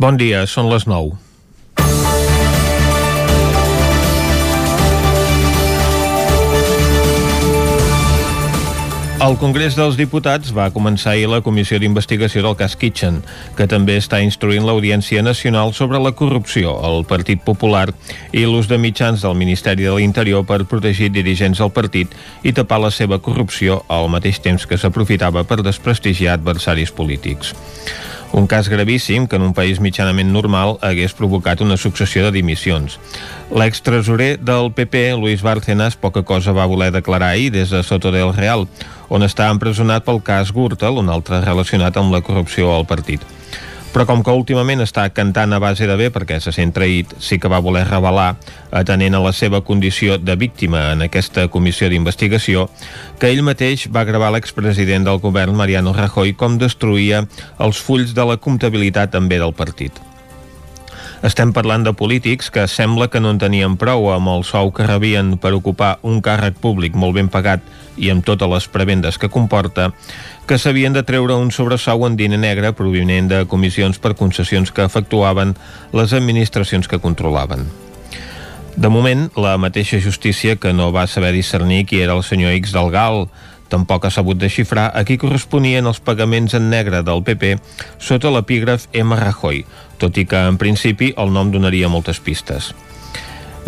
Bon dia, són les 9. El Congrés dels Diputats va començar ahir la comissió d'investigació del cas Kitchen, que també està instruint l'Audiència Nacional sobre la corrupció, el Partit Popular i l'ús de mitjans del Ministeri de l'Interior per protegir dirigents del partit i tapar la seva corrupció al mateix temps que s'aprofitava per desprestigiar adversaris polítics. Un cas gravíssim que en un país mitjanament normal hagués provocat una successió de dimissions. L'extresorer del PP, Luis Bárcenas, poca cosa va voler declarar ahir des de Soto del Real, on està empresonat pel cas Gürtel, un altre relacionat amb la corrupció al partit però com que últimament està cantant a base de bé perquè se sent traït, sí que va voler revelar, atenent a la seva condició de víctima en aquesta comissió d'investigació, que ell mateix va gravar l'expresident del govern Mariano Rajoy com destruïa els fulls de la comptabilitat també del partit. Estem parlant de polítics que sembla que no en tenien prou amb el sou que rebien per ocupar un càrrec públic molt ben pagat i amb totes les prebendes que comporta, que s'havien de treure un sobresou en diner negre provinent de comissions per concessions que efectuaven les administracions que controlaven. De moment, la mateixa justícia que no va saber discernir qui era el senyor X del Gal, tampoc ha sabut desxifrar a qui corresponien els pagaments en negre del PP sota l'epígraf M. Rajoy, tot i que en principi el nom donaria moltes pistes.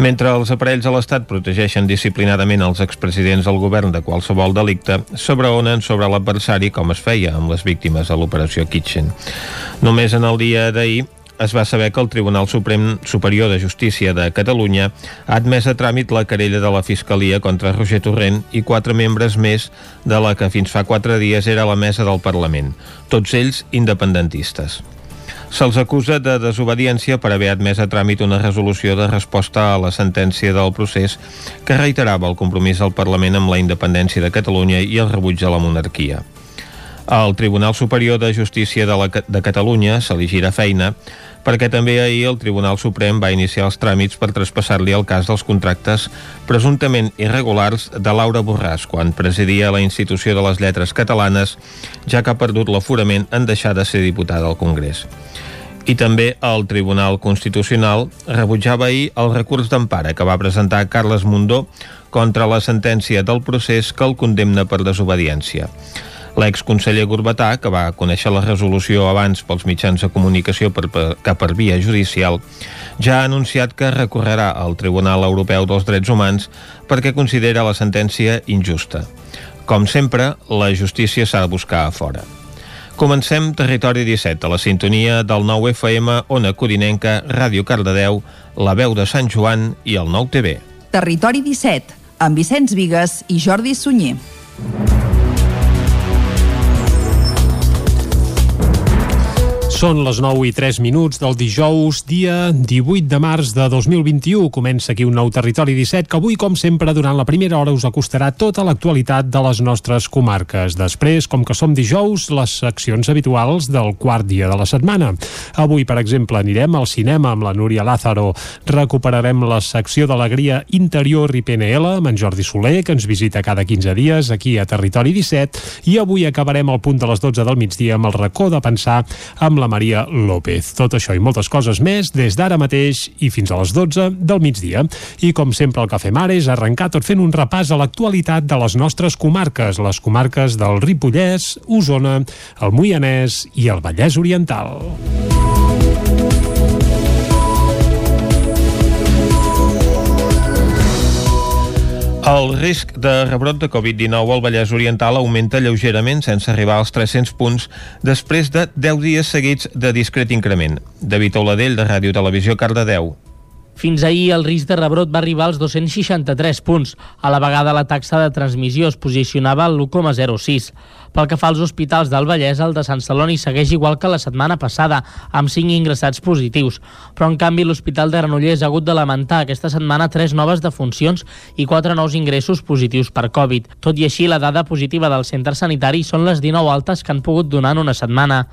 Mentre els aparells de l'Estat protegeixen disciplinadament els expresidents del govern de qualsevol delicte, sobreonen sobre l'adversari com es feia amb les víctimes de l'operació Kitchen. Només en el dia d'ahir es va saber que el Tribunal Suprem Superior de Justícia de Catalunya ha admès a tràmit la querella de la Fiscalia contra Roger Torrent i quatre membres més de la que fins fa quatre dies era la mesa del Parlament, tots ells independentistes. Se'ls acusa de desobediència per haver admès a tràmit una resolució de resposta a la sentència del procés que reiterava el compromís del Parlament amb la independència de Catalunya i el rebuig de la monarquia. Al Tribunal Superior de Justícia de, la, de Catalunya se li gira feina perquè també ahir el Tribunal Suprem va iniciar els tràmits per traspassar-li el cas dels contractes presumptament irregulars de Laura Borràs quan presidia la Institució de les Lletres Catalanes, ja que ha perdut l'aforament en deixar de ser diputada al Congrés. I també el Tribunal Constitucional rebutjava ahir el recurs d'empara que va presentar Carles Mundó contra la sentència del procés que el condemna per desobediència. L'exconseller Gorbatà, que va conèixer la resolució abans pels mitjans de comunicació per, per, que per via judicial, ja ha anunciat que recorrerà al Tribunal Europeu dels Drets Humans perquè considera la sentència injusta. Com sempre, la justícia s'ha de buscar a fora. Comencem Territori 17, a la sintonia del 9 FM, Ona Codinenca, Ràdio Cardedeu, La Veu de Sant Joan i el 9 TV. Territori 17, amb Vicenç Vigues i Jordi Sunyer. Són les 9 i 3 minuts del dijous, dia 18 de març de 2021. Comença aquí un nou Territori 17 que avui, com sempre, durant la primera hora us acostarà tota l'actualitat de les nostres comarques. Després, com que som dijous, les seccions habituals del quart dia de la setmana. Avui, per exemple, anirem al cinema amb la Núria Lázaro. Recuperarem la secció d'Alegria Interior i PNL amb en Jordi Soler, que ens visita cada 15 dies aquí a Territori 17. I avui acabarem al punt de les 12 del migdia amb el racó de pensar amb la Maria López. Tot això i moltes coses més des d'ara mateix i fins a les 12 del migdia. I com sempre el fem ara és arrencar tot fent un repàs a l'actualitat de les nostres comarques, les comarques del Ripollès, Osona, el Moianès i el Vallès Oriental. El risc de rebrot de Covid-19 al Vallès Oriental augmenta lleugerament sense arribar als 300 punts després de 10 dies seguits de discret increment. David Oladell, de Ràdio Televisió, Cardedeu. Fins ahir el risc de rebrot va arribar als 263 punts. A la vegada la taxa de transmissió es posicionava al 1,06. Pel que fa als hospitals del Vallès, el de Sant Celoni segueix igual que la setmana passada, amb 5 ingressats positius. Però, en canvi, l'Hospital de Granollers ha hagut de lamentar aquesta setmana tres noves defuncions i quatre nous ingressos positius per Covid. Tot i així, la dada positiva del centre sanitari són les 19 altes que han pogut donar en una setmana.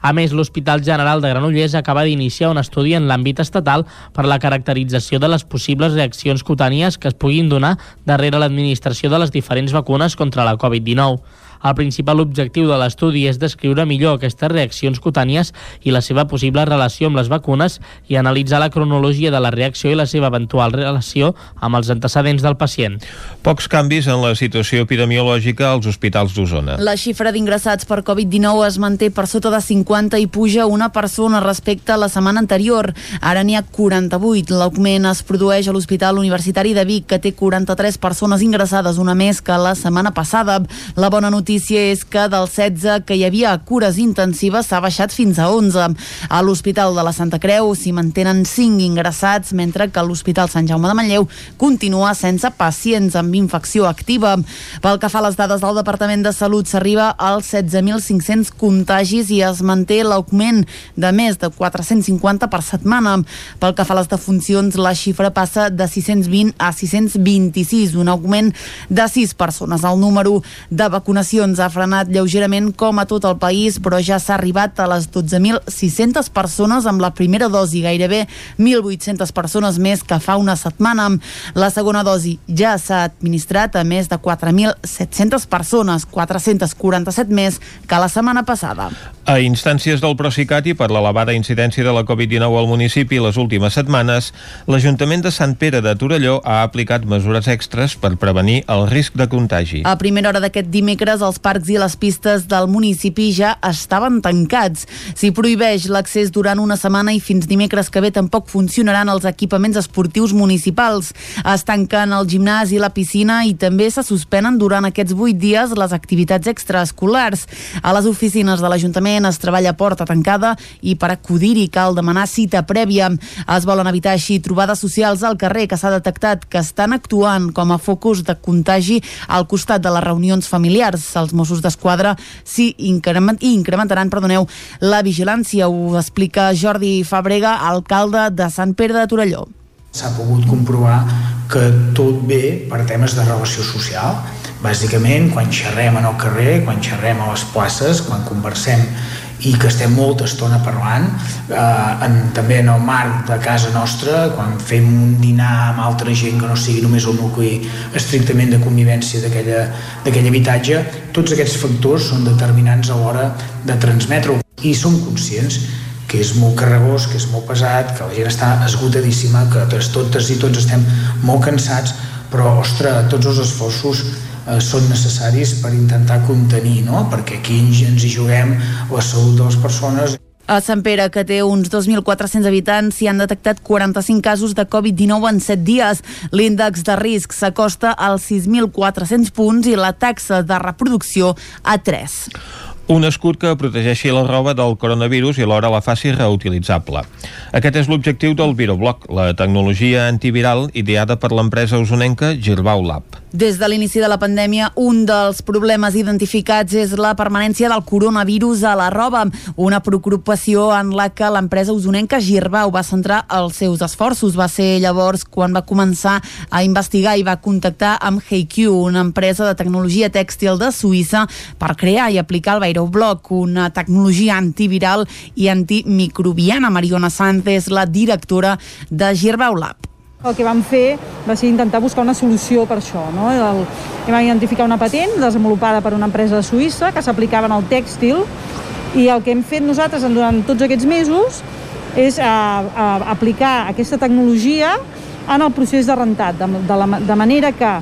A més, l'Hospital General de Granollers acaba d'iniciar un estudi en l'àmbit estatal per la caracterització de les possibles reaccions cutànies que es puguin donar darrere l'administració de les diferents vacunes contra la Covid-19. El principal objectiu de l'estudi és descriure millor aquestes reaccions cutànies i la seva possible relació amb les vacunes i analitzar la cronologia de la reacció i la seva eventual relació amb els antecedents del pacient. Pocs canvis en la situació epidemiològica als hospitals d'Osona. La xifra d'ingressats per Covid-19 es manté per sota de 50 i puja una persona respecte a la setmana anterior. Ara n'hi ha 48. L'augment es produeix a l'Hospital Universitari de Vic, que té 43 persones ingressades, una més que la setmana passada. La bona notícia és que del 16 que hi havia cures intensives s'ha baixat fins a 11. A l'Hospital de la Santa Creu s'hi mantenen 5 ingressats, mentre que l'Hospital Sant Jaume de Manlleu continua sense pacients amb infecció activa. Pel que fa a les dades del Departament de Salut, s'arriba als 16.500 contagis i es manté l'augment de més de 450 per setmana. Pel que fa a les defuncions, la xifra passa de 620 a 626, un augment de 6 persones. El número de vacunacions ha frenat lleugerament com a tot el país, però ja s'ha arribat a les 12.600 persones amb la primera dosi, gairebé 1.800 persones més que fa una setmana. La segona dosi ja s'ha administrat a més de 4.700 persones, 447 més que la setmana passada. A instàncies del Procicat i per l'elevada incidència de la Covid-19 al municipi les últimes setmanes, l'Ajuntament de Sant Pere de Torelló ha aplicat mesures extres per prevenir el risc de contagi. A primera hora d'aquest dimecres, els parcs i les pistes del municipi ja estaven tancats. S'hi prohibeix l'accés durant una setmana i fins dimecres que ve tampoc funcionaran els equipaments esportius municipals. Es tanquen el gimnàs i la piscina i també se suspenen durant aquests vuit dies les activitats extraescolars. A les oficines de l'Ajuntament es treballa porta tancada i per acudir-hi cal demanar cita prèvia. Es volen evitar així trobades socials al carrer que s'ha detectat que estan actuant com a focus de contagi al costat de les reunions familiars. Els Mossos d'Esquadra s'hi increment, incrementaran perdoneu, la vigilància. Ho explica Jordi Fabrega, alcalde de Sant Pere de Torelló. S'ha pogut comprovar que tot ve per temes de relació social. Bàsicament, quan xerrem en el carrer, quan xerrem a les places, quan conversem i que estem molta estona parlant, eh, en, també en el marc de casa nostra, quan fem un dinar amb altra gent que no sigui només el nucli estrictament de convivència d'aquell habitatge, tots aquests factors són determinants a l'hora de transmetre-ho. I som conscients que és molt carregós, que és molt pesat, que la gent està esgotadíssima, que totes i tots estem molt cansats, però, ostres, tots els esforços eh, són necessaris per intentar contenir, no? perquè aquí ens hi juguem la salut de les persones. A Sant Pere, que té uns 2.400 habitants, s'hi han detectat 45 casos de Covid-19 en 7 dies. L'índex de risc s'acosta als 6.400 punts i la taxa de reproducció a 3. Un escut que protegeixi la roba del coronavirus i alhora la faci reutilitzable. Aquest és l'objectiu del Virobloc, la tecnologia antiviral ideada per l'empresa usonenca Girbau Lab. Des de l'inici de la pandèmia, un dels problemes identificats és la permanència del coronavirus a la roba, una preocupació en la que l'empresa usonenca Girbau va centrar els seus esforços. Va ser llavors quan va començar a investigar i va contactar amb HeyQ, una empresa de tecnologia tèxtil de Suïssa, per crear i aplicar el Virobloc, una tecnologia antiviral i antimicrobiana. Mariona és la directora de Girbau Lab. El que vam fer va ser intentar buscar una solució per això. No? El, vam identificar una patent desenvolupada per una empresa de Suïssa que s'aplicava en el tèxtil i el que hem fet nosaltres durant tots aquests mesos és a, a aplicar aquesta tecnologia en el procés de rentat, de, de, la, de manera que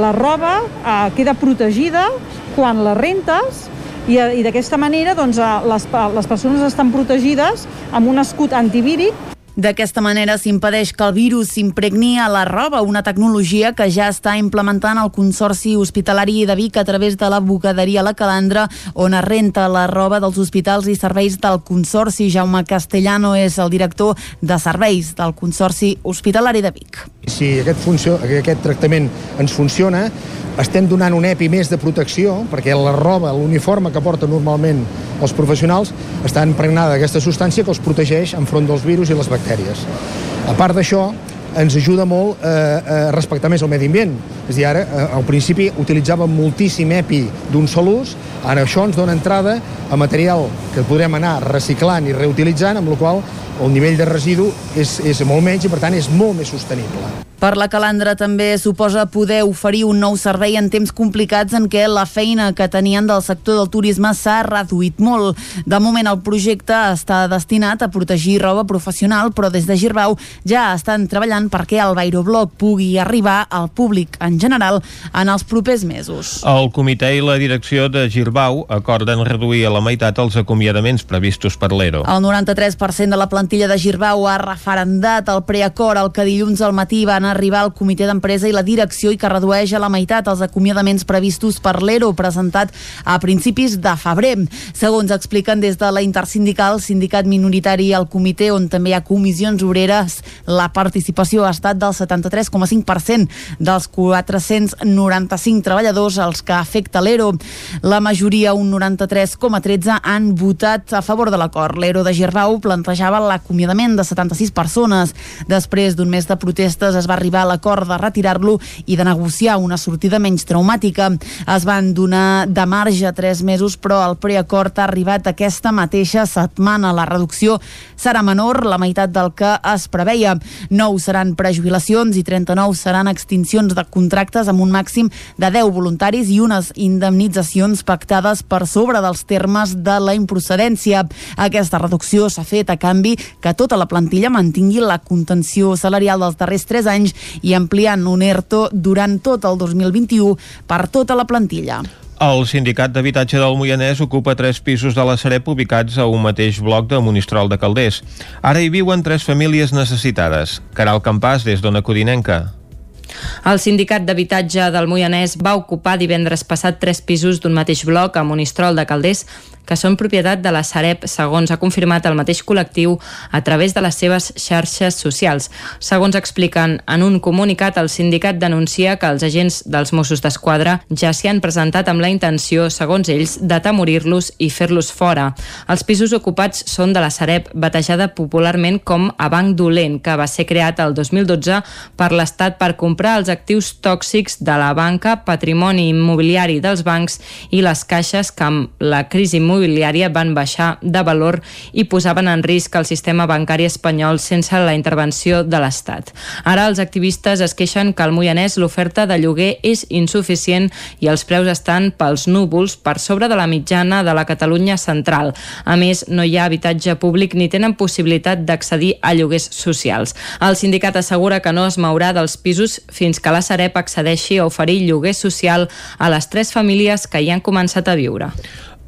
la roba eh, queda protegida quan la rentes i, i d'aquesta manera doncs, les, les persones estan protegides amb un escut antivíric D'aquesta manera s'impedeix que el virus s'impregni a la roba, una tecnologia que ja està implementant el Consorci Hospitalari de Vic a través de la bugaderia La Calandra, on es renta la roba dels hospitals i serveis del Consorci. Jaume Castellano és el director de serveis del Consorci Hospitalari de Vic. Si aquest, funció, aquest tractament ens funciona, estem donant un EPI més de protecció, perquè la roba, l'uniforme que porten normalment els professionals, està impregnada d'aquesta substància que els protegeix enfront dels virus i les bactèries. A part d'això, ens ajuda molt a, a respectar més el medi ambient. És a dir, ara, al principi utilitzàvem moltíssim EPI d'un sol ús, ara això ens dona entrada a material que podrem anar reciclant i reutilitzant, amb la qual el nivell de residu és, és molt menys i per tant és molt més sostenible. Per la calandra també suposa poder oferir un nou servei en temps complicats en què la feina que tenien del sector del turisme s'ha reduït molt. De moment el projecte està destinat a protegir roba professional, però des de Girbau ja estan treballant perquè el Bairobloc pugui arribar al públic en general en els propers mesos. El comitè i la direcció de Girbau acorden reduir a la meitat els acomiadaments previstos per l'ERO. El 93% de la plantilla de Girbau ha referendat el preacord al que dilluns al matí van arribar al comitè d'empresa i la direcció i que redueix a la meitat els acomiadaments previstos per l'ERO presentat a principis de febrer. Segons expliquen des de la intersindical, sindicat minoritari al comitè on també hi ha comissions obreres, la participació ha estat del 73,5% dels 495 treballadors als que afecta l'ERO. La majoria, un 93,13, han votat a favor de l'acord. L'ERO de Girbau plantejava l'acomiadament de 76 persones. Després d'un mes de protestes es va arribar a l'acord de retirar-lo i de negociar una sortida menys traumàtica. Es van donar de marge tres mesos, però el preacord ha arribat aquesta mateixa setmana. La reducció serà menor, la meitat del que es preveia. 9 seran prejubilacions i 39 seran extincions de contractes amb un màxim de 10 voluntaris i unes indemnitzacions pactades per sobre dels termes de la improcedència. Aquesta reducció s'ha fet a canvi que tota la plantilla mantingui la contenció salarial dels darrers 3 anys i ampliant un ERTO durant tot el 2021 per tota la plantilla. El Sindicat d'Habitatge del Moianès ocupa tres pisos de la Sareb ubicats a un mateix bloc de Monistrol de Calders. Ara hi viuen tres famílies necessitades. Caral Campàs, des d'Ona Codinenca. El sindicat d'habitatge del Moianès va ocupar divendres passat tres pisos d'un mateix bloc a Monistrol de Calders que són propietat de la Sareb, segons ha confirmat el mateix col·lectiu a través de les seves xarxes socials. Segons expliquen en un comunicat, el sindicat denuncia que els agents dels Mossos d'Esquadra ja s'hi han presentat amb la intenció, segons ells, d'atemorir-los i fer-los fora. Els pisos ocupats són de la Sareb, batejada popularment com a Banc Dolent, que va ser creat el 2012 per l'Estat per comprar els actius tòxics de la banca, patrimoni immobiliari dels bancs i les caixes que amb la crisi immobiliària immobiliària van baixar de valor i posaven en risc el sistema bancari espanyol sense la intervenció de l'Estat. Ara els activistes es queixen que al Moianès l'oferta de lloguer és insuficient i els preus estan pels núvols per sobre de la mitjana de la Catalunya central. A més, no hi ha habitatge públic ni tenen possibilitat d'accedir a lloguers socials. El sindicat assegura que no es mourà dels pisos fins que la Sareb accedeixi a oferir lloguer social a les tres famílies que hi han començat a viure.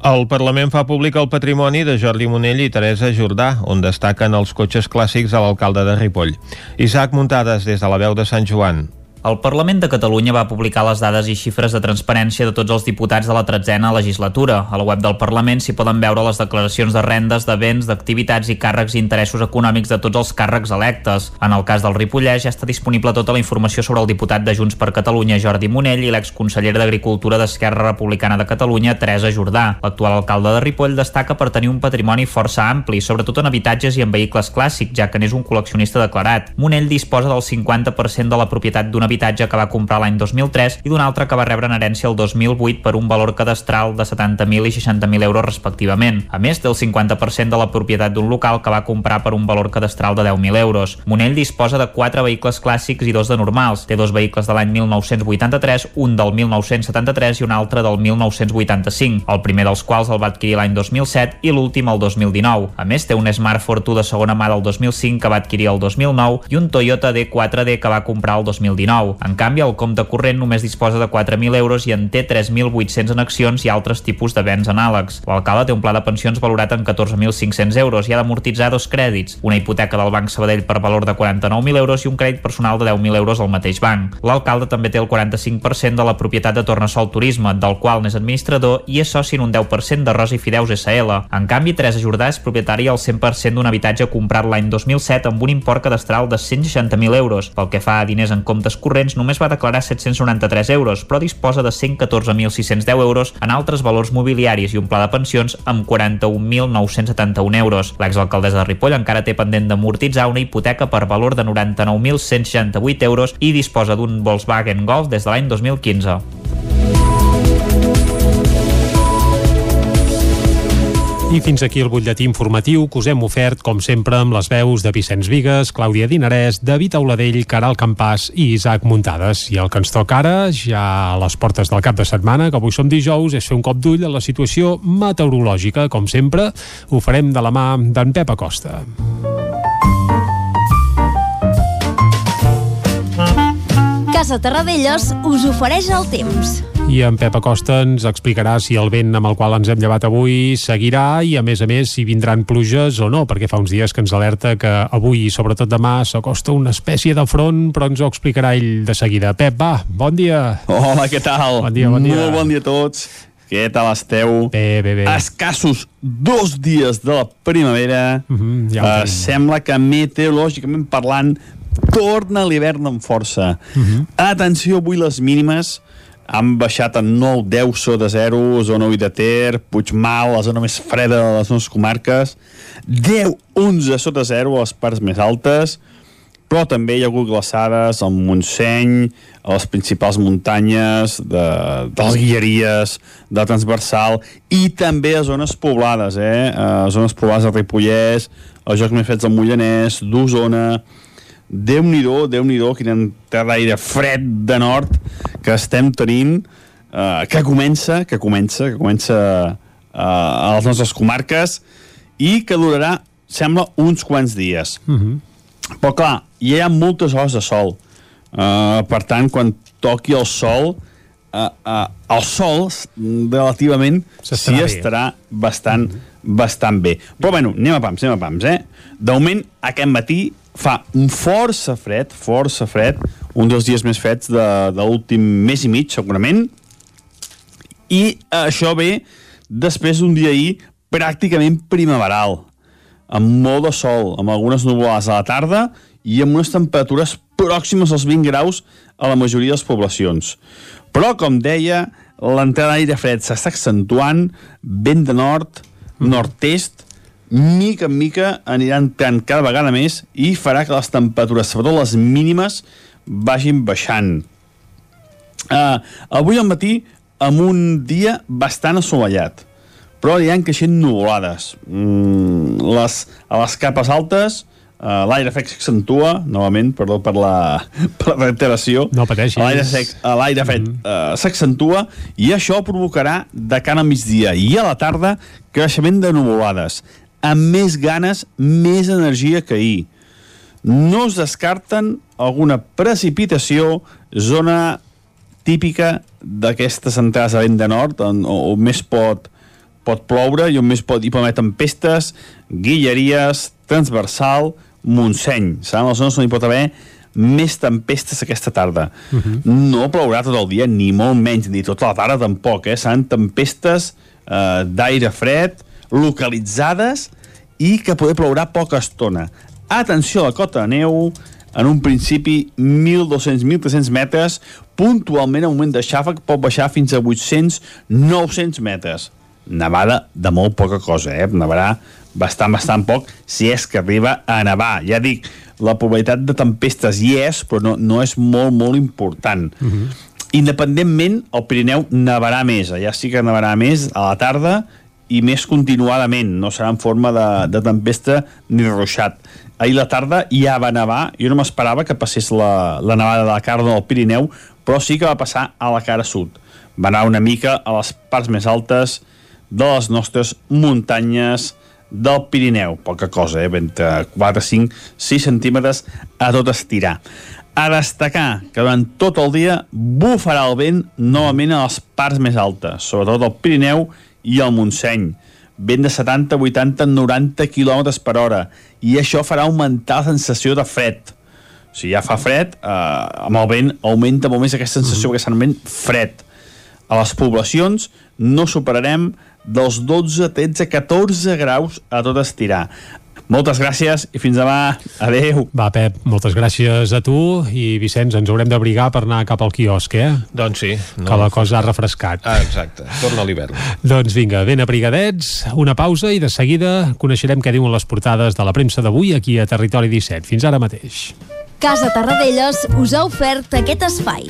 El Parlament fa públic el patrimoni de Jordi Monell i Teresa Jordà, on destaquen els cotxes clàssics de l'alcalde de Ripoll. Isaac Muntades, des de la veu de Sant Joan. El Parlament de Catalunya va publicar les dades i xifres de transparència de tots els diputats de la tretzena legislatura. A la web del Parlament s'hi poden veure les declaracions de rendes, de béns, d'activitats i càrrecs i interessos econòmics de tots els càrrecs electes. En el cas del Ripollès ja està disponible tota la informació sobre el diputat de Junts per Catalunya, Jordi Monell, i l'exconsellera d'Agricultura d'Esquerra Republicana de Catalunya, Teresa Jordà. L'actual alcalde de Ripoll destaca per tenir un patrimoni força ampli, sobretot en habitatges i en vehicles clàssics, ja que n'és un col·leccionista declarat. Monell disposa del 50% de la propietat d'un habitatge que va comprar l'any 2003 i d'un altre que va rebre en herència el 2008 per un valor cadastral de 70.000 i 60.000 euros respectivament. A més, té el 50% de la propietat d'un local que va comprar per un valor cadastral de 10.000 euros. Monell disposa de 4 vehicles clàssics i dos de normals. Té dos vehicles de l'any 1983, un del 1973 i un altre del 1985, el primer dels quals el va adquirir l'any 2007 i l'últim el 2019. A més, té un Smart Fortwo de segona mà del 2005 que va adquirir el 2009 i un Toyota D4D que va comprar el 2019. En canvi, el compte corrent només disposa de 4.000 euros i en té 3.800 en accions i altres tipus de béns anàlegs. L'alcalde té un pla de pensions valorat en 14.500 euros i ha d'amortitzar dos crèdits, una hipoteca del Banc Sabadell per valor de 49.000 euros i un crèdit personal de 10.000 euros al mateix banc. L'alcalde també té el 45% de la propietat de Tornassol Turisme, del qual n'és administrador i és soci en un 10% de Rosi Fideus SL. En canvi, Teresa Jordà és propietària al 100% d'un habitatge comprat l'any 2007 amb un import cadastral de 160.000 euros. Pel que fa a diners en comptes corrents només va declarar 793 euros, però disposa de 114.610 euros en altres valors mobiliaris i un pla de pensions amb 41.971 euros. L'exalcaldessa de Ripoll encara té pendent d'amortitzar una hipoteca per valor de 99.168 euros i disposa d'un Volkswagen Golf des de l'any 2015. I fins aquí el butlletí informatiu que us hem ofert, com sempre, amb les veus de Vicenç Vigues, Clàudia Dinarès, David Auladell, Caral Campàs i Isaac Muntades. I el que ens toca ara, ja a les portes del cap de setmana, que avui som dijous, és fer un cop d'ull a la situació meteorològica. Com sempre, ho farem de la mà d'en Pep Acosta. Casa Terradellos us ofereix el temps. I en Pep Acosta ens explicarà si el vent amb el qual ens hem llevat avui seguirà i, a més a més, si vindran pluges o no, perquè fa uns dies que ens alerta que avui i sobretot demà s'acosta una espècie de front, però ens ho explicarà ell de seguida. Pep, va, bon dia. Hola, què tal? Bon dia, bon dia. Molt bon dia a tots. Què tal esteu? Bé, bé, bé. Escassos dos dies de la primavera. Mm -hmm, ja ho uh, sembla que meteorològicament parlant torna l'hivern amb força. Mm -hmm. Atenció, avui les mínimes han baixat a 9, 10 sota 0, zona 8 de Ter, Puigmal, la zona més freda de les nostres comarques, 10, 11 sota 0 a les parts més altes, però també hi ha hagut glaçades al Montseny, a les principals muntanyes de, de les Guilleries, de Transversal, i també a zones poblades, eh? A zones poblades de Ripollès, als Jocs més Freds del Mollanès, d'Osona, Déu-n'hi-do, déu nhi déu quin entrada d'aire fred de nord que estem tenint, eh, que comença, que comença, que comença eh, a les nostres comarques i que durarà, sembla, uns quants dies. Mm -hmm. Però clar, hi ha moltes hores de sol. Uh, per tant, quan toqui el sol, uh, uh, el sol relativament sí bé. estarà bastant, bastant bé. Però bueno, anem a pams, anem a pams, eh? De moment, aquest matí fa un força fred, força fred, un dels dies més freds de, de l'últim mes i mig, segurament, i això ve després d'un dia ahir pràcticament primaveral, amb molt de sol, amb algunes nuvolades a la tarda i amb unes temperatures pròximes als 20 graus a la majoria de les poblacions. Però, com deia, l'entrada d'aire fred s'està accentuant, vent de nord, nord-est, mica en mica aniran entrant cada vegada més i farà que les temperatures, sobretot les mínimes, vagin baixant. Uh, avui al matí, amb un dia bastant assolellat, però hi ha creixent nuvolades. Mm, les, a les capes altes, uh, l'aire fred s'accentua, novament, perdó per la, per la reiteració, No pateixis. l'aire sec, a l'aire fred mm -hmm. uh, s'accentua i això provocarà de cara al migdia i a la tarda creixement de nuvolades amb més ganes, més energia que ahir. No es descarten alguna precipitació, zona típica d'aquestes entrades a vent de nord, on, on més pot, pot ploure i on més pot, hi pot haver tempestes, guilleries, transversal, Montseny. Seran les zones on hi pot haver més tempestes aquesta tarda. Uh -huh. No plourà tot el dia, ni molt menys, ni tota la tarda tampoc, eh? Seran tempestes eh, d'aire fred, localitzades i que poder plourà poca estona. Atenció a la cota de neu, en un principi 1.200-1.300 metres, puntualment el moment de xàfec pot baixar fins a 800-900 metres. Nevada de molt poca cosa, eh? Nevarà bastant, bastant poc, si és que arriba a nevar. Ja dic, la probabilitat de tempestes hi és, però no, no és molt, molt important. Uh -huh. Independentment, el Pirineu nevarà més, allà sí que nevarà més a la tarda i més continuadament, no serà en forma de, de tempesta ni ruixat. Ahir la tarda ja va nevar, jo no m'esperava que passés la, la nevada de la cara del Pirineu, però sí que va passar a la cara sud. Va anar una mica a les parts més altes de les nostres muntanyes del Pirineu, poca cosa, eh? entre 4, 5, 6 centímetres a tot estirar. A destacar que durant tot el dia bufarà el vent novament a les parts més altes, sobretot el Pirineu i el Montseny. Vent de 70, 80, 90 km per hora. I això farà augmentar la sensació de fred. Si ja fa fred, eh, amb el vent augmenta molt més aquesta sensació, mm. vent fred. A les poblacions no superarem dels 12, 13, 14 graus a tot estirar. Moltes gràcies i fins demà. Adeu. Va, Pep, moltes gràcies a tu i Vicenç, ens haurem d'abrigar per anar cap al quiosc, eh? Doncs sí. No que la cosa ha refrescat. Ah, exacte. Torna l'hivern. doncs vinga, ben abrigadets, una pausa i de seguida coneixerem què diuen les portades de la premsa d'avui aquí a Territori 17. Fins ara mateix. Casa Tarradellas us ha ofert aquest espai.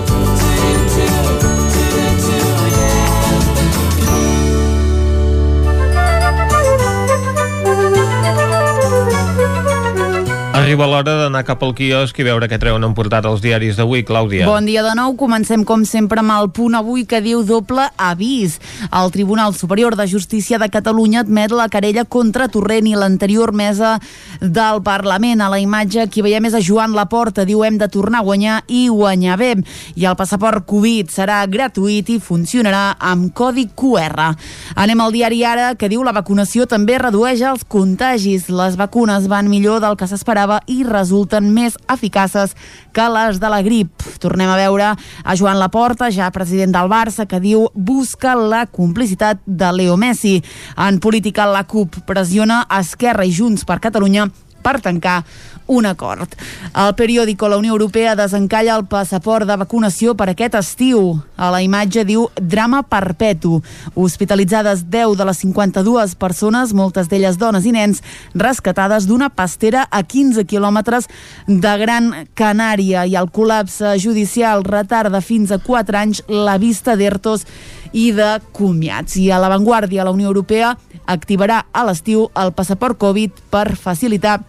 Arriba l'hora d'anar cap al quiosc i veure què treuen en portat els diaris d'avui, Clàudia. Bon dia de nou. Comencem, com sempre, amb el punt avui que diu doble avís. El Tribunal Superior de Justícia de Catalunya admet la querella contra Torrent i l'anterior mesa del Parlament. A la imatge qui veiem és a Joan Laporta. Diu hem de tornar a guanyar i guanyar bé. I el passaport Covid serà gratuït i funcionarà amb codi QR. Anem al diari Ara, que diu la vacunació també redueix els contagis. Les vacunes van millor del que s'esperava i resulten més eficaces que les de la grip. Tornem a veure a Joan Laporta, ja president del Barça, que diu busca la complicitat de Leo Messi. En política, la CUP pressiona Esquerra i Junts per Catalunya per tancar un acord. El periòdico La Unió Europea desencalla el passaport de vacunació per aquest estiu. A la imatge diu drama perpetu. Hospitalitzades 10 de les 52 persones, moltes d'elles dones i nens, rescatades d'una pastera a 15 quilòmetres de Gran Canària i el col·lapse judicial retarda fins a 4 anys la vista d'ERTOs i de comiats. I a l'avantguàrdia, la Unió Europea activarà a l'estiu el passaport Covid per facilitar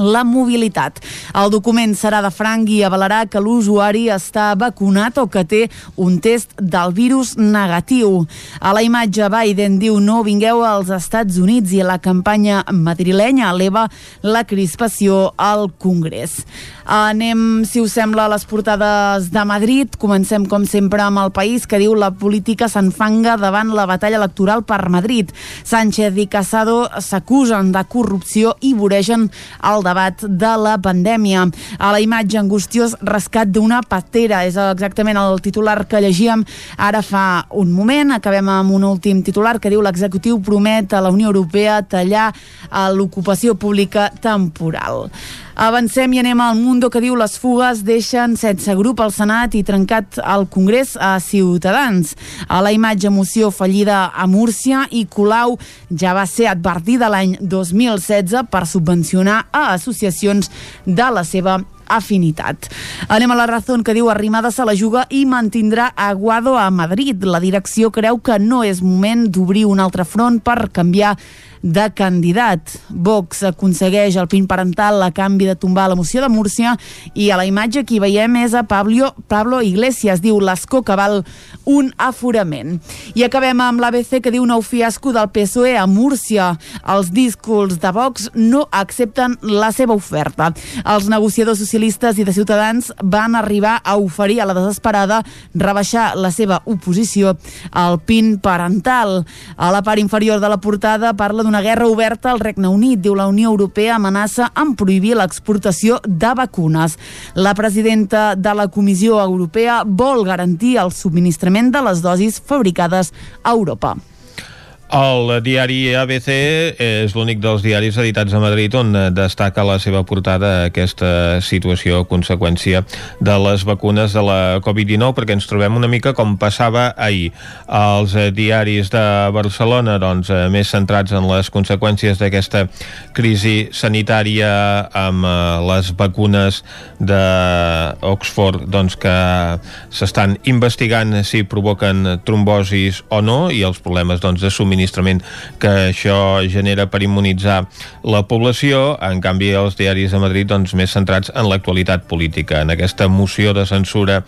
la mobilitat. El document serà de franc i avalarà que l'usuari està vacunat o que té un test del virus negatiu. A la imatge Biden diu no vingueu als Estats Units i la campanya madrilenya eleva la crispació al Congrés. Anem, si us sembla, a les portades de Madrid. Comencem, com sempre, amb el país que diu la política s'enfanga davant la batalla electoral per Madrid. Sánchez i Casado s'acusen de corrupció i voregen el debat de la pandèmia. A la imatge angustiós rescat d'una patera. És exactament el titular que llegíem ara fa un moment. Acabem amb un últim titular que diu l'executiu promet a la Unió Europea tallar l'ocupació pública temporal. Avancem i anem al Mundo que diu les fugues deixen sense grup al Senat i trencat al Congrés a Ciutadans. A la imatge moció fallida a Múrcia i Colau ja va ser advertida l'any 2016 per subvencionar a associacions de la seva afinitat. Anem a la raó que diu Arrimadas a la juga i mantindrà Aguado a Madrid. La direcció creu que no és moment d'obrir un altre front per canviar de candidat. Vox aconsegueix el pin parental a canvi de tombar la moció de Múrcia i a la imatge que hi veiem és a Pablo, Pablo Iglesias. Diu l'escó que val un aforament. I acabem amb l'ABC que diu nou fiasco del PSOE a Múrcia. Els discurs de Vox no accepten la seva oferta. Els negociadors socialistes i de Ciutadans van arribar a oferir a la desesperada rebaixar la seva oposició al PIN parental. A la part inferior de la portada parla d'una guerra oberta al Regne Unit. Diu la Unió Europea amenaça amb prohibir l'exportació de vacunes. La presidenta de la Comissió Europea vol garantir el subministrament de les dosis fabricades a Europa. El diari ABC és l'únic dels diaris editats a Madrid on destaca la seva portada aquesta situació a conseqüència de les vacunes de la Covid-19 perquè ens trobem una mica com passava ahir. Els diaris de Barcelona doncs, més centrats en les conseqüències d'aquesta crisi sanitària amb les vacunes d'Oxford doncs, que s'estan investigant si provoquen trombosis o no i els problemes doncs, de subministrament subministrament que això genera per immunitzar la població, en canvi els diaris de Madrid doncs, més centrats en l'actualitat política, en aquesta moció de censura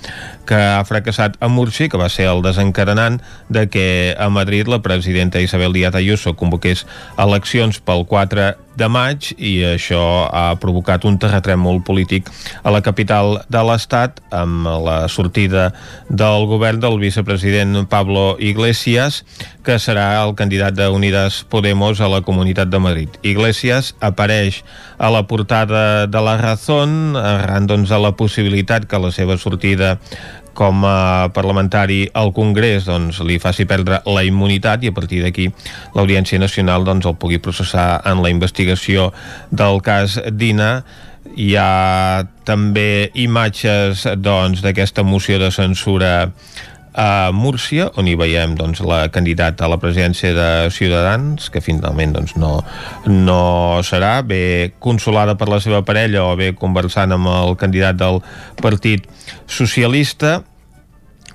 que ha fracassat a Murci, que va ser el desencadenant de que a Madrid la presidenta Isabel Díaz Ayuso convoqués eleccions pel 4 de maig i això ha provocat un terratrèmol polític a la capital de l'Estat amb la sortida del govern del vicepresident Pablo Iglesias que serà el candidat de Unidas Podemos a la Comunitat de Madrid. Iglesias apareix a la portada de la Razón arran doncs, a la possibilitat que la seva sortida com a parlamentari al Congrés doncs, li faci perdre la immunitat i a partir d'aquí l'Audiència Nacional doncs, el pugui processar en la investigació del cas Dina hi ha també imatges doncs, d'aquesta doncs, moció de censura a Múrcia, on hi veiem doncs, la candidata a la presidència de Ciutadans, que finalment doncs, no, no serà, bé consolada per la seva parella o bé conversant amb el candidat del Partit Socialista.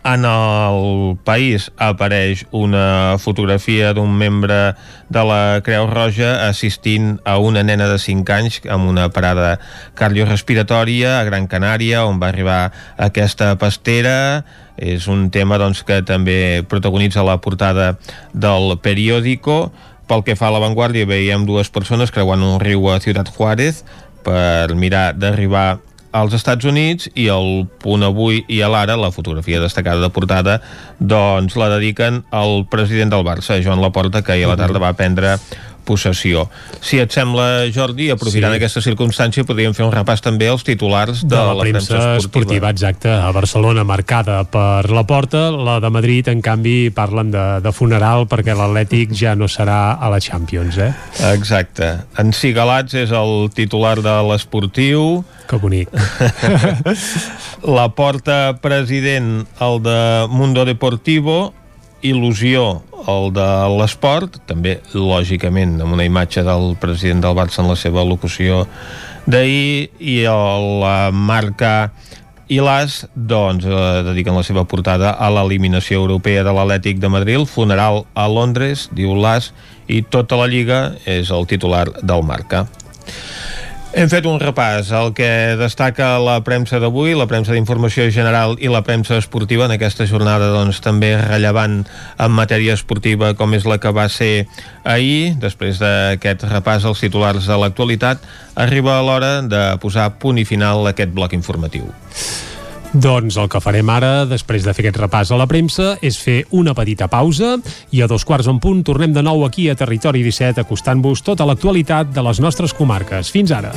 En el país apareix una fotografia d'un membre de la Creu Roja assistint a una nena de 5 anys amb una parada cardiorrespiratòria a Gran Canària, on va arribar aquesta pastera, és un tema doncs, que també protagonitza la portada del periòdico. Pel que fa a l'avantguàrdia, veiem dues persones creuant un riu a Ciutat Juárez per mirar d'arribar als Estats Units i el punt avui i a l'ara, la fotografia destacada de portada, doncs la dediquen al president del Barça, Joan Laporta, que ahir a la tarda va prendre possessió. Si et sembla, Jordi, aprofitant sí. aquesta circumstància, podríem fer un repàs també als titulars de, de la, la premsa, premsa esportiva. esportiva. Exacte, a Barcelona marcada per la porta, la de Madrid, en canvi, parlen de, de funeral perquè l'Atlètic ja no serà a la Champions, eh? Exacte. En Cigalats és el titular de l'esportiu. Que bonic. la porta president, el de Mundo Deportivo, il·lusió el de l'esport, també lògicament amb una imatge del president del Barça en la seva locució d'ahir i la marca i l'AS doncs, eh, dediquen la seva portada a l'eliminació europea de l'Atlètic de Madrid, funeral a Londres, diu l'AS, i tota la Lliga és el titular del Marca. Hem fet un repàs al que destaca la premsa d'avui, la premsa d'informació general i la premsa esportiva en aquesta jornada doncs, també rellevant en matèria esportiva com és la que va ser ahir. Després d'aquest repàs als titulars de l'actualitat, arriba l'hora de posar punt i final a aquest bloc informatiu. Doncs el que farem ara, després de fer aquest repàs a la premsa, és fer una petita pausa i a dos quarts en punt tornem de nou aquí a Territori 17 acostant-vos tota l'actualitat de les nostres comarques. Fins ara.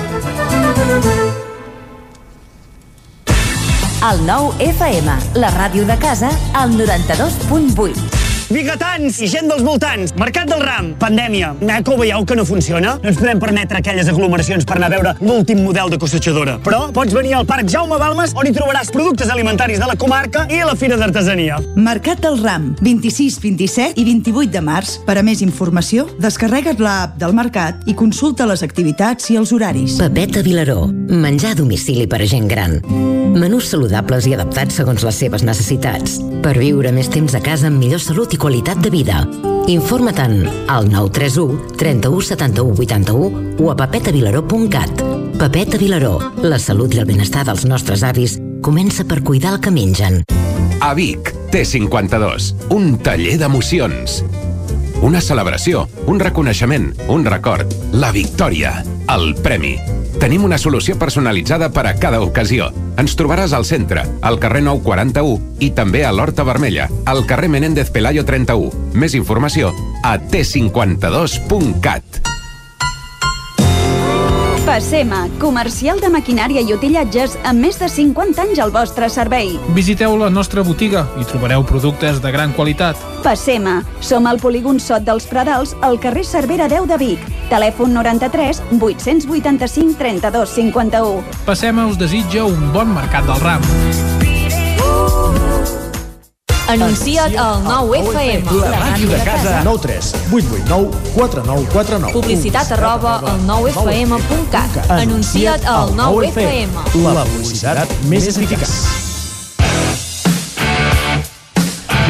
El nou FM, la ràdio de casa, al 92.8. Bigatans i gent dels voltants, Mercat del Ram, pandèmia. Eh, que ho veieu que no funciona? No ens podem permetre aquelles aglomeracions per anar a veure l'últim model de cossatjadora. Però pots venir al Parc Jaume Balmes on hi trobaràs productes alimentaris de la comarca i la Fira d'Artesania. Mercat del Ram, 26, 27 i 28 de març. Per a més informació, descarrega't l'app del Mercat i consulta les activitats i els horaris. Pepeta Vilaró, menjar a domicili per a gent gran. Menús saludables i adaptats segons les seves necessitats. Per viure més temps a casa amb millor salut i qualitat de vida. Informa-te'n al 931 31 71 81 o a papetavilaró.cat. Papeta Vilaró, la salut i el benestar dels nostres avis comença per cuidar el que mengen. A Vic, T52, un taller d'emocions. Una celebració, un reconeixement, un record, la victòria, el premi. Tenim una solució personalitzada per a cada ocasió. Ens trobaràs al centre, al carrer 941 i també a l'Horta Vermella, al carrer Menéndez Pelayo 31. Més informació a t52.cat. Passema, comercial de maquinària i utillatges amb més de 50 anys al vostre servei. Visiteu la nostra botiga i trobareu productes de gran qualitat. Passema, som al polígon Sot dels Pradals, al carrer Cervera 10 de Vic. Telèfon 93 885 32 51. Passema us desitja un bon mercat del ram. Anuncia't al 9FM. La màquina de casa. 9 3 8 8 9 4 9 4 9. Publicitat arroba al 9FM.cat. Anuncia't al 9FM. La publicitat més eficaç.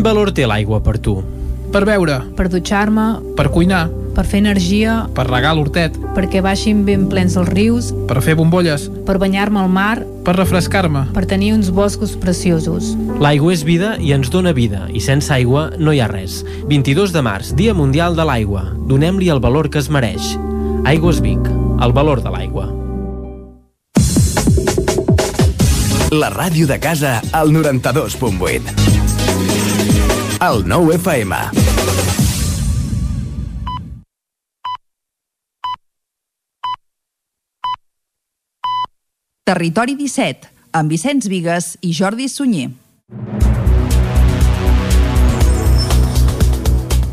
Quin valor té l'aigua per tu? Per beure, per dutxar-me, per cuinar, per fer energia, per regar l'hortet, perquè baixin ben plens els rius, per fer bombolles, per banyar-me al mar, per refrescar-me. per tenir uns boscos preciosos. L'aigua és vida i ens dóna vida, i sense aigua no hi ha res. 22 de març, Dia Mundial de l'Aigua. Donem-li el valor que es mereix. Aigües Vic, el valor de l'aigua. La ràdio de casa al 92.8. El 9 FM. Territori 17, amb Vicenç Vigues i Jordi Sunyer.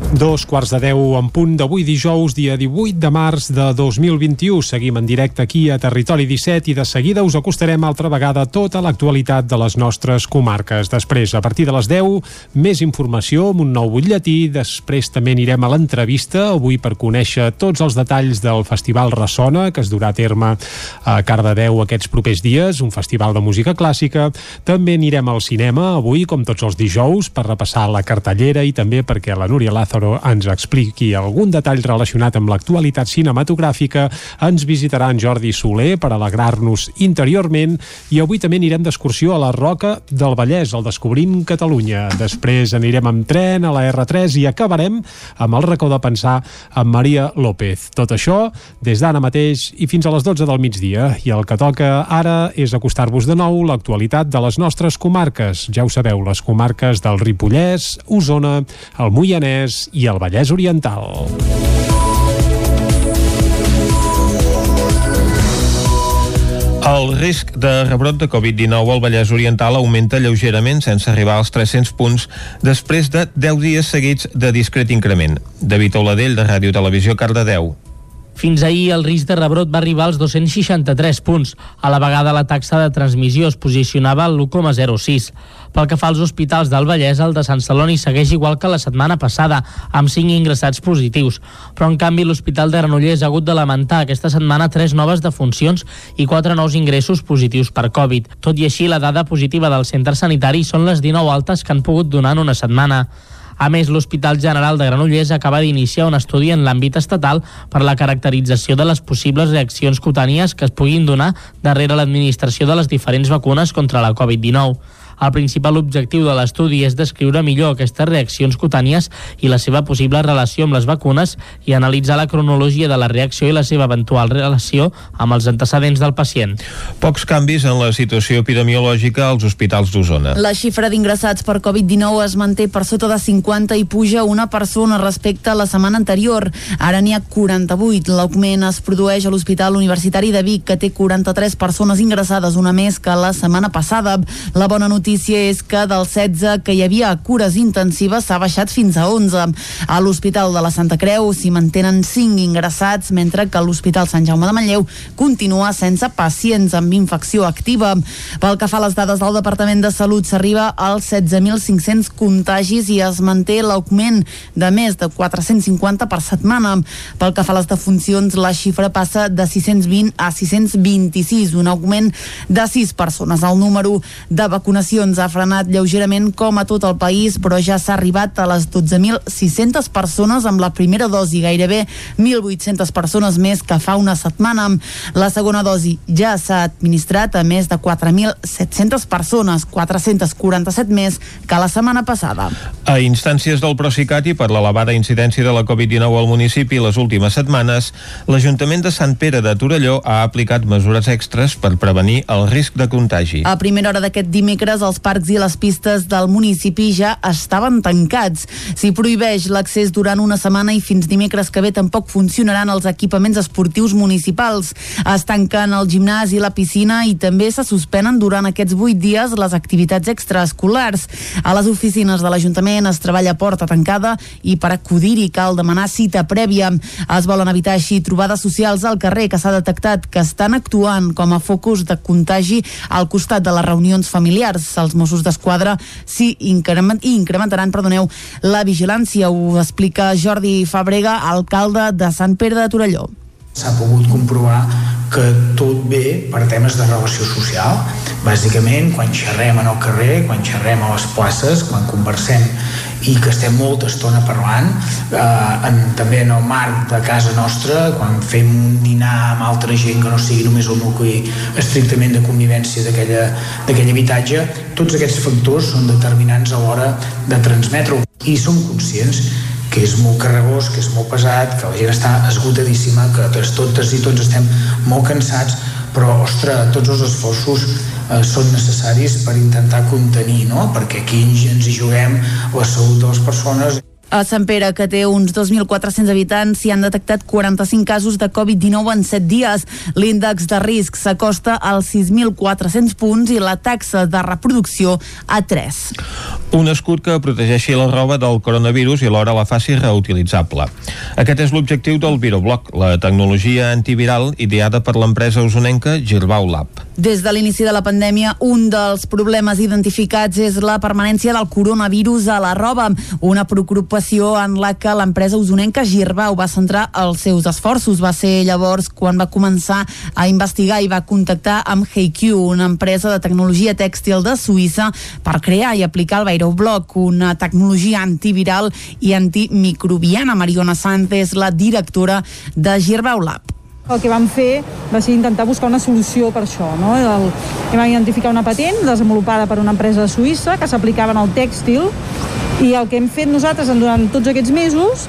Dos quarts de deu en punt d'avui dijous, dia 18 de març de 2021. Seguim en directe aquí a Territori 17 i de seguida us acostarem altra vegada tota l'actualitat de les nostres comarques. Després, a partir de les 10, més informació amb un nou butlletí. Després també anirem a l'entrevista, avui per conèixer tots els detalls del Festival Ressona, que es durà a terme a Cardedeu aquests propers dies, un festival de música clàssica. També anirem al cinema avui, com tots els dijous, per repassar la cartellera i també perquè la Núria Lázaro ens expliqui algun detall relacionat amb l'actualitat cinematogràfica. Ens visitarà en Jordi Soler per alegrar-nos interiorment i avui també anirem d'excursió a la Roca del Vallès, al Descobrint Catalunya. Després anirem amb tren a la R3 i acabarem amb el racó de pensar amb Maria López. Tot això des d'ara mateix i fins a les 12 del migdia. I el que toca ara és acostar-vos de nou l'actualitat de les nostres comarques. Ja ho sabeu, les comarques del Ripollès, Osona, el Moianès i el Vallès Oriental. El risc de rebrot de Covid-19 al Vallès Oriental augmenta lleugerament sense arribar als 300 punts després de 10 dies seguits de discret increment. David Oladell, de Ràdio Televisió, Cardedeu. Fins ahir el risc de rebrot va arribar als 263 punts. A la vegada la taxa de transmissió es posicionava al 1,06. Pel que fa als hospitals del Vallès, el de Sant Celoni segueix igual que la setmana passada, amb 5 ingressats positius. Però, en canvi, l'Hospital de Granollers ha hagut de lamentar aquesta setmana 3 noves defuncions i 4 nous ingressos positius per Covid. Tot i així, la dada positiva del centre sanitari són les 19 altes que han pogut donar en una setmana. A més, l'Hospital General de Granollers acaba d'iniciar un estudi en l'àmbit estatal per la caracterització de les possibles reaccions cutànies que es puguin donar darrere l'administració de les diferents vacunes contra la Covid-19. El principal objectiu de l'estudi és descriure millor aquestes reaccions cutànies i la seva possible relació amb les vacunes i analitzar la cronologia de la reacció i la seva eventual relació amb els antecedents del pacient. Pocs canvis en la situació epidemiològica als hospitals d'Osona. La xifra d'ingressats per Covid-19 es manté per sota de 50 i puja una persona respecte a la setmana anterior. Ara n'hi ha 48. L'augment es produeix a l'Hospital Universitari de Vic, que té 43 persones ingressades, una més que la setmana passada. La bona notícia és que del 16 que hi havia cures intensives s'ha baixat fins a 11. A l'Hospital de la Santa Creu s'hi mantenen 5 ingressats, mentre que l'Hospital Sant Jaume de Manlleu continua sense pacients amb infecció activa. Pel que fa a les dades del Departament de Salut, s'arriba als 16.500 contagis i es manté l'augment de més de 450 per setmana. Pel que fa a les defuncions, la xifra passa de 620 a 626, un augment de 6 persones. El número de vacunacions ha frenat lleugerament com a tot el país, però ja s'ha arribat a les 12.600 persones amb la primera dosi, gairebé 1.800 persones més que fa una setmana. La segona dosi ja s'ha administrat a més de 4.700 persones, 447 més que la setmana passada. A instàncies del Procicat i per l'elevada incidència de la Covid-19 al municipi les últimes setmanes, l'Ajuntament de Sant Pere de Torelló ha aplicat mesures extres per prevenir el risc de contagi. A primera hora d'aquest dimecres, els parcs i les pistes del municipi ja estaven tancats. S'hi prohibeix l'accés durant una setmana i fins dimecres que ve tampoc funcionaran els equipaments esportius municipals. Es tanquen el gimnàs i la piscina i també se suspenen durant aquests vuit dies les activitats extraescolars. A les oficines de l'Ajuntament es treballa porta tancada i per acudir-hi cal demanar cita prèvia. Es volen evitar així trobades socials al carrer que s'ha detectat que estan actuant com a focus de contagi al costat de les reunions familiars. Els Mossos d'Esquadra s'hi increment, incrementaran perdoneu, la vigilància. Ho explica Jordi Fabrega, alcalde de Sant Pere de Torelló. S'ha pogut comprovar que tot ve per temes de relació social. Bàsicament, quan xerrem en el carrer, quan xerrem a les places, quan conversem i que estem molta estona parlant, eh, en, també en el marc de casa nostra, quan fem un dinar amb altra gent que no sigui només el nucli estrictament de convivència d'aquell habitatge, tots aquests factors són determinants a l'hora de transmetre-ho. I som conscients que és molt carregós, que és molt pesat, que la gent està esgotadíssima, que totes i tots estem molt cansats, però, ostres, tots els esforços eh, són necessaris per intentar contenir, no? perquè aquí ens hi juguem la salut de les persones a Sant Pere, que té uns 2.400 habitants, s'hi han detectat 45 casos de Covid-19 en 7 dies. L'índex de risc s'acosta als 6.400 punts i la taxa de reproducció a 3. Un escut que protegeixi la roba del coronavirus i alhora la faci reutilitzable. Aquest és l'objectiu del Virobloc, la tecnologia antiviral ideada per l'empresa usonenca Girbau Lab. Des de l'inici de la pandèmia, un dels problemes identificats és la permanència del coronavirus a la roba, una preocupació en la que l'empresa usonenca Girbau va centrar els seus esforços. Va ser llavors quan va començar a investigar i va contactar amb HeyQ, una empresa de tecnologia tèxtil de Suïssa, per crear i aplicar el Virobloc, una tecnologia antiviral i antimicrobiana. Mariona és la directora de Girbau Lab. El que vam fer va ser intentar buscar una solució per això. No? El, vam identificar una patent desenvolupada per una empresa de Suïssa que s'aplicava en el tèxtil i el que hem fet nosaltres durant tots aquests mesos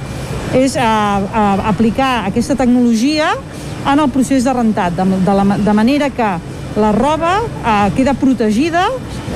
és a, a aplicar aquesta tecnologia en el procés de rentat, de, de, la, de manera que la roba eh, queda protegida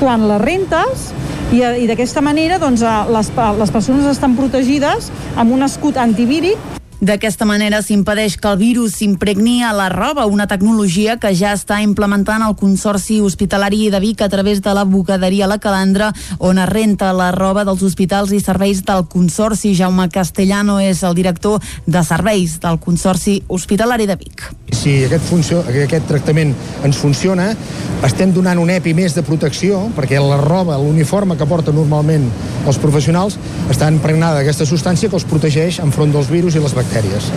quan la rentes i, i d'aquesta manera doncs, les, les persones estan protegides amb un escut antivíric D'aquesta manera s'impedeix que el virus s'impregni a la roba, una tecnologia que ja està implementant el Consorci Hospitalari de Vic a través de la bugaderia La Calandra, on es renta la roba dels hospitals i serveis del Consorci. Jaume Castellano és el director de serveis del Consorci Hospitalari de Vic. Si aquest, funció, aquest tractament ens funciona, estem donant un EPI més de protecció, perquè la roba, l'uniforme que porten normalment els professionals, està impregnada d'aquesta substància que els protegeix enfront dels virus i les bactèries bactèries.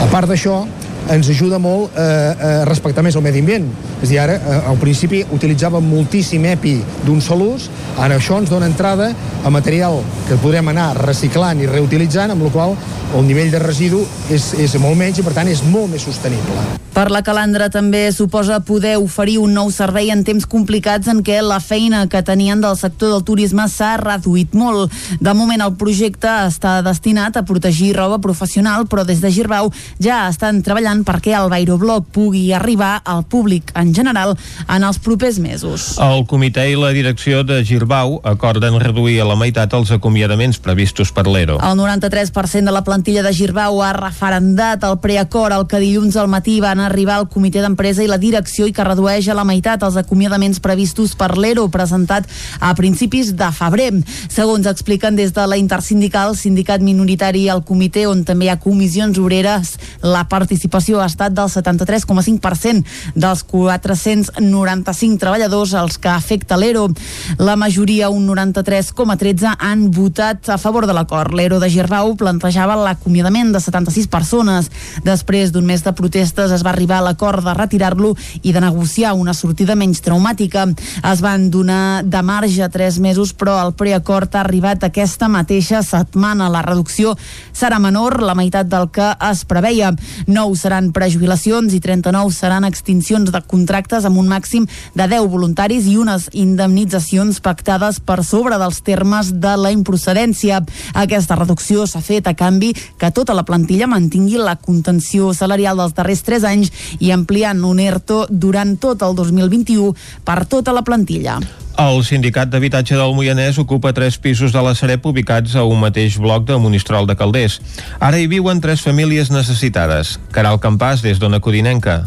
A part d'això, ens ajuda molt eh, a respectar més el medi ambient. És a dir, ara, eh, al principi utilitzàvem moltíssim EPI d'un sol ús, ara això ens dona entrada a material que podrem anar reciclant i reutilitzant, amb la qual el nivell de residu és, és molt menys i, per tant, és molt més sostenible. Per la calandra també suposa poder oferir un nou servei en temps complicats en què la feina que tenien del sector del turisme s'ha reduït molt. De moment el projecte està destinat a protegir roba professional, però des de Girbau ja estan treballant perquè el Bairobloc pugui arribar al públic en general en els propers mesos. El comitè i la direcció de Girbau acorden reduir a la meitat els acomiadaments previstos per l'ERO. El 93% de la plantilla de Girbau ha referendat el preacord al que dilluns al matí van arribar al comitè d'empresa i la direcció i que redueix a la meitat els acomiadaments previstos per l'ERO presentat a principis de febrer. Segons expliquen des de la intersindical, sindicat minoritari al comitè on també hi ha comissions obreres, la participació ha estat del 73,5% dels 495 treballadors als que afecta l'ERO. La majoria, un 93,13, han votat a favor de l'acord. L'ERO de Girbau plantejava l'acomiadament de 76 persones. Després d'un mes de protestes es va arribar a l'acord de retirar-lo i de negociar una sortida menys traumàtica. Es van donar de marge tres mesos, però el preacord ha arribat aquesta mateixa setmana. La reducció serà menor, la meitat del que es preveia. Nou seran prejubilacions i 39 seran extincions de contractes amb un màxim de 10 voluntaris i unes indemnitzacions pactades per sobre dels termes de la improcedència. Aquesta reducció s'ha fet a canvi que tota la plantilla mantingui la contenció salarial dels darrers 3 anys i ampliant un ERTO durant tot el 2021 per tota la plantilla. El sindicat d'habitatge del Moianès ocupa tres pisos de la Sareb ubicats a un mateix bloc de Monistrol de Calders. Ara hi viuen tres famílies necessitades. Caral Campàs, des d'Ona Codinenca.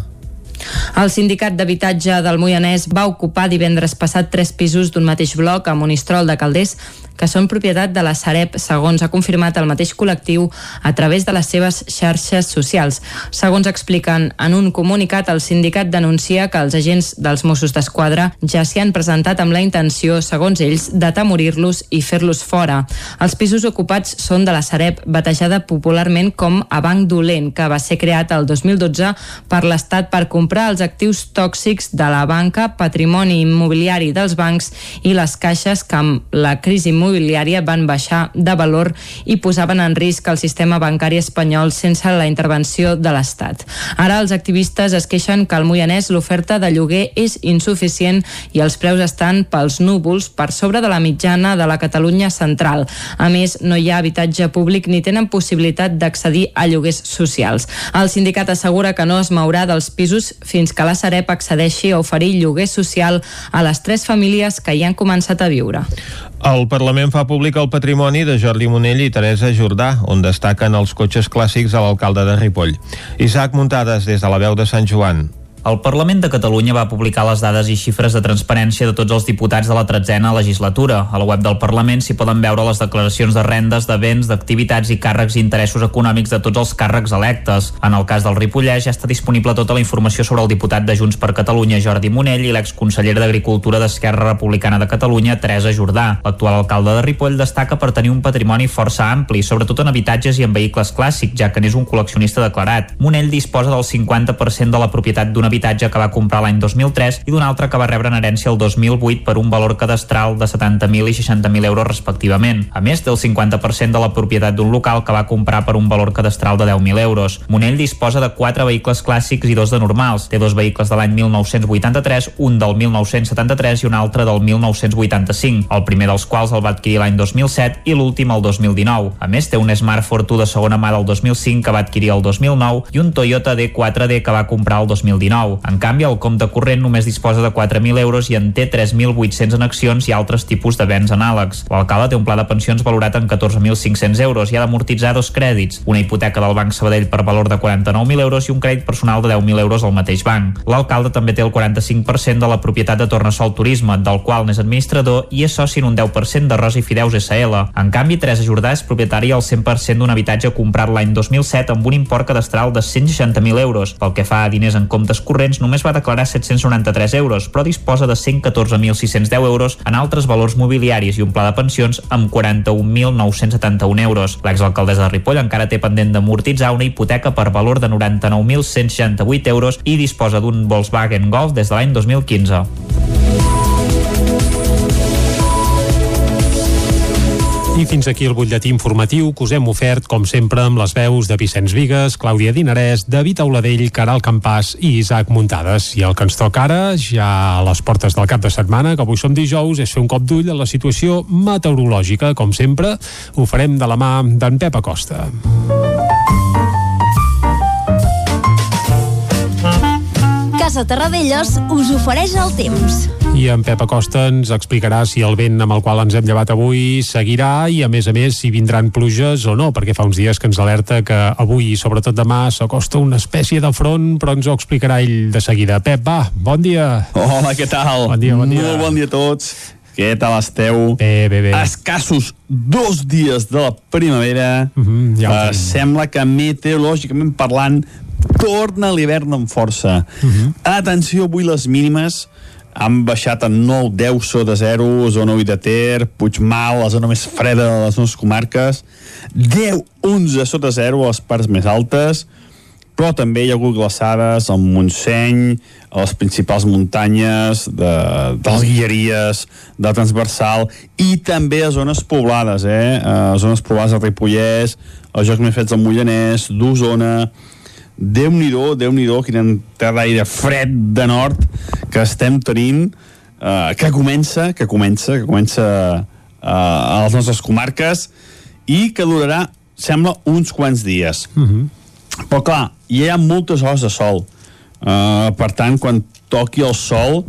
El sindicat d'habitatge del Moianès va ocupar divendres passat tres pisos d'un mateix bloc a Monistrol de Calders que són propietat de la Sareb, segons ha confirmat el mateix col·lectiu a través de les seves xarxes socials. Segons expliquen en un comunicat, el sindicat denuncia que els agents dels Mossos d'Esquadra ja s'hi han presentat amb la intenció, segons ells, d'atemorir-los i fer-los fora. Els pisos ocupats són de la Sareb, batejada popularment com a Banc Dolent, que va ser creat el 2012 per l'Estat per comprar els actius tòxics de la banca, patrimoni immobiliari dels bancs i les caixes que amb la crisi immobiliària van baixar de valor i posaven en risc el sistema bancari espanyol sense la intervenció de l'Estat. Ara els activistes es queixen que al Moianès l'oferta de lloguer és insuficient i els preus estan pels núvols per sobre de la mitjana de la Catalunya central. A més, no hi ha habitatge públic ni tenen possibilitat d'accedir a lloguers socials. El sindicat assegura que no es mourà dels pisos fins que la Sareb accedeixi a oferir lloguer social a les tres famílies que hi han començat a viure. El Parlament fa públic el patrimoni de Jordi Monell i Teresa Jordà, on destaquen els cotxes clàssics de l'alcalde de Ripoll. Isaac Muntades, des de la veu de Sant Joan. El Parlament de Catalunya va publicar les dades i xifres de transparència de tots els diputats de la tretzena legislatura. A la web del Parlament s'hi poden veure les declaracions de rendes, de béns, d'activitats i càrrecs i interessos econòmics de tots els càrrecs electes. En el cas del Ripollès ja està disponible tota la informació sobre el diputat de Junts per Catalunya, Jordi Monell, i l'exconsellera d'Agricultura d'Esquerra Republicana de Catalunya, Teresa Jordà. L'actual alcalde de Ripoll destaca per tenir un patrimoni força ampli, sobretot en habitatges i en vehicles clàssics, ja que n'és un col·leccionista declarat. Monell disposa del 50% de la propietat d'un habitatge que va comprar l'any 2003 i d'un altre que va rebre en herència el 2008 per un valor cadastral de 70.000 i 60.000 euros respectivament. A més, té el 50% de la propietat d'un local que va comprar per un valor cadastral de 10.000 euros. Monell disposa de 4 vehicles clàssics i dos de normals. Té dos vehicles de l'any 1983, un del 1973 i un altre del 1985, el primer dels quals el va adquirir l'any 2007 i l'últim el 2019. A més, té un Smart Fortwo de segona mà del 2005 que va adquirir el 2009 i un Toyota D4D que va comprar el 2019. En canvi, el compte corrent només disposa de 4.000 euros i en té 3.800 en accions i altres tipus de béns anàlegs. L'alcalde té un pla de pensions valorat en 14.500 euros i ha d'amortitzar dos crèdits, una hipoteca del Banc Sabadell per valor de 49.000 euros i un crèdit personal de 10.000 euros al mateix banc. L'alcalde també té el 45% de la propietat de Tornassol Turisme, del qual n'és administrador i és soci en un 10% de Rosa i Fideus SL. En canvi, Teresa Jordà és propietària al 100% d'un habitatge comprat l'any 2007 amb un import cadastral de 160.000 euros. Pel que fa a diners en comptes corrents, només va declarar 793 euros, però disposa de 114.610 euros en altres valors mobiliaris i un pla de pensions amb 41.971 euros. L'exalcaldessa de Ripoll encara té pendent d'amortitzar una hipoteca per valor de 99.168 euros i disposa d'un Volkswagen Golf des de l'any 2015. I fins aquí el butlletí informatiu que us hem ofert, com sempre, amb les veus de Vicenç Vigues, Clàudia Dinarès, David Auladell, Caral Campàs i Isaac Muntades. I el que ens toca ara, ja a les portes del cap de setmana, que avui som dijous, és fer un cop d'ull a la situació meteorològica. Com sempre, ho farem de la mà d'en Pep Acosta. Casa Terradellos us ofereix el temps. I en Pep Acosta ens explicarà si el vent amb el qual ens hem llevat avui seguirà i, a més a més, si vindran pluges o no, perquè fa uns dies que ens alerta que avui i sobretot demà s'acosta una espècie de front, però ens ho explicarà ell de seguida. Pep, va, bon dia. Hola, què tal? Bon dia, bon dia. Molt bon dia a tots. Què tal esteu? Bé, bé, bé. Escassos dos dies de la primavera. Mm -hmm, ja uh, sembla que meteorològicament parlant torna l'hivern amb força. Uh -huh. Atenció, avui les mínimes han baixat a 9, 10 sota 0, zona 8 de Ter, Puigmal, la zona més freda de les nostres comarques, 10, 11 sota 0 a les parts més altes, però també hi ha hagut glaçades al Montseny, a les principals muntanyes de, de les Guilleries, de Transversal, i també a zones poblades, eh? A zones poblades de Ripollès, els jocs més fets del Mollanès, d'Osona, Déu-n'hi-do, déu nhi déu quin entrada d'aire fred de nord que estem tenint, eh, que comença, que comença, que comença eh, a les nostres comarques i que durarà, sembla, uns quants dies. Mm -hmm. Però clar, hi ha moltes hores de sol. Uh, per tant, quan toqui el sol,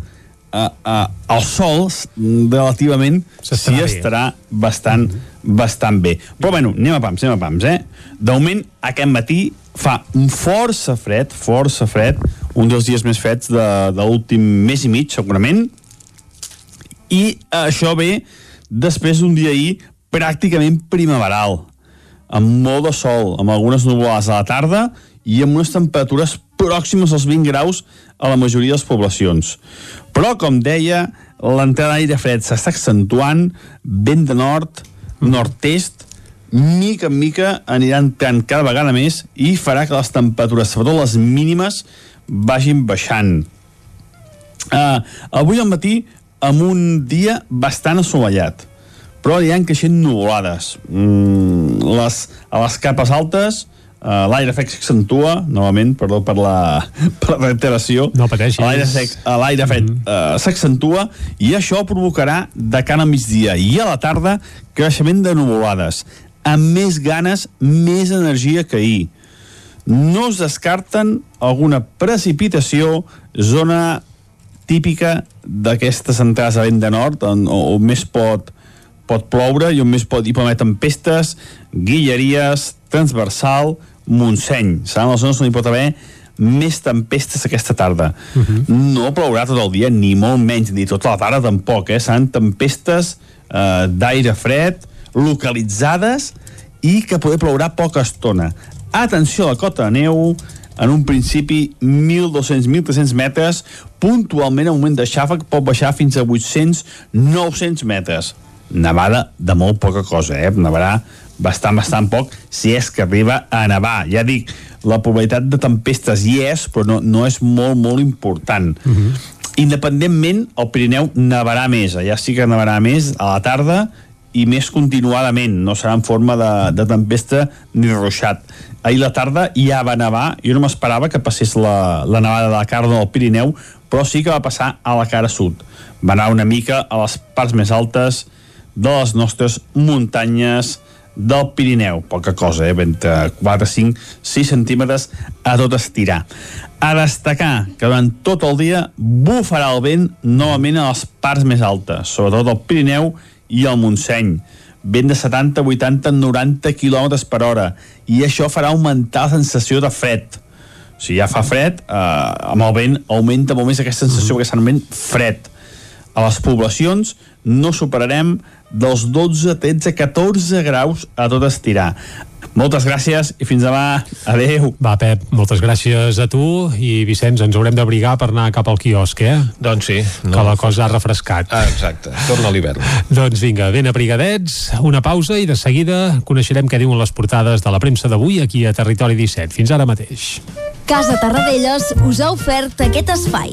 uh, uh, el sol relativament sí bé. estarà bastant, bastant bé. Però bueno, anem a pams, anem a pams, eh? De moment, aquest matí fa un força fred, força fred, un dels dies més freds de, de l'últim mes i mig, segurament, i això ve després d'un dia ahir pràcticament primaveral, amb molt de sol, amb algunes nuvolades a la tarda i amb unes temperatures pròximes als 20 graus a la majoria de les poblacions. Però, com deia, l'entrada d'aire fred s'està accentuant, vent de nord, nord-est, mica en mica anirà entrant cada vegada més i farà que les temperatures, sobretot les mínimes, vagin baixant. Uh, avui al matí, amb un dia bastant assolellat, però aniran creixent nuvolades. Mm, les, a les capes altes, Uh, l'aire sec s'accentua, novament, perdó per la, per la reiteració. No pateixis. L'aire sec, uh, l'aire fred Mhm. uh, s'accentua i això provocarà de cara a migdia i a la tarda creixement de nuvolades amb més ganes, més energia que ahir. No es descarten alguna precipitació, zona típica d'aquestes entrades a vent de nord, on, on més pot, pot ploure i on més pot, hi pot haver tempestes, guilleries, transversal, Montseny. Seran les zones on hi pot haver més tempestes aquesta tarda. Uh -huh. No plourà tot el dia, ni molt menys, ni tota la tarda tampoc, eh? Seran tempestes eh, d'aire fred, localitzades, i que poder plourà poca estona. Atenció a la cota de neu, en un principi 1.200-1.300 metres, puntualment el moment de xàfec pot baixar fins a 800-900 metres. Nevada de molt poca cosa, eh? Nevarà bastant, bastant poc, si és que arriba a nevar. Ja dic, la probabilitat de tempestes hi és, però no, no és molt, molt important. Uh -huh. Independentment, el Pirineu nevarà més, allà sí que nevarà més a la tarda i més continuadament, no serà en forma de, de tempesta ni ruixat. Ahir la tarda ja va nevar, jo no m'esperava que passés la, la nevada de la cara del Pirineu, però sí que va passar a la cara sud. Va anar una mica a les parts més altes de les nostres muntanyes del Pirineu, poca cosa, eh? entre 4, 5, 6 centímetres a tot estirar. A destacar que durant tot el dia bufarà el vent novament a les parts més altes, sobretot al Pirineu i al Montseny. Vent de 70, 80, 90 km per hora. I això farà augmentar la sensació de fred. Si ja fa fred, eh, amb el vent augmenta molt més aquesta sensació, mm -hmm. perquè fred. A les poblacions no superarem dels 12, 13, 14 graus a tot estirar. Moltes gràcies i fins demà. Adeu. Va, Pep, moltes gràcies a tu i Vicenç, ens haurem d'abrigar per anar cap al quiosc, eh? Doncs sí. No. Que la cosa ha refrescat. Ah, exacte. Torna l'hivern. doncs vinga, ben abrigadets, una pausa i de seguida coneixerem què diuen les portades de la premsa d'avui aquí a Territori 17. Fins ara mateix. Casa Tarradellas us ha ofert aquest espai.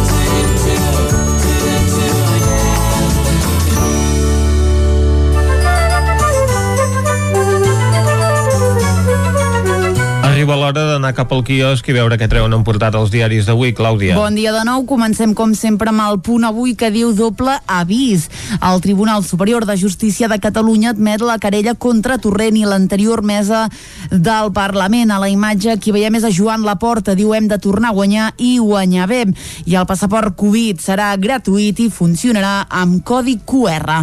Arriba l'hora d'anar cap al quiosc i veure què treuen en portat els diaris d'avui, Clàudia. Bon dia de nou. Comencem, com sempre, amb el punt avui que diu doble avís. El Tribunal Superior de Justícia de Catalunya admet la querella contra Torrent i l'anterior mesa del Parlament. A la imatge qui veiem és a Joan Laporta. Diu hem de tornar a guanyar i guanyar bé. I el passaport Covid serà gratuït i funcionarà amb codi QR.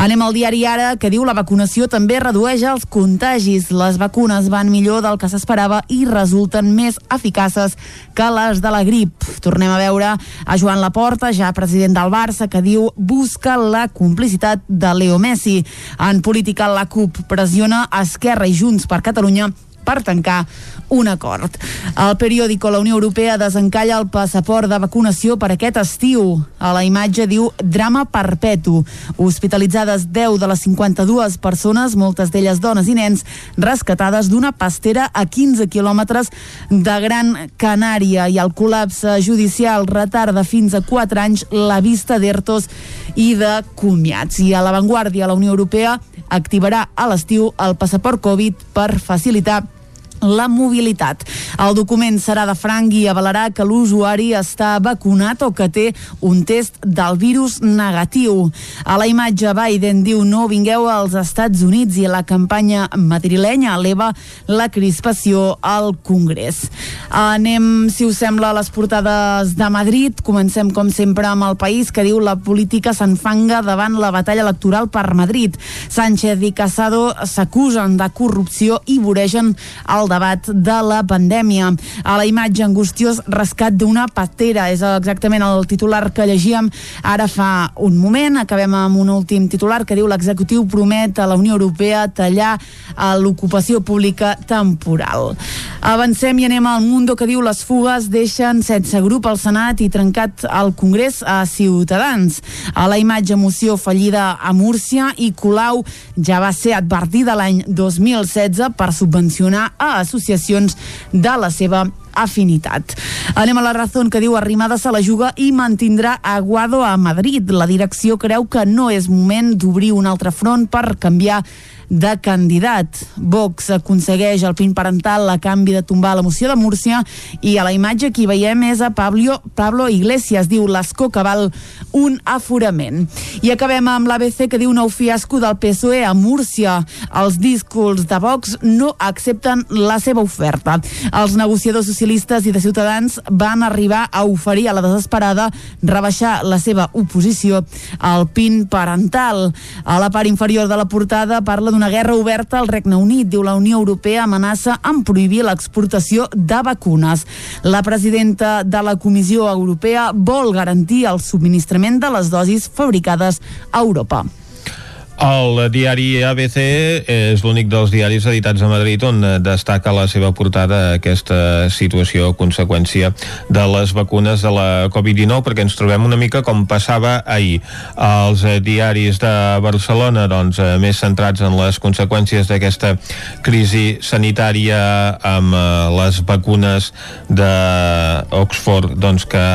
Anem al diari Ara, que diu la vacunació també redueix els contagis. Les vacunes van millor del que s'esperava i resulten més eficaces que les de la grip. Tornem a veure a Joan Laporta, ja president del Barça, que diu busca la complicitat de Leo Messi. En política, la CUP pressiona Esquerra i Junts per Catalunya per tancar un acord. El periòdico La Unió Europea desencalla el passaport de vacunació per aquest estiu. A la imatge diu drama perpetu. Hospitalitzades 10 de les 52 persones, moltes d'elles dones i nens, rescatades d'una pastera a 15 quilòmetres de Gran Canària i el col·lapse judicial retarda fins a 4 anys la vista d'ERTOs i de comiats. I a l'avantguàrdia, la Unió Europea activarà a l'estiu el passaport Covid per facilitar la mobilitat. El document serà de franc i avalarà que l'usuari està vacunat o que té un test del virus negatiu. A la imatge Biden diu no vingueu als Estats Units i la campanya madrilenya eleva la crispació al Congrés. Anem, si us sembla, a les portades de Madrid. Comencem, com sempre, amb el país que diu la política s'enfanga davant la batalla electoral per Madrid. Sánchez i Casado s'acusen de corrupció i voregen el debat de la pandèmia. A la imatge angustiós rescat d'una patera és exactament el titular que llegíem ara fa un moment. Acabem amb un últim titular que diu l'executiu promet a la Unió Europea tallar l'ocupació pública temporal. Avancem i anem al Mundo que diu les fugues deixen sense grup al Senat i trencat al Congrés a Ciutadans. A la imatge moció fallida a Múrcia i Colau ja va ser advertida l'any 2016 per subvencionar a associacions de la seva afinitat. Anem a la raó que diu Arrimadas a la juga i mantindrà Aguado a Madrid. La direcció creu que no és moment d'obrir un altre front per canviar de candidat. Vox aconsegueix el pin parental a canvi de tombar la moció de Múrcia i a la imatge que hi veiem és a Pablo, Pablo Iglesias, diu l'escó que val un aforament. I acabem amb l'ABC que diu nou fiasco del PSOE a Múrcia. Els discurs de Vox no accepten la seva oferta. Els negociadors socialistes i de Ciutadans van arribar a oferir a la desesperada rebaixar la seva oposició al PIN parental. A la part inferior de la portada parla d'una guerra oberta al Regne Unit. Diu la Unió Europea amenaça amb prohibir l'exportació de vacunes. La presidenta de la Comissió Europea vol garantir el subministrament de les dosis fabricades a Europa. El diari ABC és l'únic dels diaris editats a Madrid on destaca la seva portada aquesta situació a conseqüència de les vacunes de la Covid-19 perquè ens trobem una mica com passava ahir. Els diaris de Barcelona doncs, més centrats en les conseqüències d'aquesta crisi sanitària amb eh, les vacunes d'Oxford doncs, que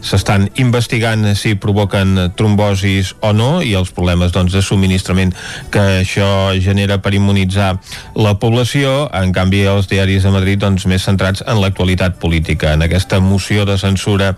s'estan investigant si provoquen trombosis o no i els problemes doncs, de subministrament subministrament que això genera per immunitzar la població, en canvi els diaris de Madrid doncs, més centrats en l'actualitat política, en aquesta moció de censura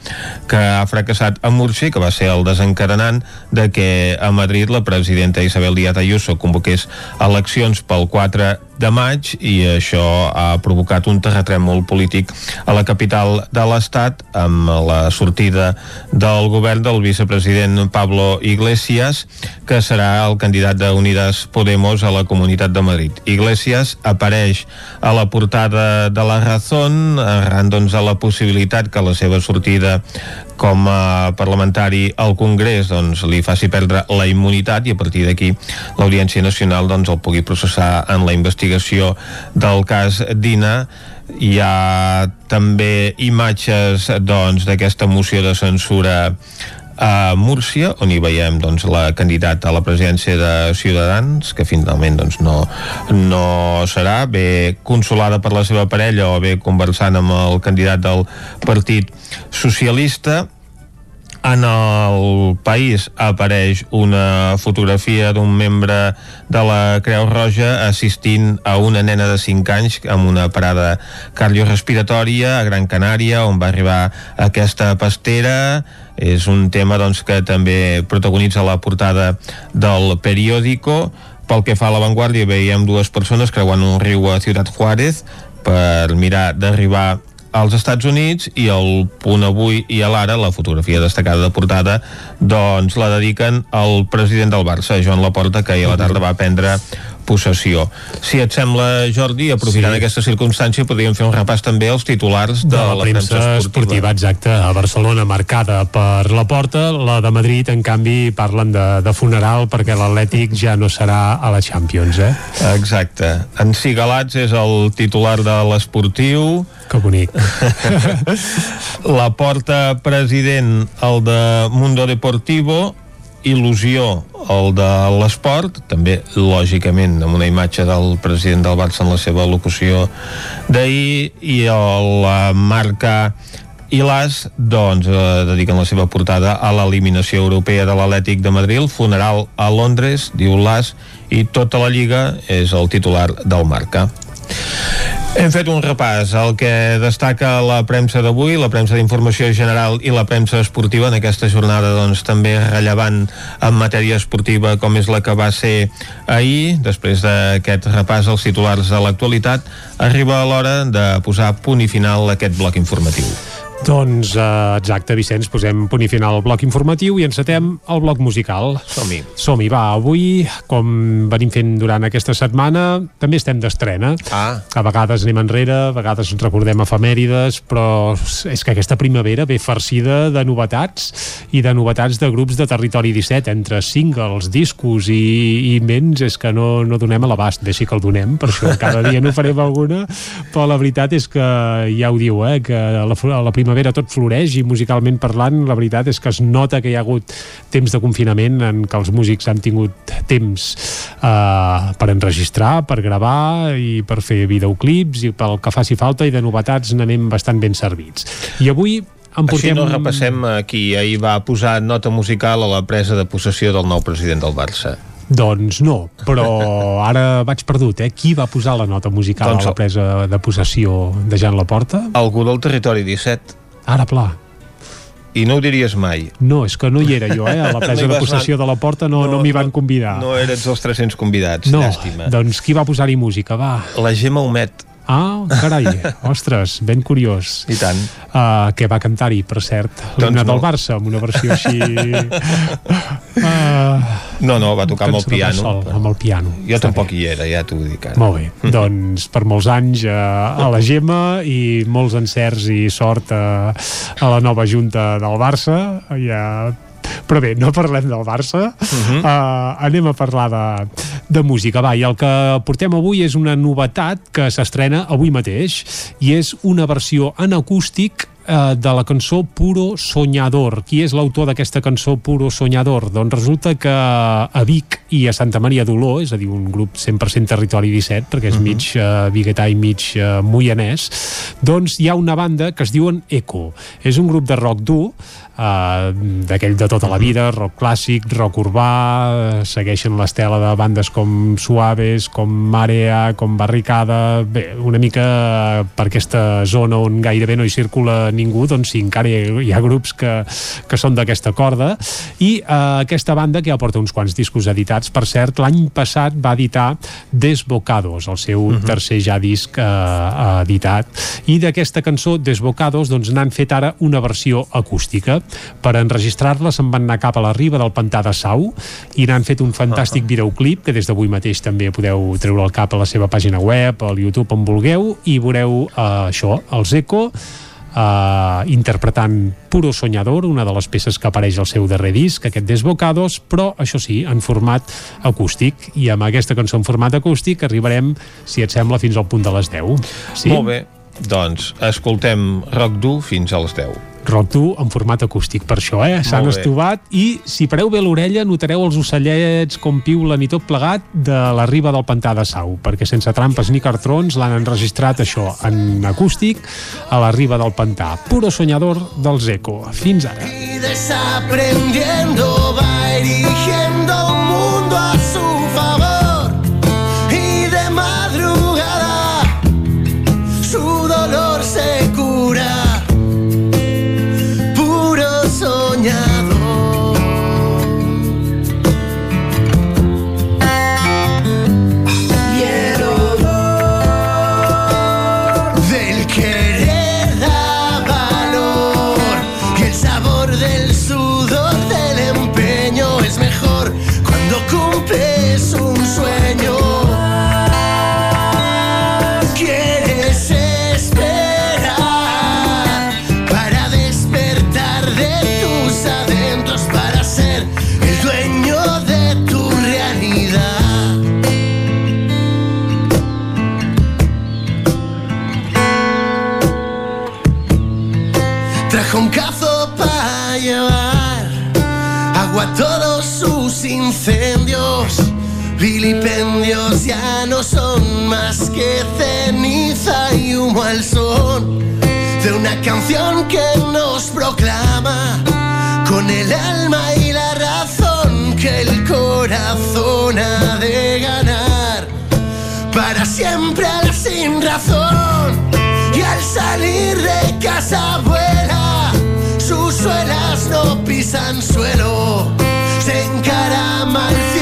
que ha fracassat a Murcia, que va ser el desencadenant de que a Madrid la presidenta Isabel Díaz Ayuso convoqués eleccions pel 4 de maig i això ha provocat un terratrèmol polític a la capital de l'Estat amb la sortida del govern del vicepresident Pablo Iglesias que serà el candidat de Unidas Podemos a la Comunitat de Madrid. Iglesias apareix a la portada de la Razón arran doncs, a la possibilitat que la seva sortida com a parlamentari al Congrés doncs, li faci perdre la immunitat i a partir d'aquí l'Audiència Nacional doncs, el pugui processar en la investigació del cas Dina. Hi ha també imatges doncs, d'aquesta moció de censura a Múrcia, on hi veiem doncs, la candidata a la presidència de Ciutadans, que finalment doncs, no, no serà, bé consolada per la seva parella o bé conversant amb el candidat del Partit Socialista, en el país apareix una fotografia d'un membre de la Creu Roja assistint a una nena de 5 anys amb una parada cardiorrespiratòria a Gran Canària on va arribar aquesta pastera. És un tema doncs, que també protagonitza la portada del periòdico. Pel que fa a l'avantguàrdia veiem dues persones creuant un riu a Ciutat Juárez per mirar d'arribar als Estats Units i el punt avui i a l'ara, la fotografia destacada de portada, doncs la dediquen al president del Barça, Joan Laporta, que ahir a la tarda va prendre possessió. Si et sembla, Jordi, aprofitant sí. aquesta circumstància, podríem fer un repàs també als titulars de, de la, la premsa, premsa esportiva. esportiva. Exacte, a Barcelona marcada per la porta, la de Madrid, en canvi, parlen de, de funeral perquè l'Atlètic ja no serà a la Champions, eh? Exacte. En Sigalats és el titular de l'esportiu. Que bonic. la porta president, el de Mundo Deportivo, il·lusió el de l'esport, també lògicament amb una imatge del president del Barça en la seva locució d'ahir i la marca i l'AS doncs, eh, dediquen la seva portada a l'eliminació europea de l'Atlètic de Madrid, el funeral a Londres, diu l'AS, i tota la lliga és el titular del Marca. Hem fet un repàs al que destaca la premsa d'avui, la premsa d'informació general i la premsa esportiva en aquesta jornada doncs, també rellevant en matèria esportiva com és la que va ser ahir. Després d'aquest repàs als titulars de l'actualitat, arriba l'hora de posar punt i final a aquest bloc informatiu. Doncs uh, exacte, Vicenç, posem punt i final al bloc informatiu i encetem el bloc musical. Som-hi. Som-hi, va. Avui, com venim fent durant aquesta setmana, també estem d'estrena. Ah. A vegades anem enrere, a vegades recordem efemèrides, però és que aquesta primavera ve farcida de novetats i de novetats de grups de Territori 17, entre singles, discos i, i invents, és que no, no donem a l'abast, deixi que el donem, per això cada dia no farem alguna, però la veritat és que ja ho diu, eh, que la, la primavera primavera tot floreix i musicalment parlant la veritat és que es nota que hi ha hagut temps de confinament en què els músics han tingut temps uh, per enregistrar, per gravar i per fer videoclips i pel que faci falta i de novetats n'anem bastant ben servits. I avui en portem... Així no repassem qui ahir va posar nota musical a la presa de possessió del nou president del Barça. Doncs no, però ara vaig perdut, eh? Qui va posar la nota musical doncs, a la presa de possessió de Jan Laporta? Algú del territori 17. Ara pla. I no ho diries mai. No, és que no hi era jo, eh? A la presa no de possessió de la porta no, no, no m'hi van convidar. No eres dels 300 convidats, no, llàstima. doncs qui va posar-hi música, va? La Gemma Homet. Ah, carai, ostres, ben curiós. I tant. Uh, que va cantar-hi, per cert, l'himne doncs del Barça, amb una versió així... Uh, no, no, va tocar amb el piano. Sol, però... Amb el piano. Jo tampoc hi era, ja t'ho dic ara. Molt bé, doncs per molts anys uh, a la Gemma i molts encerts i sort uh, a la nova junta del Barça. Ja però bé, no parlem del Barça uh -huh. uh, anem a parlar de, de música, va, i el que portem avui és una novetat que s'estrena avui mateix i és una versió en acústic eh, de la cançó Puro Soñador. Qui és l'autor d'aquesta cançó Puro Soñador? Doncs resulta que a Vic i a Santa Maria d'Oló, és a dir, un grup 100% territori 17, perquè és uh -huh. mig eh, biguetà i mig eh, moianès, doncs hi ha una banda que es diuen Eco. És un grup de rock dur uh, d'aquell de tota la vida, rock clàssic, rock urbà, uh, segueixen l'estela de bandes com Suaves, com Marea, com Barricada, bé, una mica per aquesta zona on gairebé no hi circula ningú, doncs sí, encara hi ha, hi ha grups que, que són d'aquesta corda, i uh, aquesta banda que ja porta uns quants discos editats, per cert, l'any passat va editar Desbocados, el seu uh -huh. tercer ja disc uh, editat, i d'aquesta cançó Desbocados doncs n'han fet ara una versió acústica per enregistrar-la se'n van anar cap a la riba del pantà de Sau i n'han fet un fantàstic uh -huh. videoclip que des d'avui mateix també podeu treure el cap a la seva pàgina web, al YouTube on vulgueu i veureu uh, això, els Eco uh, interpretant Puro Soñador, una de les peces que apareix al seu darrer disc, aquest Desbocados, però això sí, en format acústic i amb aquesta cançó en format acústic arribarem, si et sembla, fins al punt de les 10. Sí? Molt bé, doncs escoltem Rock Dur fins a les 10 rock dur en format acústic per això, eh? S'han estovat i si pareu bé l'orella notareu els ocellets com piulen i tot plegat de la riba del pantà de Sau, perquè sense trampes ni cartrons l'han enregistrat això en acústic a la riba del pantà. Puro soñador dels Eco. Fins ara. Y desaprendiendo va a todos sus incendios. Vilipendios ya no son más que ceniza y humo al son de una canción que nos proclama con el alma y la razón que el corazón ha de ganar para siempre al sin razón y al salir de casa sus suelas no pisan suelo se encarama al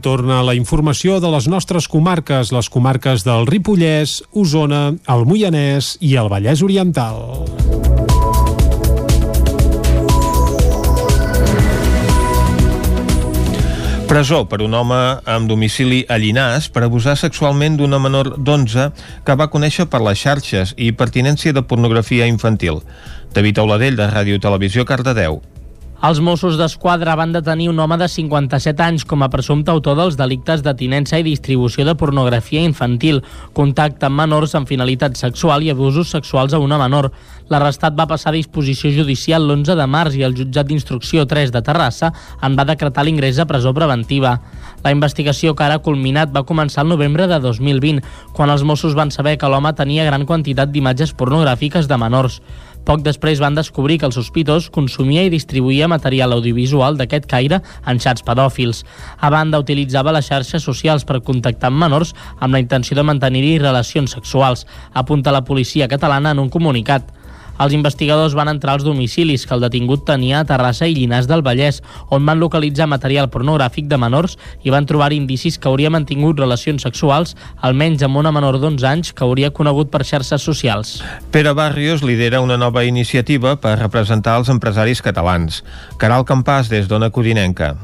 Torna la informació de les nostres comarques, les comarques del Ripollès, Osona, el Moianès i el Vallès Oriental. Presó per un home amb domicili a Llinàs per abusar sexualment d'una menor d'11 que va conèixer per les xarxes i pertinència de pornografia infantil. David Auladell, de Ràdio Televisió, Cardedeu. Els Mossos d'Esquadra van detenir un home de 57 anys com a presumpte autor dels delictes de tinença i distribució de pornografia infantil, contacte amb menors amb finalitat sexual i abusos sexuals a una menor. L'arrestat va passar a disposició judicial l'11 de març i el jutjat d'instrucció 3 de Terrassa en va decretar l'ingrés a presó preventiva. La investigació que ara ha culminat va començar el novembre de 2020, quan els Mossos van saber que l'home tenia gran quantitat d'imatges pornogràfiques de menors. Poc després van descobrir que el sospitós consumia i distribuïa material audiovisual d'aquest caire en xats pedòfils. A banda, utilitzava les xarxes socials per contactar amb menors amb la intenció de mantenir-hi relacions sexuals, apunta la policia catalana en un comunicat. Els investigadors van entrar als domicilis que el detingut tenia a Terrassa i Llinars del Vallès, on van localitzar material pornogràfic de menors i van trobar indicis que hauria mantingut relacions sexuals, almenys amb una menor d'11 anys que hauria conegut per xarxes socials. Pere Barrios lidera una nova iniciativa per representar els empresaris catalans. Caral Campàs, des d'Ona Codinenca.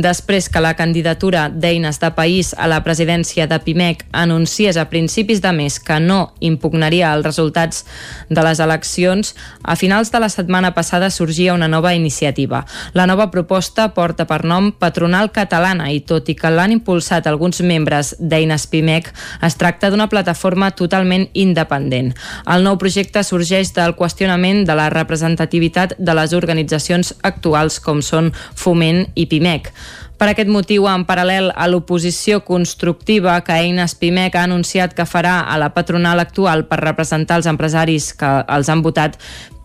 Després que la candidatura d'Eines de País a la presidència de PIMEC anunciés a principis de mes que no impugnaria els resultats de les eleccions, a finals de la setmana passada sorgia una nova iniciativa. La nova proposta porta per nom Patronal Catalana i tot i que l'han impulsat alguns membres d'Eines PIMEC, es tracta d'una plataforma totalment independent. El nou projecte sorgeix del qüestionament de la representativitat de les organitzacions actuals com són Foment i PIMEC. Per aquest motiu, en paral·lel a l'oposició constructiva que Eines Pimec ha anunciat que farà a la patronal actual per representar els empresaris que els han votat,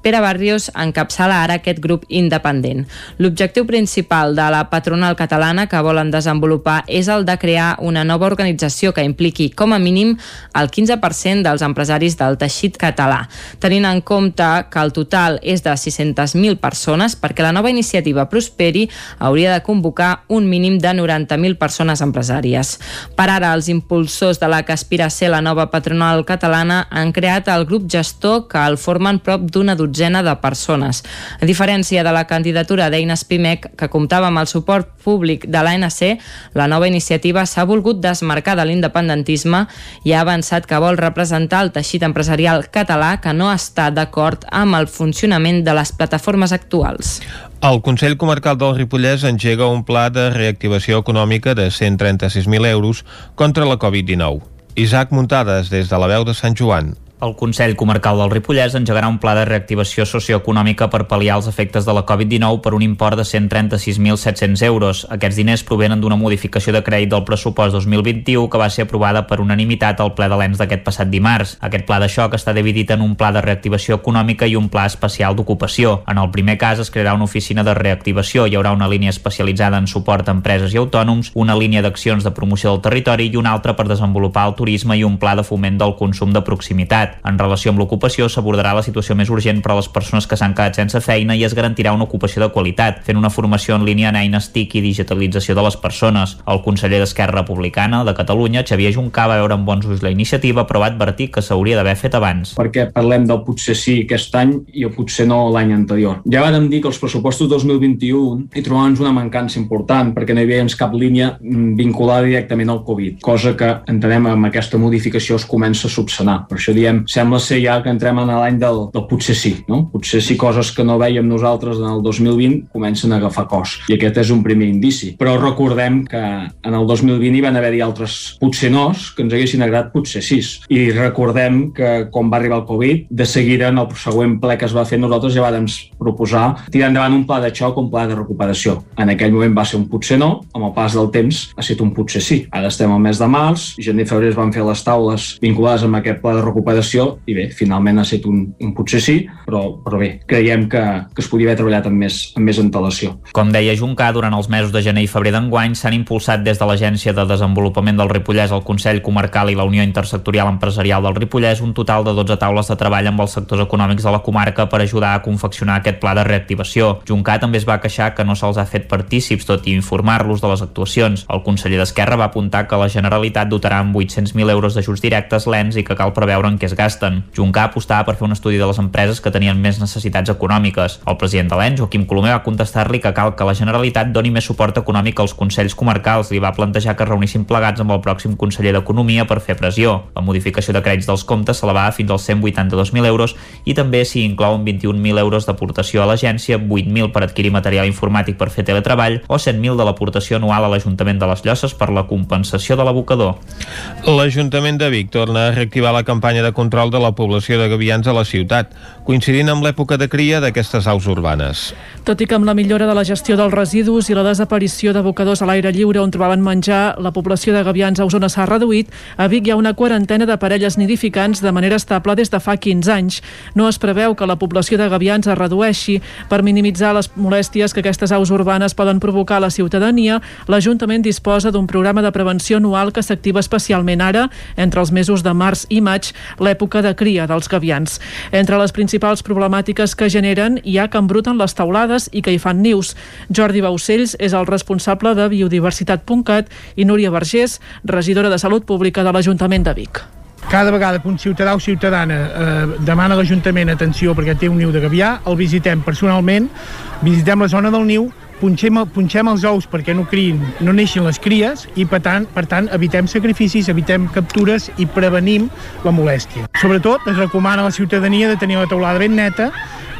Pere Barrios encapçala ara aquest grup independent. L'objectiu principal de la patronal catalana que volen desenvolupar és el de crear una nova organització que impliqui com a mínim el 15% dels empresaris del teixit català, tenint en compte que el total és de 600.000 persones perquè la nova iniciativa prosperi hauria de convocar un mínim de 90.000 persones empresàries. Per ara, els impulsors de la que aspira a ser la nova patronal catalana han creat el grup gestor que el formen prop d'una dotzena de persones. A diferència de la candidatura d'Eines Pimec, que comptava amb el suport públic de l'ANC, la nova iniciativa s'ha volgut desmarcar de l'independentisme i ha avançat que vol representar el teixit empresarial català que no està d'acord amb el funcionament de les plataformes actuals. El Consell Comarcal del Ripollès engega un pla de reactivació econòmica de 136.000 euros contra la Covid-19. Isaac Muntades, des de la veu de Sant Joan. El Consell Comarcal del Ripollès engegarà un pla de reactivació socioeconòmica per pal·liar els efectes de la Covid-19 per un import de 136.700 euros. Aquests diners provenen d'una modificació de crèdit del pressupost 2021 que va ser aprovada per unanimitat al ple de l'ENS d'aquest passat dimarts. Aquest pla de xoc està dividit en un pla de reactivació econòmica i un pla especial d'ocupació. En el primer cas es crearà una oficina de reactivació, hi haurà una línia especialitzada en suport a empreses i autònoms, una línia d'accions de promoció del territori i una altra per desenvolupar el turisme i un pla de foment del consum de proximitat. En relació amb l'ocupació s'abordarà la situació més urgent per a les persones que s'han quedat sense feina i es garantirà una ocupació de qualitat, fent una formació en línia en eines TIC i digitalització de les persones. El conseller d'Esquerra Republicana de Catalunya, Xavier Juncà, va veure amb bons ulls la iniciativa, però va advertir que s'hauria d'haver fet abans. Perquè parlem del potser sí aquest any i potser no l'any anterior. Ja vàrem dir que els pressupostos 2021 hi trobàvem una mancança important perquè no hi havia cap línia mm, vinculada directament al Covid, cosa que entenem amb aquesta modificació es comença a subsanar. Per això diem, sembla ser ja que entrem en l'any del, del potser sí, no? Potser sí coses que no veiem nosaltres en el 2020 comencen a agafar cos. I aquest és un primer indici. Però recordem que en el 2020 hi van haver-hi altres potser nos que ens haguessin agradat potser sis. I recordem que quan va arribar el Covid, de seguida en el següent ple que es va fer nosaltres ja vam proposar tirar endavant un pla de xoc, un pla de recuperació. En aquell moment va ser un potser no, amb el pas del temps ha estat un potser sí. Ara estem al mes de març, gener i febrer es van fer les taules vinculades amb aquest pla de recuperació i bé, finalment ha estat un, un potser sí, però, però bé, creiem que, que es podia haver treballat amb més, amb més antelació. Com deia Juncà, durant els mesos de gener i febrer d'enguany s'han impulsat des de l'Agència de Desenvolupament del Ripollès, el Consell Comarcal i la Unió Intersectorial Empresarial del Ripollès un total de 12 taules de treball amb els sectors econòmics de la comarca per ajudar a confeccionar aquest pla de reactivació. Juncà també es va queixar que no se'ls ha fet partícips, tot i informar-los de les actuacions. El conseller d'Esquerra va apuntar que la Generalitat dotarà amb 800.000 euros d'ajuts directes l'ENS i que cal preveure en què es gasten. Juncà apostava per fer un estudi de les empreses que tenien més necessitats econòmiques. El president de l'ENS, Joaquim Colomer, va contestar-li que cal que la Generalitat doni més suport econòmic als consells comarcals. Li va plantejar que reunissin plegats amb el pròxim conseller d'Economia per fer pressió. La modificació de crèdits dels comptes s'elevava fins als 182.000 euros i també s'hi inclouen 21.000 euros d'aportació a l'agència, 8.000 per adquirir material informàtic per fer teletreball o 100.000 de l'aportació anual a l'Ajuntament de les Llosses per la compensació de l'abocador. L'Ajuntament de Vic torna a reactivar la campanya de control de la població de gavians a la ciutat, coincidint amb l'època de cria d'aquestes aus urbanes. Tot i que amb la millora de la gestió dels residus i la desaparició d'abocadors a l'aire lliure on trobaven menjar, la població de gavians a Osona s'ha reduït, a Vic hi ha una quarantena de parelles nidificants de manera estable des de fa 15 anys. No es preveu que la població de gavians es redueixi. Per minimitzar les molèsties que aquestes aus urbanes poden provocar a la ciutadania, l'Ajuntament disposa d'un programa de prevenció anual que s'activa especialment ara, entre els mesos de març i maig, l'època de cria dels gavians. Entre les principals problemàtiques que generen hi ha que embruten les taulades i que hi fan nius. Jordi Baucells és el responsable de Biodiversitat.cat i Núria Vergés, regidora de Salut Pública de l'Ajuntament de Vic. Cada vegada que un ciutadà o ciutadana eh, demana a l'Ajuntament atenció perquè té un niu de gavià, el visitem personalment, visitem la zona del niu, punxem, punxem els ous perquè no criïn, no neixin les cries i per tant, per tant evitem sacrificis, evitem captures i prevenim la molèstia. Sobretot es recomana a la ciutadania de tenir la teulada ben neta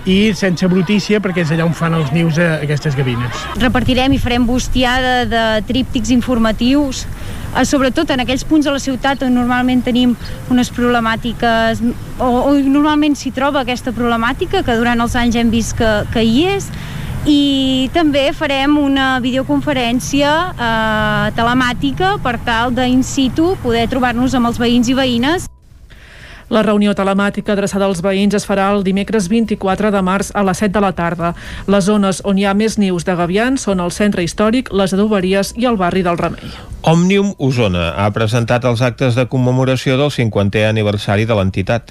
i sense brutícia perquè és allà on fan els nius a aquestes gavines. Repartirem i farem bustiada de tríptics informatius eh, sobretot en aquells punts de la ciutat on normalment tenim unes problemàtiques o, o normalment s'hi troba aquesta problemàtica que durant els anys hem vist que, que hi és i també farem una videoconferència eh, telemàtica per tal de in situ poder trobar-nos amb els veïns i veïnes la reunió telemàtica adreçada als veïns es farà el dimecres 24 de març a les 7 de la tarda. Les zones on hi ha més nius de gavians són el centre històric, les adoberies i el barri del Remei. Òmnium Osona ha presentat els actes de commemoració del 50è aniversari de l'entitat.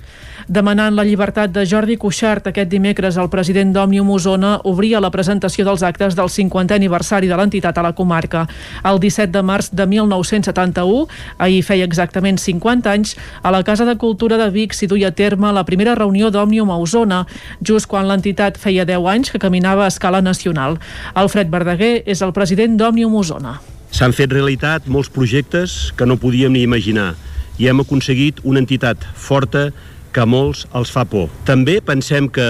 Demanant la llibertat de Jordi Cuixart aquest dimecres, el president d'Òmnium Osona obria la presentació dels actes del 50è aniversari de l'entitat a la comarca. El 17 de març de 1971, ahir feia exactament 50 anys, a la Casa de Cultura de Vic s'hi duia a terme la primera reunió d'Òmnium a Osona, just quan l'entitat feia 10 anys que caminava a escala nacional. Alfred Verdaguer és el president d'Òmnium Osona. S'han fet realitat molts projectes que no podíem ni imaginar i hem aconseguit una entitat forta que a molts els fa por. També pensem que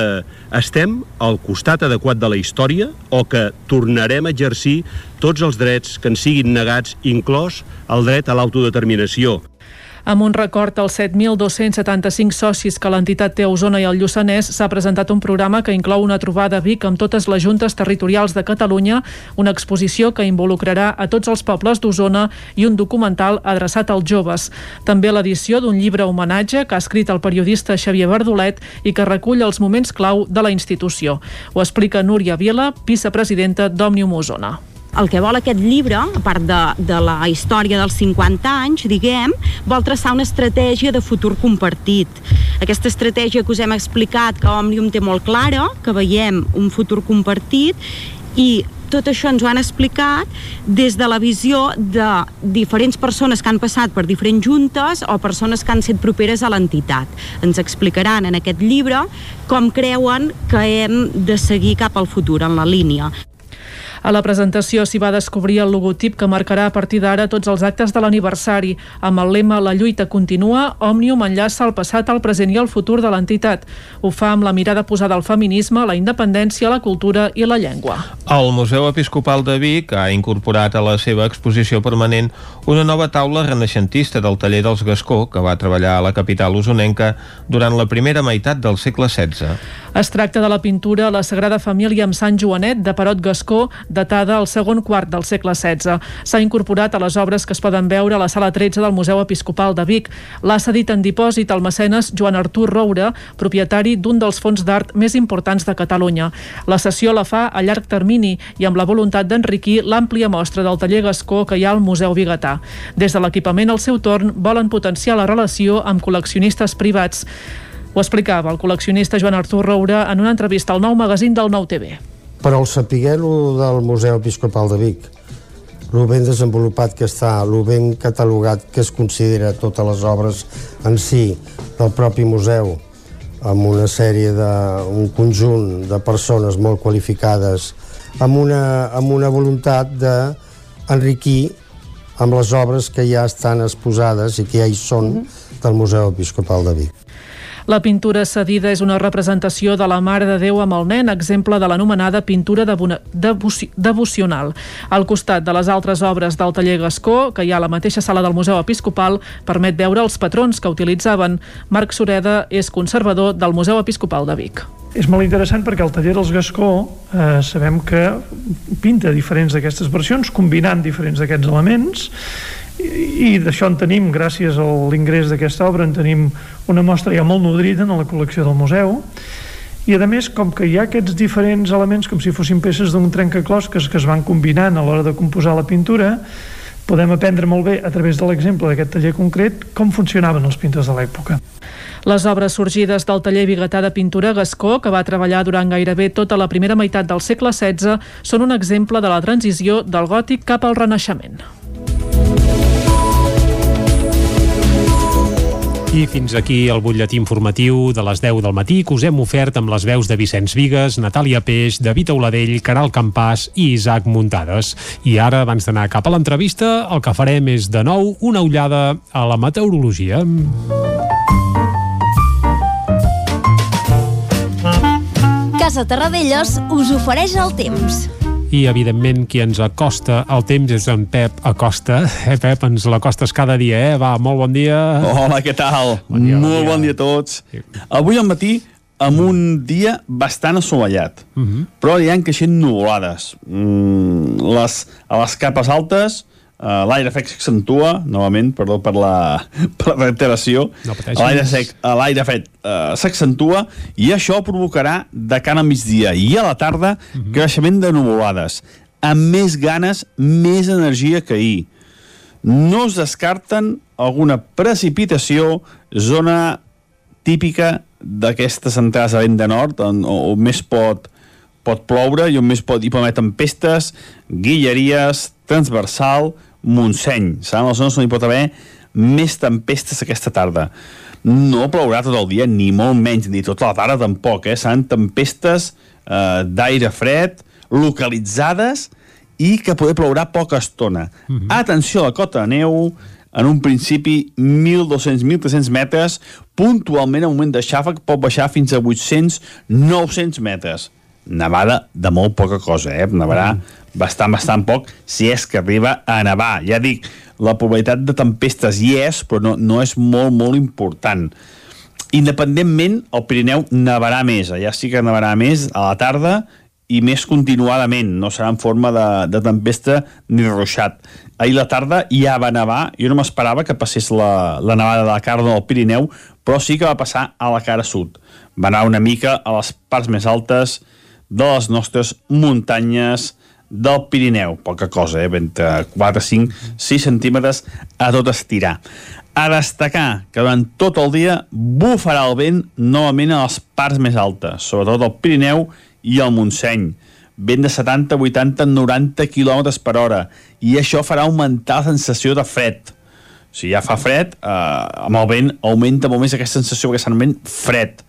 estem al costat adequat de la història o que tornarem a exercir tots els drets que ens siguin negats, inclòs el dret a l'autodeterminació. Amb un record als 7.275 socis que l'entitat té a Osona i al Lluçanès, s'ha presentat un programa que inclou una trobada a Vic amb totes les juntes territorials de Catalunya, una exposició que involucrarà a tots els pobles d'Osona i un documental adreçat als joves. També l'edició d'un llibre homenatge que ha escrit el periodista Xavier Verdolet i que recull els moments clau de la institució. Ho explica Núria Vila, vicepresidenta d'Òmnium Osona el que vol aquest llibre, a part de, de la història dels 50 anys, diguem, vol traçar una estratègia de futur compartit. Aquesta estratègia que us hem explicat, que Òmnium té molt clara, que veiem un futur compartit, i tot això ens ho han explicat des de la visió de diferents persones que han passat per diferents juntes o persones que han set properes a l'entitat. Ens explicaran en aquest llibre com creuen que hem de seguir cap al futur en la línia. A la presentació s'hi va descobrir el logotip que marcarà a partir d'ara tots els actes de l'aniversari. Amb el lema La lluita continua, Òmnium enllaça el passat, el present i el futur de l'entitat. Ho fa amb la mirada posada al feminisme, la independència, la cultura i la llengua. El Museu Episcopal de Vic ha incorporat a la seva exposició permanent una nova taula renaixentista del taller dels Gascó, que va treballar a la capital usonenca durant la primera meitat del segle XVI. Es tracta de la pintura La Sagrada Família amb Sant Joanet de Parot Gascó, datada al segon quart del segle XVI. S'ha incorporat a les obres que es poden veure a la sala 13 del Museu Episcopal de Vic. L'ha cedit en dipòsit al mecenes Joan Artur Roura, propietari d'un dels fons d'art més importants de Catalunya. La sessió la fa a llarg termini i amb la voluntat d'enriquir l'àmplia mostra del taller Gascó que hi ha al Museu Bigatà. Des de l'equipament, al seu torn, volen potenciar la relació amb col·leccionistes privats. Ho explicava el col·leccionista Joan Artur Roura en una entrevista al nou magazín del Nou TV però el saber del Museu Episcopal de Vic, el ben desenvolupat que està, el ben catalogat que es considera totes les obres en si del propi museu, amb una sèrie de, un conjunt de persones molt qualificades, amb una, amb una voluntat d'enriquir amb les obres que ja estan exposades i que ja hi són del Museu Episcopal de Vic. La pintura cedida és una representació de la Mare de Déu amb el nen, exemple de l'anomenada pintura devoci devocional. Al costat de les altres obres del taller Gascó, que hi ha a la mateixa sala del Museu Episcopal, permet veure els patrons que utilitzaven. Marc Sureda és conservador del Museu Episcopal de Vic. És molt interessant perquè el taller dels Gascó eh, sabem que pinta diferents d'aquestes versions, combinant diferents d'aquests elements i, d'això en tenim, gràcies a l'ingrés d'aquesta obra, en tenim una mostra ja molt nodrida en la col·lecció del museu i a més, com que hi ha aquests diferents elements com si fossin peces d'un trencaclosques que es van combinant a l'hora de composar la pintura podem aprendre molt bé a través de l'exemple d'aquest taller concret com funcionaven els pintors de l'època. Les obres sorgides del taller Bigatà de Pintura Gascó, que va treballar durant gairebé tota la primera meitat del segle XVI, són un exemple de la transició del gòtic cap al renaixement. I fins aquí el butlletí informatiu de les 10 del matí que us hem ofert amb les veus de Vicenç Vigues, Natàlia Peix, David Auladell, Caral Campàs i Isaac Muntades. I ara, abans d'anar cap a l'entrevista, el que farem és de nou una ullada a la meteorologia. Casa Terradellos us ofereix el temps i evidentment qui ens acosta el temps és en Pep Acosta eh Pep, ens l'acostes cada dia eh? va, molt bon dia Hola, què tal? Bon dia, molt bon dia. bon dia a tots sí. Avui al matí amb un dia bastant assolellat uh mhm. -huh. però hi ha creixent nuvolades mm, les, a les capes altes Uh, l'aire sec s'accentua, novament, perdó per la, per la reiteració, no l'aire sec, uh, l'aire fred uh, s'accentua i això provocarà de cara a migdia i a la tarda uh mhm. -huh. creixement de nuvolades, amb més ganes, més energia que ahir. No es descarten alguna precipitació, zona típica d'aquestes entrades a vent de nord, on, on més pot, pot ploure i on més pot, hi pot haver tempestes, guilleries, transversal, Montseny. Seran les zones on hi pot haver més tempestes aquesta tarda. No plourà tot el dia, ni molt menys, ni tota la tarda tampoc, eh? Seran tempestes eh, d'aire fred, localitzades, i que poder plourà poca estona. Mhm. -huh. Atenció a la cota de neu, en un principi 1.200-1.300 metres, puntualment el moment de xàfec pot baixar fins a 800-900 metres. Nevada de molt poca cosa, eh? Nevarà -huh bastant, bastant poc, si és que arriba a nevar. Ja dic, la probabilitat de tempestes hi és, però no, no és molt, molt important. Independentment, el Pirineu nevarà més, allà sí que nevarà més a la tarda i més continuadament, no serà en forma de, de tempesta ni ruixat. Ahir la tarda ja va nevar, jo no m'esperava que passés la, la nevada de la cara del Pirineu, però sí que va passar a la cara sud. Va anar una mica a les parts més altes de les nostres muntanyes del Pirineu, poca cosa, eh? entre 4, 5, 6 centímetres a tot estirar. A destacar que durant tot el dia bufarà el vent novament a les parts més altes, sobretot el Pirineu i el Montseny. Vent de 70, 80, 90 km per hora. I això farà augmentar la sensació de fred. Si ja fa fred, eh, amb el vent augmenta molt més aquesta sensació perquè vent fred.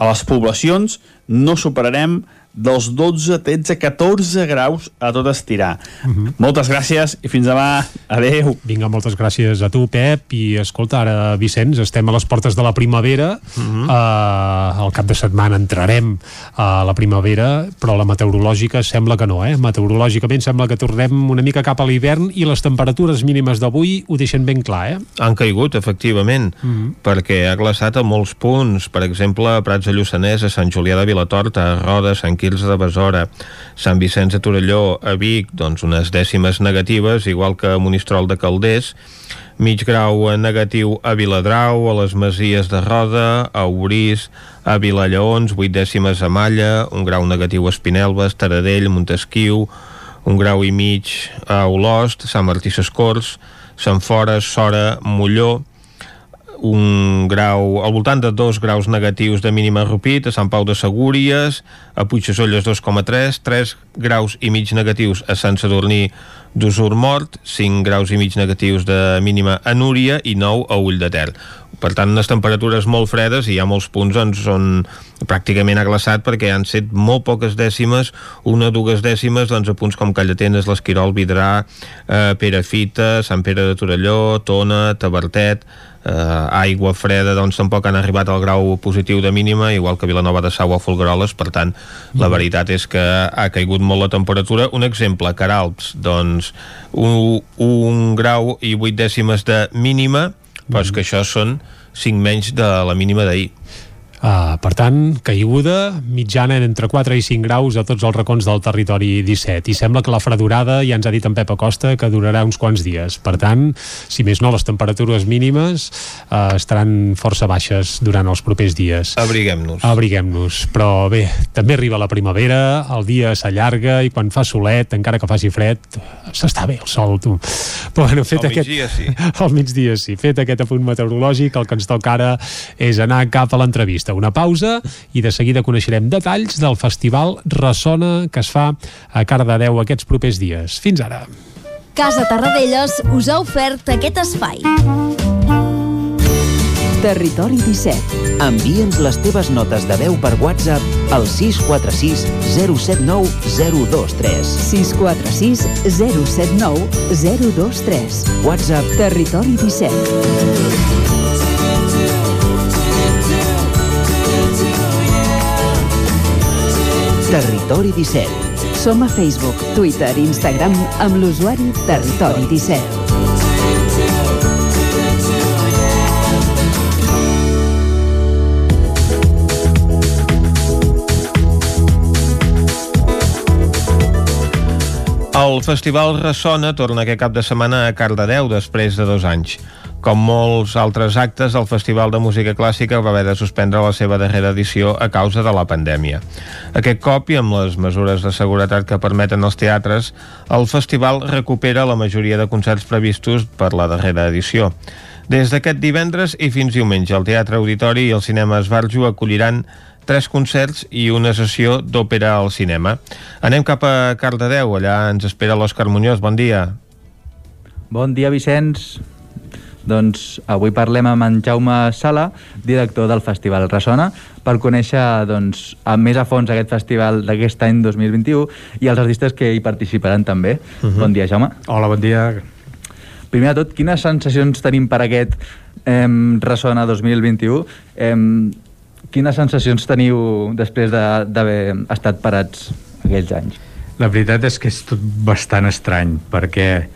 A les poblacions no superarem dels 12, 13, 14 graus a tot estirar. Uh -huh. Moltes gràcies i fins demà. Adeu. Vinga, moltes gràcies a tu, Pep. I escolta, ara, Vicenç, estem a les portes de la primavera. Uh -huh. uh, al cap de setmana entrarem a la primavera, però la meteorològica sembla que no, eh? Meteorològicament sembla que tornem una mica cap a l'hivern i les temperatures mínimes d'avui ho deixen ben clar, eh? Han caigut, efectivament, uh -huh. perquè ha glaçat a molts punts. Per exemple, a Prats de Lluçanès, a Sant Julià de Vilatorta, a Roda, a Sant Quirze de Besora, Sant Vicenç de Torelló, a Vic, doncs unes dècimes negatives, igual que a Monistrol de Calders, mig grau negatiu a Viladrau, a les Masies de Roda, a Orís, a Vilallaons, 8 dècimes a Malla, un grau negatiu a Espinelves, Taradell, Montesquiu, un grau i mig a Olost, Sant Martí Sescors, Sant Fores, Sora, Molló, un grau, al voltant de 2 graus negatius de mínima a Rupit, a Sant Pau de Segúries, a Puigdesolles 2,3, 3 graus i mig negatius a Sant Sadurní d'Usur Mort, 5 graus i mig negatius de mínima a Núria i 9 a Ull de Ter. Per tant, unes temperatures molt fredes i hi ha molts punts on pràcticament ha glaçat perquè han set molt poques dècimes, una o dues dècimes doncs, a punts com Callatenes, l'Esquirol, Vidrà, eh, Perafita, Sant Pere de Torelló, Tona, Tabertet, eh, aigua freda doncs tampoc han arribat al grau positiu de mínima igual que Vilanova de Sau o Folgueroles. Per tant la veritat és que ha caigut molt la temperatura. Un exemple, Caralps doncs un, un grau i vuit dècimes de mínima però és que això són 5 menys de la mínima d'ahir Uh, per tant, caiguda mitjana entre 4 i 5 graus a tots els racons del territori 17 i sembla que la fredurada, ja ens ha dit en Pep Acosta que durarà uns quants dies. Per tant, si més no, les temperatures mínimes uh, estaran força baixes durant els propers dies. Abriguem-nos. Abriguem-nos, però bé també arriba la primavera, el dia s'allarga i quan fa solet, encara que faci fred s'està bé el sol, tu. Però bueno, fet al aquest... migdia sí. al migdia sí, fet aquest apunt meteorològic el que ens toca ara és anar cap a l'entrevista una pausa i de seguida coneixerem detalls del festival Ressona que es fa a Cardedeu aquests propers dies. Fins ara. Casa Tarradellas us ha ofert aquest espai. Territori 17. Envia'ns les teves notes de veu per WhatsApp al 646 079 023. 646 079 023. WhatsApp Territori 17. Territori 17. Som a Facebook, Twitter i Instagram amb l'usuari Territori 17. El Festival Ressona torna aquest cap de setmana a Cardedeu després de dos anys. Com molts altres actes, el Festival de Música Clàssica va haver de suspendre la seva darrera edició a causa de la pandèmia. Aquest cop, i amb les mesures de seguretat que permeten els teatres, el festival recupera la majoria de concerts previstos per la darrera edició. Des d'aquest divendres i fins diumenge, el Teatre Auditori i el Cinema Esbarjo acolliran tres concerts i una sessió d'òpera al cinema. Anem cap a Cardedeu, allà ens espera l'Òscar Muñoz. Bon dia. Bon dia, Vicenç. Doncs avui parlem amb en Jaume Sala, director del Festival Ressona, per conèixer doncs, a més a fons aquest festival d'aquest any 2021 i els artistes que hi participaran també. Uh -huh. Bon dia, Jaume. Hola, bon dia. Primer de tot, quines sensacions tenim per aquest eh, Ressona 2021? Eh, quines sensacions teniu després d'haver de, estat parats aquells anys? La veritat és que és tot bastant estrany, perquè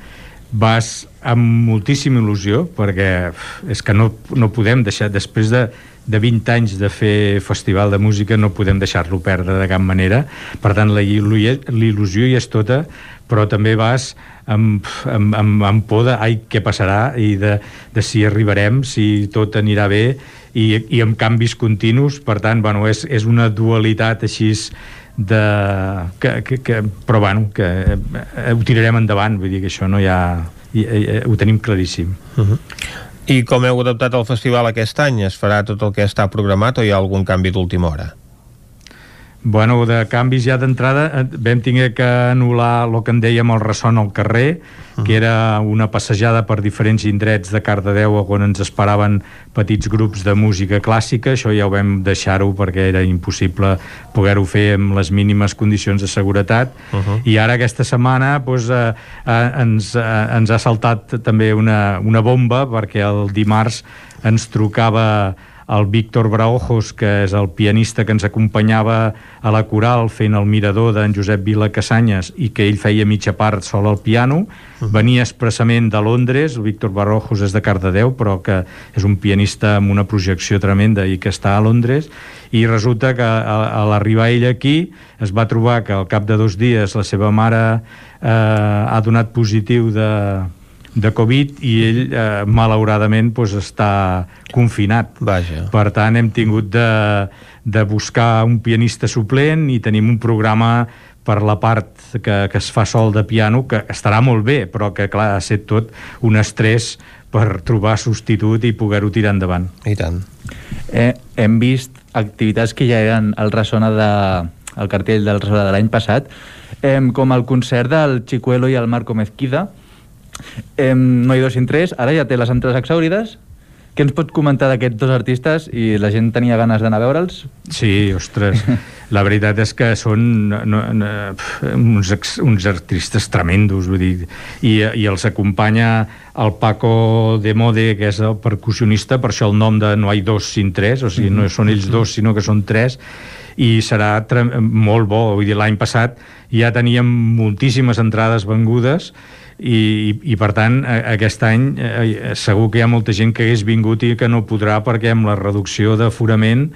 vas amb moltíssima il·lusió, perquè és que no, no podem deixar, després de, de 20 anys de fer festival de música, no podem deixar-lo perdre de cap manera. Per tant, la il·lusió hi és tota, però també vas amb, amb, amb, amb por de ai, què passarà i de, de si arribarem, si tot anirà bé i, i amb canvis continus. Per tant, bueno, és, és una dualitat així de, que, que, que, però bueno, que eh, ho tirarem endavant, vull dir que això no hi ha i, i, ho tenim claríssim. Uh -huh. I com heu adaptat el festival aquest any? Es farà tot el que està programat o hi ha algun canvi d'última hora? Bueno, de canvis ja d'entrada eh, vam tinguer que anul·lar el que en dèiem el ressò al carrer, uh -huh. que era una passejada per diferents indrets de Cardedeu on ens esperaven petits grups de música clàssica, això ja ho vam deixar-ho perquè era impossible poder-ho fer amb les mínimes condicions de seguretat, uh -huh. i ara aquesta setmana doncs, eh, eh, ens, eh, ens ha saltat també una, una bomba perquè el dimarts ens trucava el Víctor Braojos, que és el pianista que ens acompanyava a la coral fent el mirador d'en Josep Vila Casanyes i que ell feia mitja part sol al piano, venia expressament de Londres, el Víctor Braojos és de Cardedeu, però que és un pianista amb una projecció tremenda i que està a Londres, i resulta que a, a l'arribar ell aquí es va trobar que al cap de dos dies la seva mare eh, ha donat positiu de, de Covid i ell eh, malauradament pues, està confinat. Vaja. per tant hem tingut de, de buscar un pianista suplent i tenim un programa per la part que, que es fa sol de piano que estarà molt bé però que clar ha estat tot un estrès per trobar substitut i poder-ho tirar endavant. I tant. Eh, hem vist activitats que ja eren al Ressona de, el cartell del Ressona de l'any passat. Eh, com el concert del Chicuelo i el Marco Mezquida Eh, no hi dos sin tres, ara ja té les entrades exaurides. Què ens pot comentar d'aquests dos artistes? I la gent tenia ganes d'anar a veure'ls? Sí, ostres, la veritat és que són no, no, uns, ex, uns artistes tremendos, vull dir, i, i els acompanya el Paco de Mode, que és el percussionista, per això el nom de No hay dos sin tres, o sigui, no són ells dos, sinó que són tres, i serà molt bo, vull dir, l'any passat ja teníem moltíssimes entrades vengudes i, i per tant aquest any eh, segur que hi ha molta gent que hagués vingut i que no podrà perquè amb la reducció d'aforament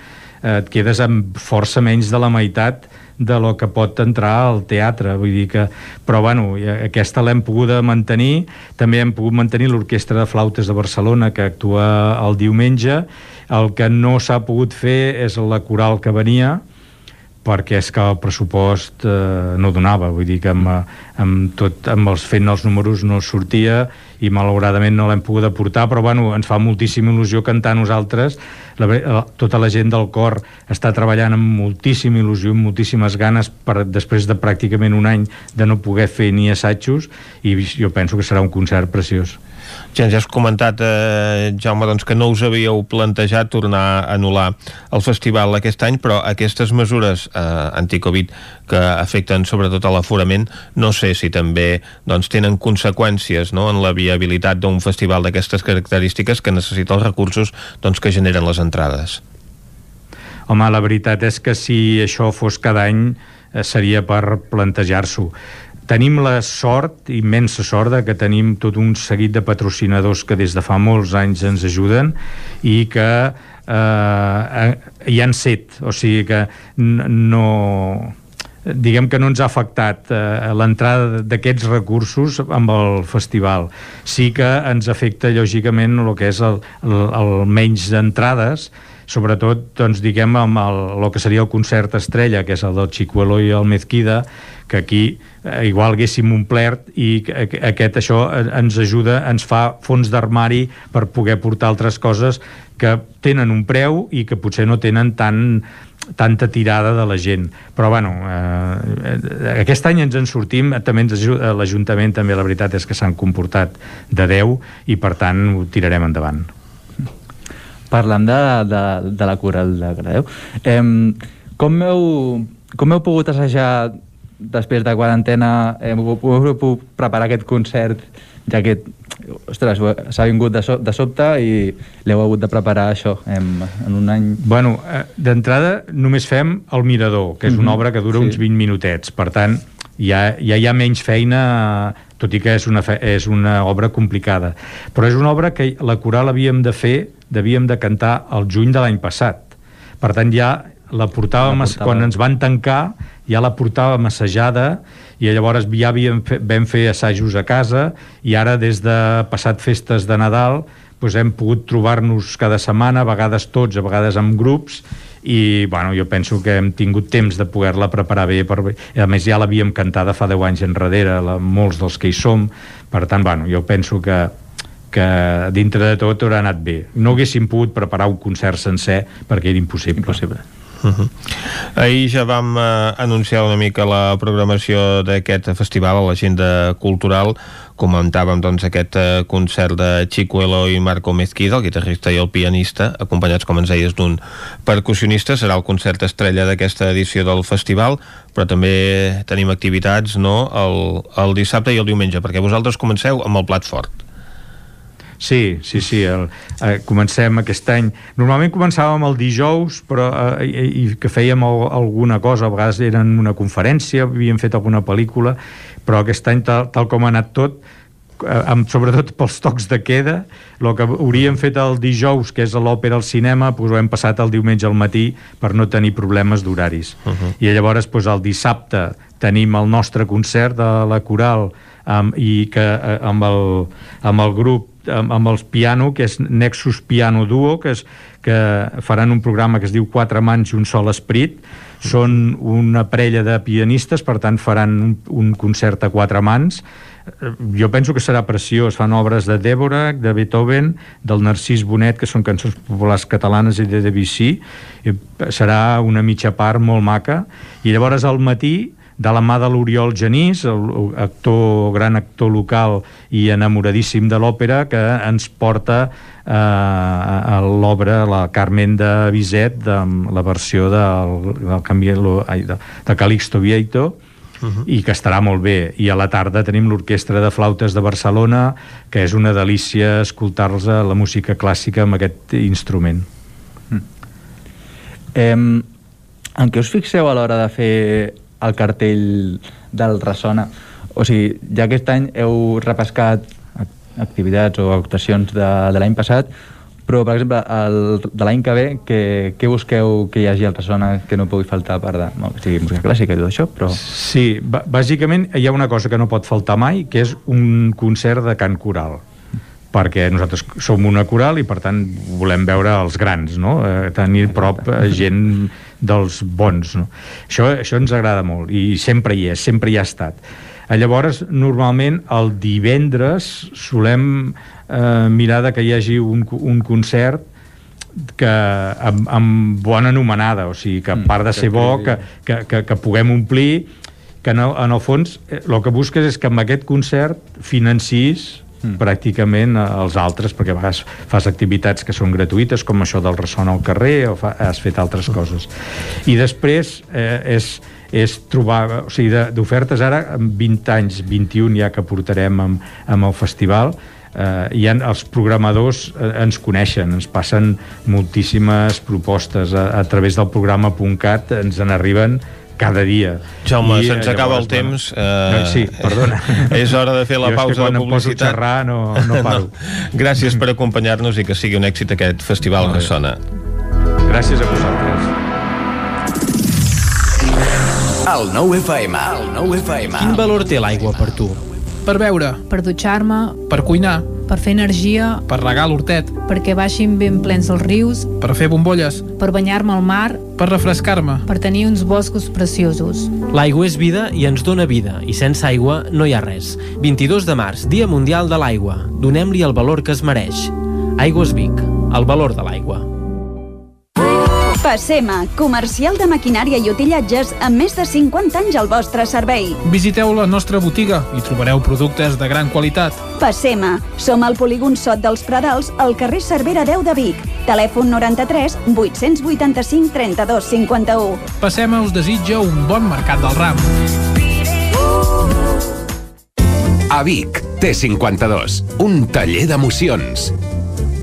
eh, et quedes amb força menys de la meitat de lo que pot entrar al teatre. Vull dir que, però bueno aquesta l'hem pogut mantenir. També hem pogut mantenir l'Orquestra de Flautes de Barcelona que actua el diumenge. El que no s'ha pogut fer és la coral que venia perquè és que el pressupost eh, no donava, vull dir que amb, amb, tot, amb els fent els números no sortia i malauradament no l'hem pogut aportar, però bueno, ens fa moltíssima il·lusió cantar nosaltres, la, la, tota la gent del cor està treballant amb moltíssima il·lusió, amb moltíssimes ganes per, després de pràcticament un any de no poder fer ni assajos i jo penso que serà un concert preciós. Ja ens has comentat, eh, Jaume, doncs que no us havíeu plantejat tornar a anul·lar el festival aquest any, però aquestes mesures eh, anticovid que afecten sobretot a l'aforament, no sé si també doncs, tenen conseqüències no, en la viabilitat d'un festival d'aquestes característiques que necessita els recursos doncs, que generen les entrades. Home, la veritat és que si això fos cada any eh, seria per plantejar-s'ho Tenim la sort, immensa sort, de que tenim tot un seguit de patrocinadors que des de fa molts anys ens ajuden i que eh, hi han set, o sigui que no diguem que no ens ha afectat eh, l'entrada d'aquests recursos amb el festival. Sí que ens afecta lògicament el que és el, el, el menys d'entrades, sobretot doncs, diguem amb el, el que seria el concert estrella, que és el del Chicuelo i el Mezquida, que aquí eh, igual haguéssim omplert i aquest això eh, ens ajuda, ens fa fons d'armari per poder portar altres coses que tenen un preu i que potser no tenen tant tanta tirada de la gent. Però bueno eh, eh aquest any ens en sortim. També ens ajuda l'Ajuntament també la veritat és que s'han comportat de 10 i per tant ho tirarem endavant. Parlant de, de, de la coral de Gradeu eh, com heu, com heu pogut assajar després de quarantena hem pogut preparar aquest concert ja que ostres, s'ha vingut de, so, de sobte i l'heu hagut de preparar això en, en un any... Bueno, eh, d'entrada només fem El Mirador, que és una mm -hmm. obra que dura sí. uns 20 minutets, per tant ja, ja hi ha menys feina tot i que és una, fe, és una obra complicada però és una obra que la coral havíem de fer devíem de cantar el juny de l'any passat per tant ja la portàvem, la portava... quan ens van tancar ja la portàvem assajada i llavors ja havíem fe, vam fer assajos a casa i ara des de passat festes de Nadal doncs hem pogut trobar-nos cada setmana, a vegades tots, a vegades amb grups, i bueno, jo penso que hem tingut temps de poder-la preparar bé, per... a més ja l'havíem cantada fa 10 anys enrere, la, molts dels que hi som, per tant, bueno, jo penso que que dintre de tot haurà anat bé. No haguéssim pogut preparar un concert sencer perquè era impossible. Impossible. Uh -huh. Ahir ja vam uh, anunciar una mica la programació d'aquest festival a l'agenda cultural comentàvem doncs, aquest uh, concert de Chicuelo i Marco Mezquida, el guitarrista i el pianista, acompanyats, com ens deies, d'un percussionista. Serà el concert estrella d'aquesta edició del festival, però també tenim activitats no? el, el dissabte i el diumenge, perquè vosaltres comenceu amb el plat fort. Sí, sí, sí. El, eh, comencem aquest any. Normalment començàvem el dijous, però eh, i, i que fèiem el, alguna cosa, a vegades eren una conferència, havíem fet alguna pel·lícula, però aquest any, tal, tal com ha anat tot, eh, amb, sobretot pels tocs de queda, el que hauríem fet el dijous, que és l'òpera al cinema, doncs ho hem passat el diumenge al matí per no tenir problemes d'horaris. Uh -huh. I llavors doncs, el dissabte tenim el nostre concert de la coral um, i que uh, amb, el, amb el grup amb, amb els piano, que és Nexus Piano Duo, que, és, que faran un programa que es diu Quatre mans i un sol esprit. Són una parella de pianistes, per tant faran un, un concert a quatre mans. Jo penso que serà preciós. Fan obres de Dvorak, de Beethoven, del Narcís Bonet, que són cançons populars catalanes, i de Debussy. Serà una mitja part molt maca. I llavors al matí de la mà de l'Oriol Genís, el actor, gran actor local i enamoradíssim de l'òpera, que ens porta eh, a l'obra La Carmen de Bizet, de la versió del, del Camilo, ai, de, de Calixto Vieito, Uh -huh. i que estarà molt bé. I a la tarda tenim l'Orquestra de Flautes de Barcelona, que és una delícia escoltar-los la música clàssica amb aquest instrument. Mm. Eh, en què us fixeu a l'hora de fer el cartell del Ressona. O sigui, ja aquest any heu repescat activitats o actuacions de, de l'any passat, però, per exemple, el, de l'any que ve, què, què busqueu que hi hagi al Ressona que no pugui faltar a part de no, sigui, música clàssica i tot això? Però... Sí, bàsicament hi ha una cosa que no pot faltar mai, que és un concert de cant coral perquè nosaltres som una coral i per tant volem veure els grans no? eh, tenir prop eh, gent dels bons no? això, això ens agrada molt i sempre hi és, sempre hi ha estat eh, llavors normalment el divendres solem eh, mirar de que hi hagi un, un concert que amb, amb bona anomenada, o sigui, que a mm, part de ser bo, que, que, que, que puguem omplir, que no, en el fons eh, el que busques és que amb aquest concert financis mm. pràcticament els altres, perquè a vegades fas activitats que són gratuïtes, com això del ressona al carrer, o fa, has fet altres coses. I després eh, és, és trobar, o sigui, d'ofertes ara, amb 20 anys, 21 ja que portarem amb, amb el festival, eh, hi ha, els programadors eh, ens coneixen, ens passen moltíssimes propostes a, a través del programa .cat ens en arriben cada dia. Jaume, se'ns acaba el temps. Eh, sí, perdona. És hora de fer la jo pausa de publicitat. xerrar no, no paro. no. Gràcies per acompanyar-nos i que sigui un èxit aquest festival que sona. Gràcies a vosaltres. El nou FM, el nou FM. Quin valor té l'aigua per tu? Per beure. Per dutxar-me. Per cuinar per fer energia, per regar l'hortet, perquè baixin ben plens els rius, per fer bombolles, per banyar-me al mar, per refrescar-me, per tenir uns boscos preciosos. L'aigua és vida i ens dona vida, i sense aigua no hi ha res. 22 de març, Dia Mundial de l'Aigua. Donem-li el valor que es mereix. Aigües Vic, el valor de l'aigua. Passema, comercial de maquinària i utillatges amb més de 50 anys al vostre servei. Visiteu la nostra botiga i trobareu productes de gran qualitat. Passema, som al polígon Sot dels Pradals, al carrer Cervera 10 de Vic. Telèfon 93 885 32 51. Passema us desitja un bon mercat del ram. A Vic, T52, un taller d'emocions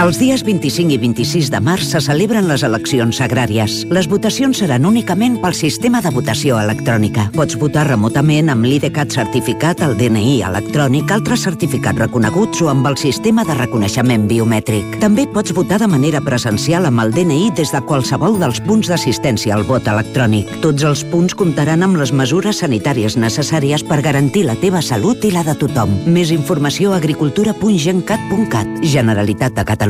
Els dies 25 i 26 de març se celebren les eleccions agràries. Les votacions seran únicament pel sistema de votació electrònica. Pots votar remotament amb l'IDCAT certificat, el DNI electrònic, altres certificats reconeguts o amb el sistema de reconeixement biomètric. També pots votar de manera presencial amb el DNI des de qualsevol dels punts d'assistència al vot electrònic. Tots els punts comptaran amb les mesures sanitàries necessàries per garantir la teva salut i la de tothom. Més informació a agricultura.gencat.cat. Generalitat de Catalunya.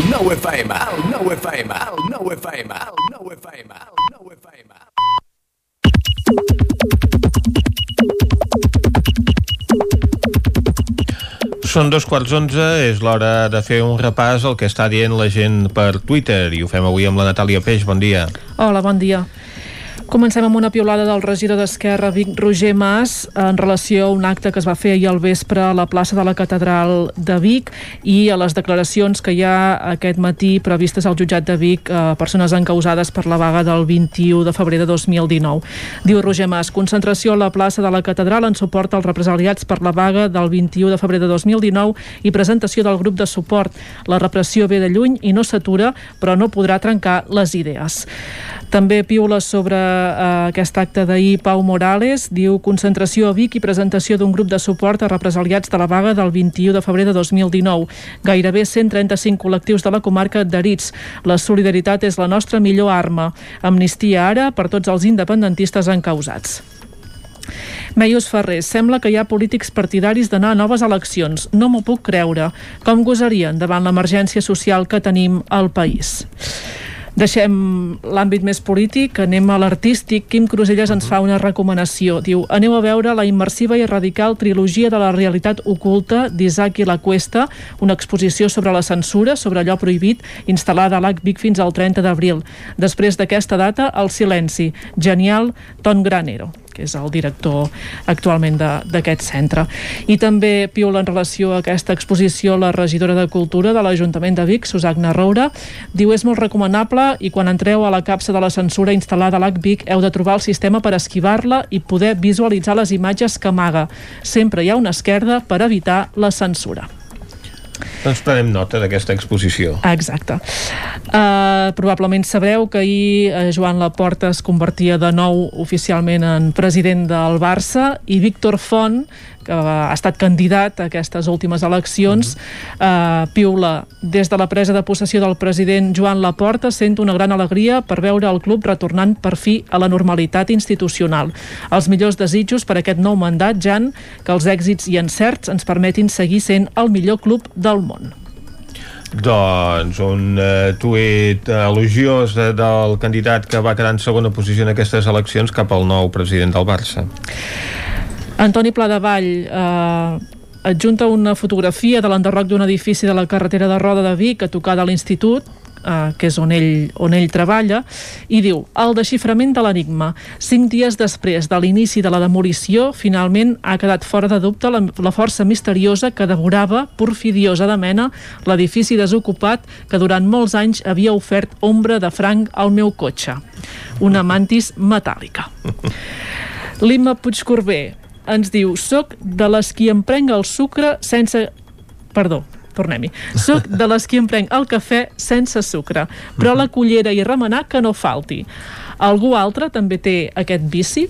El nou FM, el nou FM, el nou FM, el nou FM, el nou FM. Són dos quarts onze, és l'hora de fer un repàs al que està dient la gent per Twitter i ho fem avui amb la Natàlia Peix. Bon dia. Hola, bon dia. Comencem amb una piolada del regidor d'Esquerra, Vic Roger Mas, en relació a un acte que es va fer ahir al vespre a la plaça de la Catedral de Vic i a les declaracions que hi ha aquest matí previstes al jutjat de Vic a persones encausades per la vaga del 21 de febrer de 2019. Diu Roger Mas, concentració a la plaça de la Catedral en suport als represaliats per la vaga del 21 de febrer de 2019 i presentació del grup de suport. La repressió ve de lluny i no s'atura, però no podrà trencar les idees. També piula sobre eh, aquest acte d'ahir Pau Morales, diu concentració a Vic i presentació d'un grup de suport a represaliats de la vaga del 21 de febrer de 2019. Gairebé 135 col·lectius de la comarca adherits. La solidaritat és la nostra millor arma. Amnistia ara per tots els independentistes encausats. Meius Ferrer, sembla que hi ha polítics partidaris d'anar a noves eleccions. No m'ho puc creure. Com gosarien davant l'emergència social que tenim al país? Deixem l'àmbit més polític, anem a l'artístic. Quim Cruselles ens fa una recomanació. Diu, aneu a veure la immersiva i radical trilogia de la realitat oculta d'Isaac i la Cuesta, una exposició sobre la censura, sobre allò prohibit, instal·lada a l'AC Vic fins al 30 d'abril. Després d'aquesta data, el silenci. Genial, Ton Granero que és el director actualment d'aquest centre. I també piula en relació a aquesta exposició la regidora de Cultura de l'Ajuntament de Vic, Susagna Roura, diu és molt recomanable i quan entreu a la capsa de la censura instal·lada a l'AC Vic heu de trobar el sistema per esquivar-la i poder visualitzar les imatges que amaga. Sempre hi ha una esquerda per evitar la censura. Doncs prenem nota d'aquesta exposició. Exacte. Uh, probablement sabreu que ahir uh, Joan Laporta es convertia de nou oficialment en president del Barça i Víctor Font, que ha estat candidat a aquestes últimes eleccions, uh, piula des de la presa de possessió del president Joan Laporta sent una gran alegria per veure el club retornant per fi a la normalitat institucional. Els millors desitjos per aquest nou mandat, Jan, que els èxits i encerts ens permetin seguir sent el millor club del món. Doncs un uh, tuit elogiós de, del candidat que va quedar en segona posició en aquestes eleccions cap al nou president del Barça. Antoni Pladevall eh, adjunta una fotografia de l'enderroc d'un edifici de la carretera de Roda de Vic a tocar de l'Institut eh, que és on ell, on ell treballa, i diu, el desxiframent de l'enigma. Cinc dies després de l'inici de la demolició, finalment ha quedat fora de dubte la, la força misteriosa que devorava porfidiosa de mena l'edifici desocupat que durant molts anys havia ofert ombra de franc al meu cotxe. Una mantis metàl·lica. L'Imma Puigcorbé ens diu Soc de les qui em prenc el sucre sense... Perdó, tornem-hi. Soc de les qui em prenc el cafè sense sucre, però la cullera i remenar que no falti. Algú altre també té aquest vici?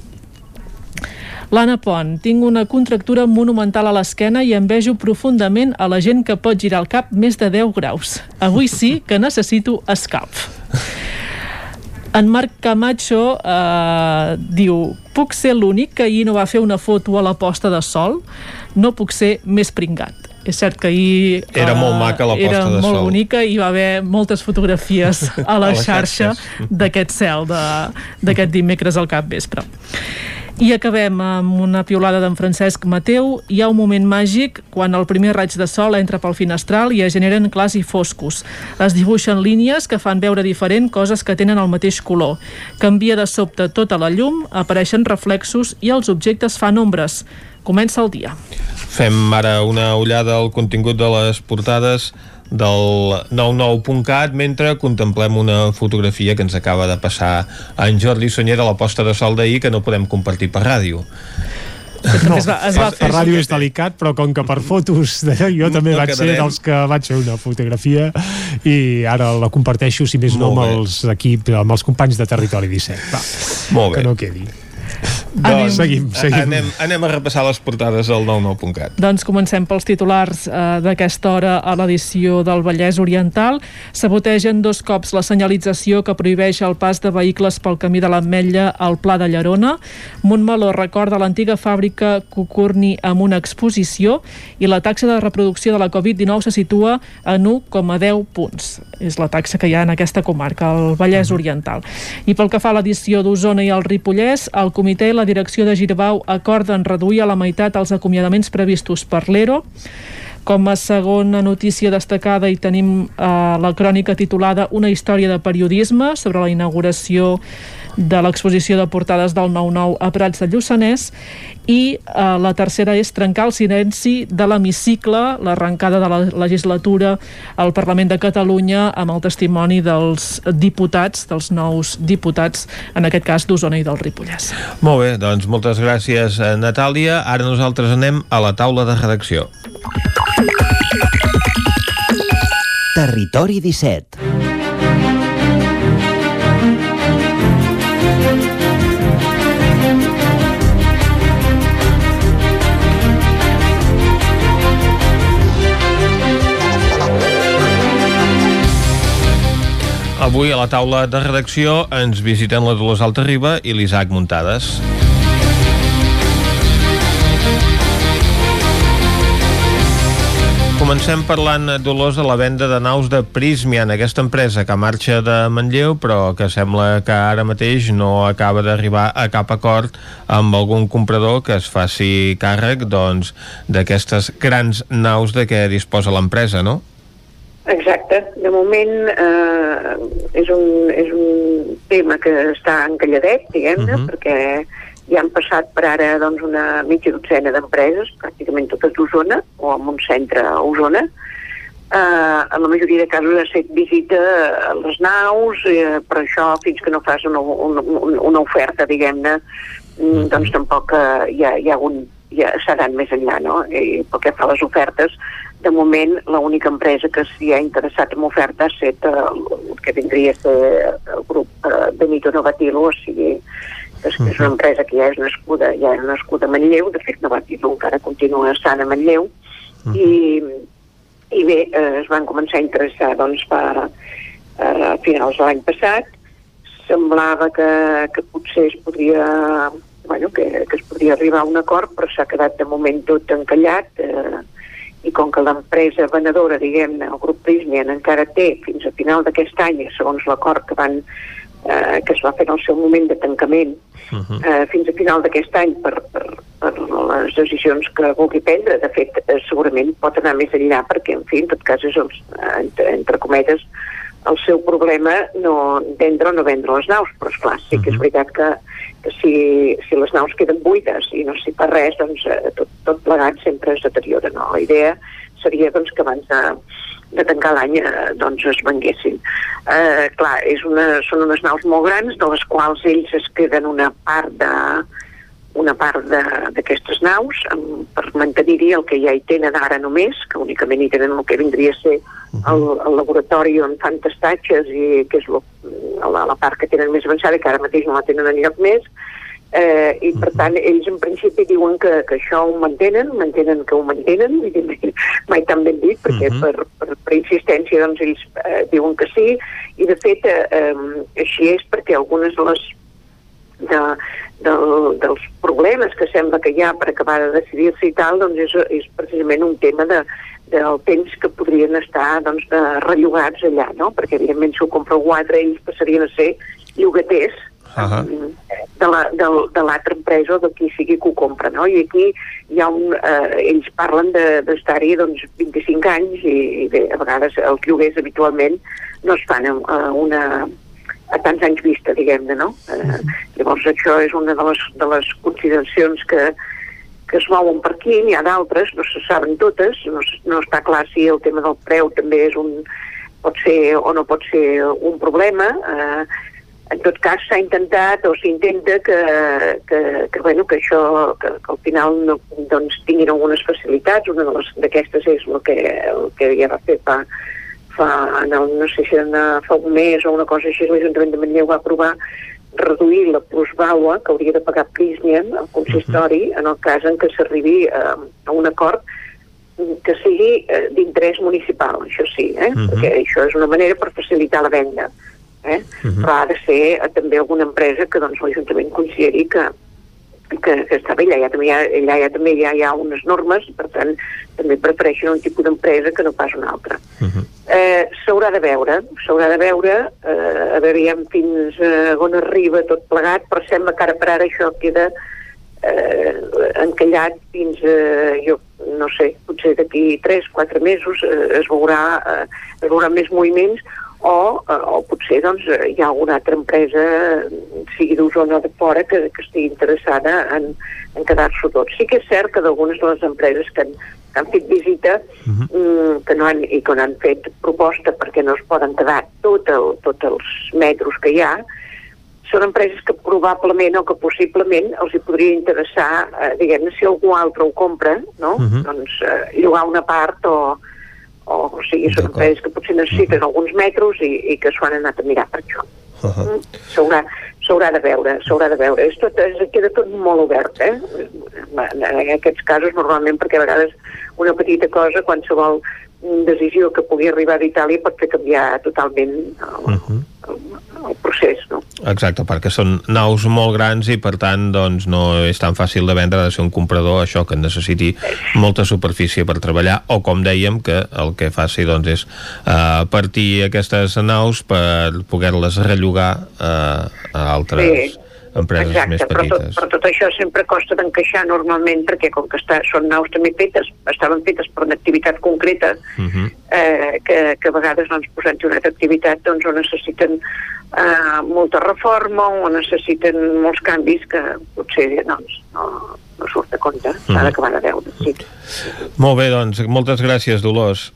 L'Anna Pont, tinc una contractura monumental a l'esquena i envejo profundament a la gent que pot girar el cap més de 10 graus. Avui sí que necessito escalf. En Marc Camacho eh, diu puc ser l'únic que ahir no va fer una foto a la posta de sol? No puc ser més pringat. És cert que ahir... Era molt eh, maca la posta era de molt sol. bonica i va haver moltes fotografies a la A xarxa d'aquest cel d'aquest dimecres al cap vespre. I acabem amb una piulada d'en Francesc Mateu. Hi ha un moment màgic quan el primer raig de sol entra pel finestral i es generen clars i foscos. Es dibuixen línies que fan veure diferent coses que tenen el mateix color. Canvia de sobte tota la llum, apareixen reflexos i els objectes fan ombres. Comença el dia. Fem ara una ullada al contingut de les portades del 99.cat mentre contemplem una fotografia que ens acaba de passar en Jordi Sunyer a la posta de sol d'ahir que no podem compartir per ràdio. No, Es va- es va per ràdio és delicat, però com que per fotos d'allò jo també No vaig ser quedarem. dels que vaig fer una fotografia i ara la comparteixo, si més no, Molt amb bé. els equips, amb els companys de Territori 17. Va, Molt bé. que no quedi. Doncs seguim, seguim. Anem, anem a repassar les portades del 99.cat. Doncs comencem pels titulars eh, d'aquesta hora a l'edició del Vallès Oriental. Sabotegen dos cops la senyalització que prohibeix el pas de vehicles pel camí de l'Ametlla al Pla de Llerona. Montmeló recorda l'antiga fàbrica Cucurni amb una exposició i la taxa de reproducció de la Covid-19 se situa en 1,10 punts. És la taxa que hi ha en aquesta comarca, el Vallès Oriental. I pel que fa a l'edició d'Osona i el Ripollès, el comitè i la direcció de Girbau acorden reduir a la meitat els acomiadaments previstos per l'ERO. Com a segona notícia destacada hi tenim eh, la crònica titulada Una història de periodisme sobre la inauguració de l'exposició de portades del 9-9 a Prats de Lluçanès i eh, la tercera és trencar el silenci de l'hemicicle, l'arrencada de la legislatura al Parlament de Catalunya amb el testimoni dels diputats, dels nous diputats, en aquest cas d'Osona i del Ripollès. Molt bé, doncs moltes gràcies, eh, Natàlia. Ara nosaltres anem a la taula de redacció. Territori 17. Avui a la taula de redacció ens visiten la Dolors Altarriba i l'Isaac Muntades. Comencem parlant, Dolors, de la venda de naus de Prismian, aquesta empresa que marxa de Manlleu, però que sembla que ara mateix no acaba d'arribar a cap acord amb algun comprador que es faci càrrec doncs, d'aquestes grans naus de què disposa l'empresa, no? Exacte. De moment eh, és, un, és un tema que està encalladet, diguem-ne, Mhm. perquè ja han passat per ara doncs, una mitja dotzena d'empreses, pràcticament totes d'Osona, o amb un centre a Osona. Eh, en la majoria de casos ha set visita a les naus, eh, però això fins que no fas una, una, una oferta, diguem-ne, mm, doncs tampoc eh, hi ha, hi ha un, ja seran més enllà, no? I pel que fa a les ofertes, de moment l'única empresa que s'hi ha interessat en oferta ha estat eh, el que vindria a ser el grup eh, Benito Novatilo, o sigui, que és, que és una empresa que ja és nascuda, ja era nascuda a Manlleu, de fet Novatilo encara continua estant a Manlleu, i, i bé, eh, es van començar a interessar doncs, fa, eh, a finals de l'any passat, semblava que, que potser es podria bueno, que, que es podria arribar a un acord, però s'ha quedat de moment tot encallat eh, i com que l'empresa venedora, diguem-ne, el grup Prismian encara té fins a final d'aquest any, segons l'acord que van eh, que es va fer en el seu moment de tancament, eh, fins a final d'aquest any per, per, per les decisions que vulgui prendre. De fet, eh, segurament pot anar més enllà perquè, en fi, en tot cas és els, eh, entre, entre cometes, el seu problema no vendre o no vendre les naus, però esclar, sí que és veritat que, que si, si les naus queden buides i no s'hi fa res, doncs eh, tot, tot plegat sempre es deteriora, no? La idea seria doncs, que abans de, de tancar l'any eh, doncs es venguessin. Eh, clar, és una, són unes naus molt grans, de les quals ells es queden una part de, una part d'aquestes naus amb, per mantenir-hi el que ja hi tenen ara només, que únicament hi tenen el que vindria a ser el, el laboratori on fan testatges i que és lo, la, la part que tenen més avançada, que ara mateix no la tenen enlloc més, eh, i per tant ells en principi diuen que, que això ho mantenen, mantenen que ho mantenen, mai, tan ben dit, perquè per, per, per insistència doncs ells eh, diuen que sí, i de fet eh, eh, així és perquè algunes de les de, del, dels problemes que sembla que hi ha per acabar de decidir-se i tal, doncs és, és precisament un tema de, del temps que podrien estar doncs, de rellogats allà, no? Perquè, evidentment, si ho compra algú altre, ells passarien a ser llogaters Ahà. de la- del- de l'altra empresa o de qui sigui que ho compra, no? I aquí hi ha un... Eh, ells parlen de- d'estar-hi doncs, 25 anys i, i bé, a vegades els lloguers habitualment no es fan a una a tants anys vista, diguem-ne, no? Eh, llavors això és una de les, de les consideracions que, que es mouen per aquí, n'hi ha d'altres, no se saben totes, no, no està clar si el tema del preu també és un, pot ser o no pot ser un problema. Eh, en tot cas s'ha intentat o s'intenta que, que, que, bueno, que això que, que al final no, doncs, tinguin algunes facilitats. Una d'aquestes és el que, el que ja va fer fa, fa no, no sé si era fa un mes o una cosa així, l'Ajuntament de Manlleu va aprovar reduir la plusvàlua que hauria de pagar Prysmian, el consistori, en el cas en què s'arribi eh, a un acord que sigui eh, d'interès municipal, això sí, eh? Mhm. perquè això és una manera per facilitar la venda. Eh? Mhm. Però ha de ser eh, també alguna empresa que doncs, l'Ajuntament consideri que, que, que està bé, allà, ja també hi ha, allà ja també hi ha, hi ha unes normes, per tant també prefereixen un tipus d'empresa que no pas una altra. Eh, s'haurà de veure, s'haurà de veure, eh, a veure ja fins eh, on arriba tot plegat, però sembla que ara per ara això queda eh, encallat fins, eh, jo no sé, potser d'aquí 3-4 mesos eh, es, veurà, eh, es veurà més moviments o, eh, o potser doncs, eh, hi ha alguna altra empresa, sigui d'Osona o de fora, que, que estigui interessada en, en quedar-s'ho tot. Sí que és cert que d'algunes de les empreses que han, que han fet visita mm, que no han, i que no han fet proposta perquè no es poden quedar tot el, tots els metros que hi ha, són empreses que probablement o que possiblement els hi podria interessar, eh, diguem-ne, si algú altre ho compra, no? Mhm. doncs eh, llogar una part o, o, o sigui, són empreses que potser necessiten alguns metres i, i que s'ho han anat a mirar per això. Mm, S'haurà s'haurà de veure, s'haurà de veure. És tot, és, queda tot molt obert, eh? En aquests casos, normalment, perquè a vegades una petita cosa, qualsevol decisió que pugui arribar d'Itàlia pot fer canviar totalment el, el procés, no? Exacte, perquè són naus molt grans i per tant doncs, no és tan fàcil de vendre, de ser un comprador això que necessiti molta superfície per treballar o com dèiem que el que faci doncs, és uh, partir aquestes naus per poder-les rellogar uh, a altres Sí. Empreses Exacte, més però tot, petites. però tot això sempre costa d'encaixar normalment perquè com que està, són naus també fetes, estaven fetes per una activitat concreta Uh -huh. eh, que, que a vegades doncs, posant-hi una altra activitat doncs, o necessiten eh, molta reforma o necessiten molts canvis que potser doncs, no, no surt de compte, s'ha Mhm. d'acabar de veure. Sí. Molt bé, doncs, moltes gràcies, Dolors.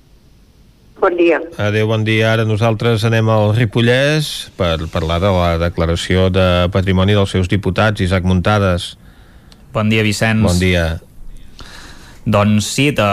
Bon dia. Adéu, bon dia. Ara nosaltres anem al Ripollès per parlar de la declaració de patrimoni dels seus diputats, Isaac Muntades. Bon dia, Vicenç. Bon dia. Doncs sí, te,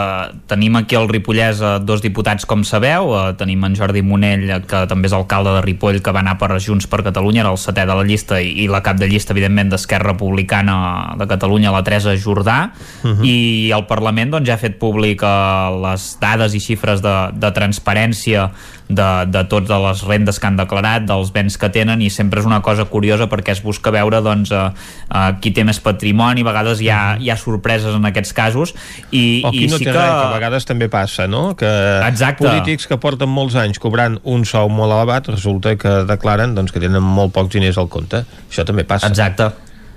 tenim aquí al Ripollès eh, dos diputats, com sabeu. Eh, tenim en Jordi Monell, eh, que també és alcalde de Ripoll, que va anar per Junts per Catalunya, era el setè de la llista, i, i la cap de llista, evidentment, d'Esquerra Republicana de Catalunya, la Teresa Jordà. Mhm. I el Parlament doncs, ja ha fet públic eh, les dades i xifres de, de transparència de, de totes les rendes que han declarat, dels béns que tenen, i sempre és una cosa curiosa perquè es busca veure doncs, eh, eh, qui té més patrimoni, a vegades hi ha, hi ha sorpreses en aquests casos, i, O qui i no sí té que... res, que a vegades també passa, no? Que Exacte. polítics que porten molts anys cobrant un sou molt elevat resulta que declaren doncs, que tenen molt pocs diners al compte. Això també passa. Exacte.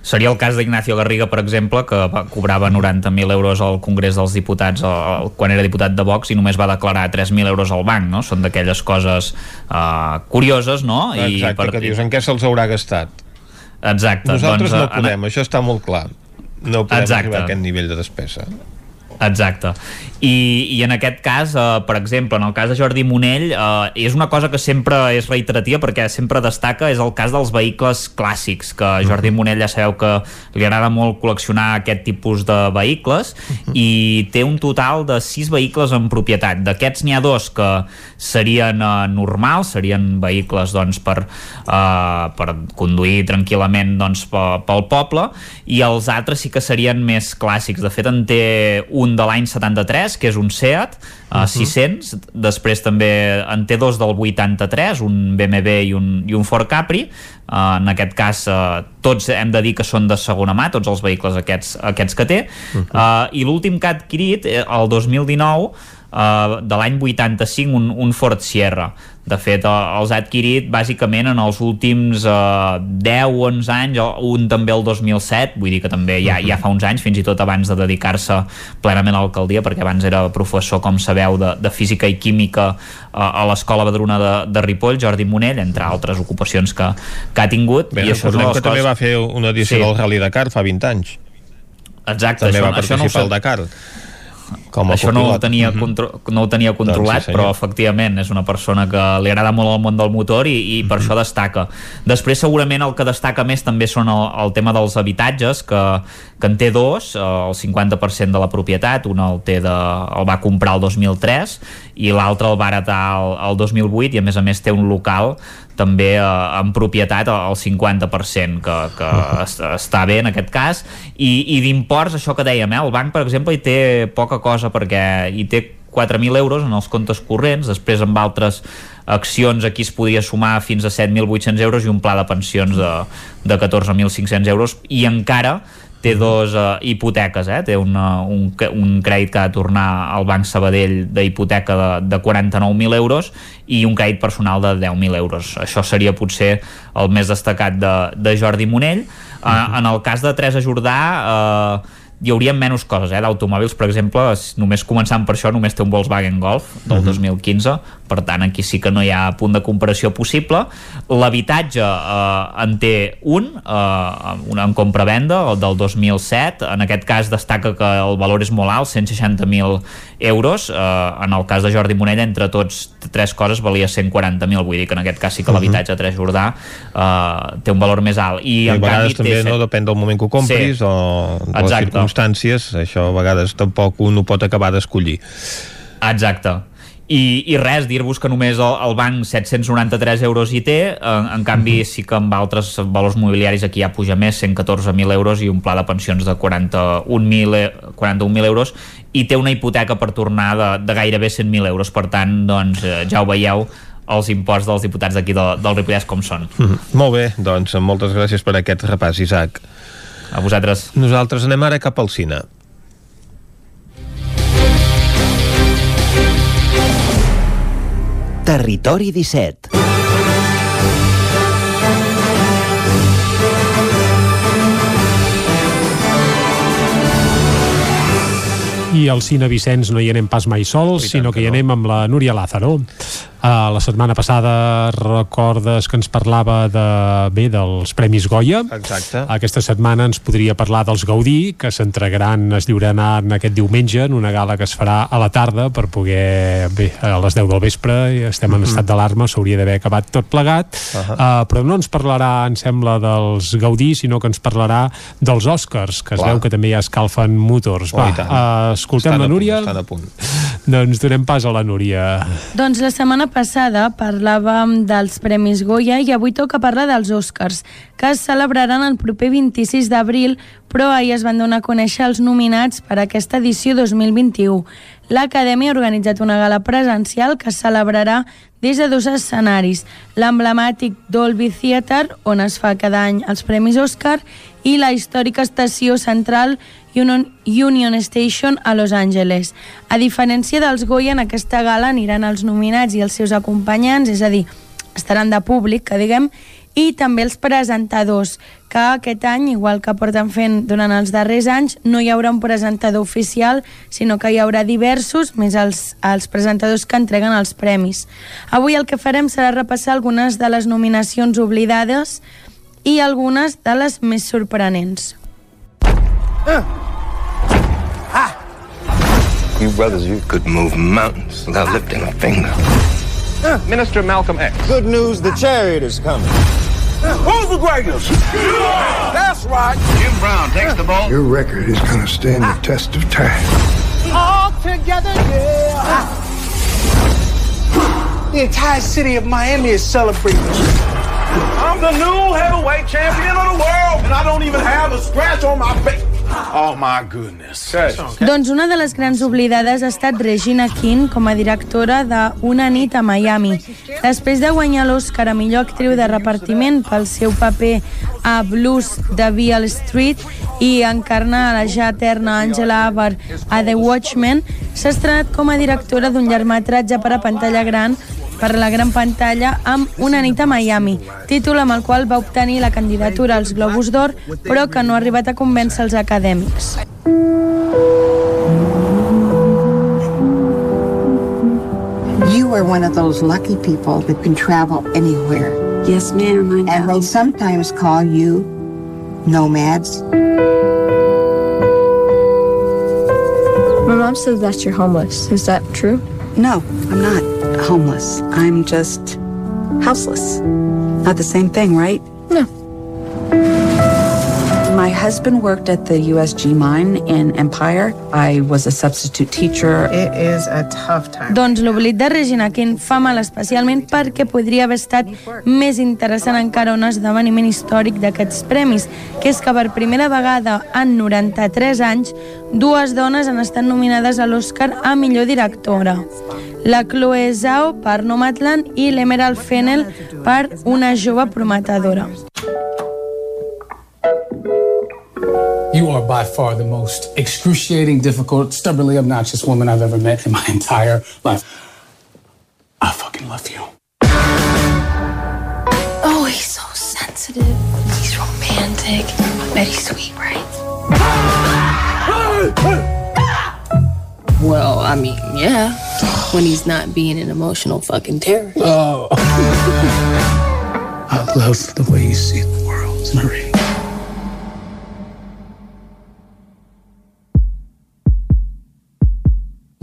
Seria el cas d'Ignacio Garriga, per exemple, que va, cobrava 90.000 euros al Congrés dels Diputats el, quan era diputat de Vox i només va declarar 3.000 euros al banc, no? Són d'aquelles coses uh, curioses, no? Exacte, per... que dius, en què se'ls haurà gastat? Exacte. Nosaltres doncs, no podem, en... això està molt clar. No podem Exacte. arribar a aquest nivell de despesa. Exacte. I, I en aquest cas, eh, per exemple, en el cas de Jordi Monell, eh, és una cosa que sempre és reiterativa perquè sempre destaca, és el cas dels vehicles clàssics, que a Jordi Monell ja sabeu que li agrada molt col·leccionar aquest tipus de vehicles i té un total de 6 vehicles en propietat. D'aquests n'hi ha dos que serien eh, normals, serien vehicles doncs, per, eh, per conduir tranquil·lament doncs, pel poble i els altres sí que serien més clàssics. De fet, en té un de l'any 73, que és un Seat, uh, Mhm. 600, després també en té dos del 83, un BMW i un, i un Ford Capri, uh, en aquest cas uh, tots hem de dir que són de segona mà, tots els vehicles aquests, aquests que té, uh, i l'últim que ha adquirit, eh, el 2019, uh, de l'any 85 un, un Ford Sierra de fet uh, els ha adquirit bàsicament en els últims uh, 10 o 11 anys un també el 2007 vull dir que també ja, ja fa uns anys fins i tot abans de dedicar-se plenament a l'alcaldia perquè abans era professor com sabeu de, de física i química uh, a l'escola Badruna de, de Ripoll Jordi Monell, entre altres ocupacions que, que ha tingut Bé, i això és una que les també coses... va fer una edició Sí. del Rally Dakar fa 20 anys. Exacte, també això, va això no ho participar sé. al Dakar. Com Això no ho tenia, Mhm. contro no ho tenia controlat, Doncs sí, però efectivament és una persona que li agrada molt el món del motor i, i per això destaca. Després segurament el que destaca més també són el, el tema dels habitatges, que, que en té dos, eh, el 50% de la propietat, un el, té de, el va comprar el 2003 i l'altre el va heretar el, el 2008 i a més a més té un local també eh, en propietat al 50% que, que es, està bé en aquest cas. I, i d'imports, això que dèiem eh, el banc per exemple hi té poca cosa perquè hi té 4.000 euros en els comptes corrents després amb altres accions aquí es podria sumar fins a 7.800 euros i un pla de pensions de, de 14.500 euros i encara té dos uh, hipoteques, eh? té una, un, un crèdit que ha de tornar al Banc Sabadell d'hipoteca de, de 49.000 euros i un crèdit personal de 10.000 euros. Això seria potser el més destacat de, de Jordi Monell. Uh, en el cas de Teresa Jordà... Uh, hi hauria menys coses, eh? d'automòbils, per exemple, només començant per això, només té un Volkswagen Golf del 2015, per tant aquí sí que no hi ha punt de comparació possible. L'habitatge eh, en té un, eh, un en compra-venda, el del 2007, en aquest cas destaca que el valor és molt alt, 160.000 euros, eh, en el cas de Jordi Monell, entre tots tres coses valia 140.000, vull dir que en aquest cas sí que l'habitatge a Tres Jordà eh, té un valor més alt. I, I a en vegades canvi també té no depèn del moment que ho compris Sí. o de les Exacte. circumstàncies, això a vegades tampoc un ho pot acabar d'escollir. Exacte. I, i res, dir-vos que només el, el banc 793 euros hi té, en, en canvi sí que amb altres valors mobiliaris aquí ja puja més, 114.000 euros i un pla de pensions de 41.000 e- 41.000 euros i té una hipoteca per tornar de, de gairebé 100.000 euros, per tant, doncs, eh, ja ho veieu, els imports dels diputats d'aquí de, del Ripollès com són. Mhm. Molt bé, doncs moltes gràcies per aquest repàs, Isaac. A vosaltres. Nosaltres anem ara cap al cine. Territori 17. I al Cine Vicenç no hi anem pas mai sols, sinó que hi anem amb la Núria Lázaro. Uh, la setmana passada recordes que ens parlava de, bé dels Premis Goya. Exacte. Aquesta setmana ens podria parlar dels Gaudí, que s'entregaran, es lliuraran aquest diumenge en una gala que es farà a la tarda per poder, bé, a les 10 del vespre, i estem en Mhm. estat d'alarma, s'hauria d'haver acabat tot plegat, Uh -huh. uh, però no ens parlarà, em sembla, dels Gaudí, sinó que ens parlarà dels Oscars, que es Clar. veu que també ja escalfen motors. Oh, Va, uh, escoltem Estan la a punt, Núria. estan a punt. Doncs donem pas a la Núria. Doncs la setmana passada parlàvem dels Premis Goya i avui toca parlar dels Oscars, que es celebraran el proper 26 d'abril, però ahir es van donar a conèixer els nominats per a aquesta edició 2021. L'Acadèmia ha organitzat una gala presencial que es celebrarà des de dos escenaris, l'emblemàtic Dolby Theatre, on es fa cada any els Premis Oscar, i la històrica estació central Union, Station a Los Angeles. A diferència dels Goya, en aquesta gala aniran els nominats i els seus acompanyants, és a dir, estaran de públic, que diguem, i també els presentadors, que aquest any, igual que porten fent durant els darrers anys, no hi haurà un presentador oficial, sinó que hi haurà diversos, més els, els presentadors que entreguen els premis. Avui el que farem serà repassar algunes de les nominacions oblidades i algunes de les més sorprenents. Uh. You brothers, you could move mountains without lifting a finger. Uh, Minister Malcolm X. Good news, the chariot is coming. Uh. Who's the greatest? That's right. Jim Brown takes the ball. Your record is going to stand the ah. test of time. All together, yeah. Ah. The entire city of Miami is celebrating. I'm the new heavyweight champion of the world, and I don't even have a scratch on my face. Oh my goodness. Doncs una de les grans oblidades ha estat Regina King com a directora de Una nit a Miami. Després de guanyar l'Oscar a millor actriu de repartiment pel seu paper a Blues de Beale Street i encarnar a la ja eterna Angela Abar a The Watchmen, s'ha estrenat com a directora d'un llargmetratge per a pantalla gran per la gran pantalla amb Una nit a Miami, títol amb el qual va obtenir la candidatura als Globus d'Or, però que no ha arribat a convèncer els acadèmics. You are one of those lucky people that can travel anywhere. Yes, ma'am, I know. And they sometimes call you nomads. My mom says that you're homeless. Is that true? No, I'm not homeless. I'm just houseless. Not the same thing, right? No. My husband worked at the USG mine in Empire. I was a substitute teacher. It is a tough time. Doncs l'oblit de Regina King fa mal especialment perquè podria haver estat més interessant encara un esdeveniment històric d'aquests premis, que és que per primera vegada en 93 anys dues dones han estat nominades a l'Oscar a millor directora. La Chloe Zhao per Nomadland i l'Emerald Fennell per Una jove prometedora. You are by far the most excruciating, difficult, stubbornly obnoxious woman I've ever met in my entire life. I fucking love you. Oh, he's so sensitive. He's romantic. I bet he's sweet, right? Well, I mean, yeah. When he's not being an emotional fucking terror. Oh. I love the way you see the world, Marie.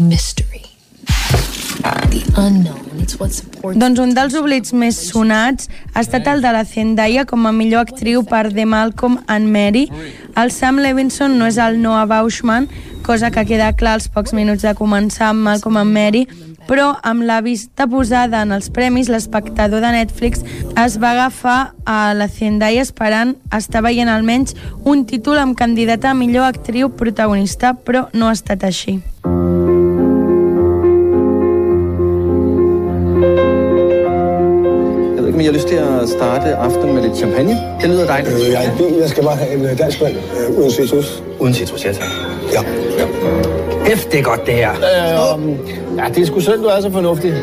Mystery. Doncs un dels oblits més sonats ha estat el de la Zendaya com a millor actriu per The Malcolm and Mary. El Sam Levinson no és el Noah Bauschman, cosa que queda clar als pocs minuts de començar amb Malcolm and Mary, però amb la vista posada en els premis, l'espectador de Netflix es va agafar a la Zendaya esperant estar veient almenys un títol amb candidata a millor actriu protagonista, però no ha estat així. Jeg om I har lyst til at starte aftenen med lidt champagne. Det lyder dejligt. Øh, jeg, jeg skal bare have en øh, dansk vand øh, uden citrus. Uden citrus, ja tak. Ja. ja. Hæft, det er godt det her. Øh, ja, det er sgu synd, du er så fornuftig.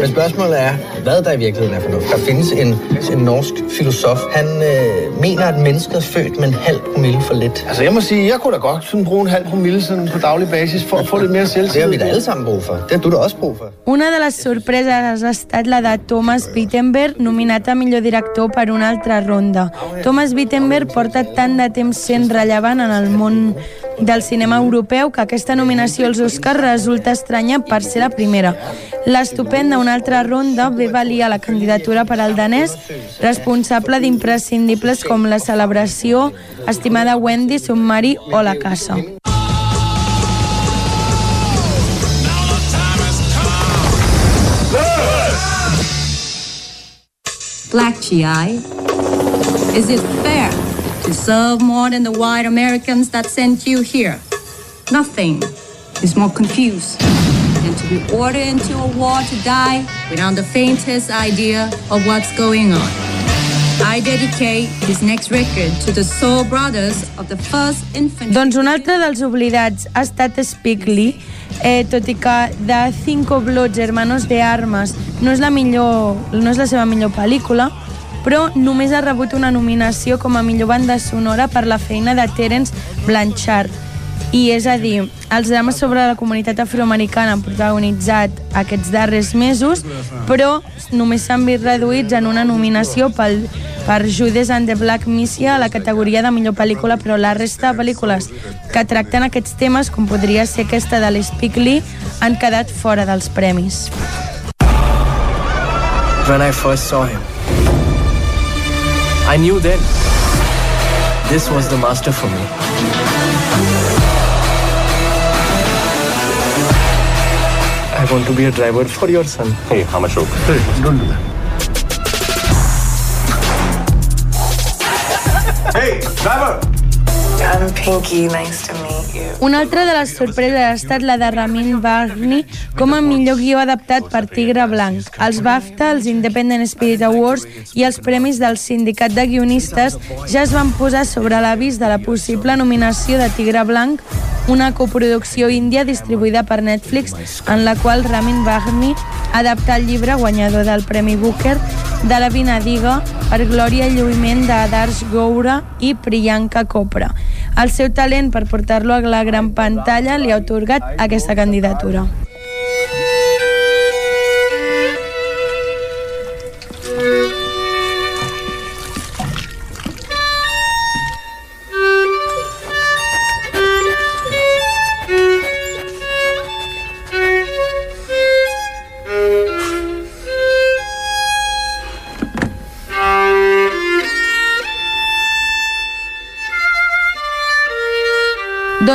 Men spørgsmålet er, hvad der i virkeligheden er fornuft. Der findes en, en norsk filosof. Han øh, mener, at mennesket er født med en halv promille for lidt. Altså, jeg må sige, jeg kunne da godt sådan bruge en halv promille sådan på daglig basis for at få lidt mere selvtillid. Det har vi da alle sammen brug for. Det har du da også brug for. Una de les sorpreses ha estat la de Thomas Wittenberg, nominat a millor director per una altra ronda. Thomas Wittenberg porta tant de temps sent rellevant en el món del cinema europeu que aquesta nominació als Oscars resulta estranya per ser la primera. L'estupenda una altra ronda ve valia la candidatura per al danès, responsable d'imprescindibles com la celebració, estimada Wendy, Submari o La Casa. Black GI, is it fair to serve more than the white Americans that sent you here? Nothing is more confused than to be ordered into a war to die without the faintest idea of what's going on. I dedicate this next record to the soul brothers of the first infantry. Doncs un altre dels oblidats ha estat Spike Lee, eh, tot i que de Cinco Bloods, Hermanos de Armes, no és, la millor, no és la seva millor pel·lícula, però només ha rebut una nominació com a millor banda sonora per la feina de Terence Blanchard. I és a dir, els drames sobre la comunitat afroamericana han protagonitzat aquests darrers mesos, però només s'han vist reduïts en una nominació pel, per Judas and the Black Messiah a la categoria de millor pel·lícula, però la resta de pel·lícules que tracten aquests temes, com podria ser aquesta de l'Speak Lee, han quedat fora dels premis. When I first saw him, I knew then this was the master for me. Want to be a driver for your son. Hey, how much rope? Hey, don't do that. Hey, driver! I'm Pinky. Nice to meet you. Una altra de les sorpreses ha estat la de Ramin Barney com a millor guió adaptat per Tigre Blanc. Els BAFTA, els Independent Spirit Awards i els premis del Sindicat de Guionistes ja es van posar sobre l'avís de la possible nominació de Tigre Blanc, una coproducció índia distribuïda per Netflix en la qual Ramin Barney adapta el llibre guanyador del Premi Booker de la Vinadiga per glòria i lluïment d'Adarsh Goura i Priyanka Chopra. El seu talent per portar-lo a la gran pantalla li ha otorgat aquesta candidatura.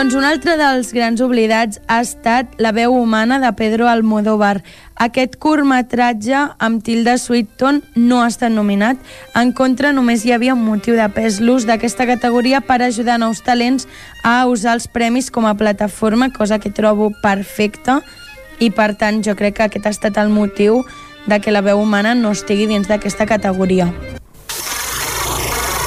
Doncs un altre dels grans oblidats ha estat La veu humana de Pedro Almodóvar. Aquest curtmetratge amb Tilda Swinton no ha estat nominat. En contra, només hi havia un motiu de pes l'ús d'aquesta categoria per ajudar nous talents a usar els premis com a plataforma, cosa que trobo perfecta i per tant jo crec que aquest ha estat el motiu de que la veu humana no estigui dins d'aquesta categoria.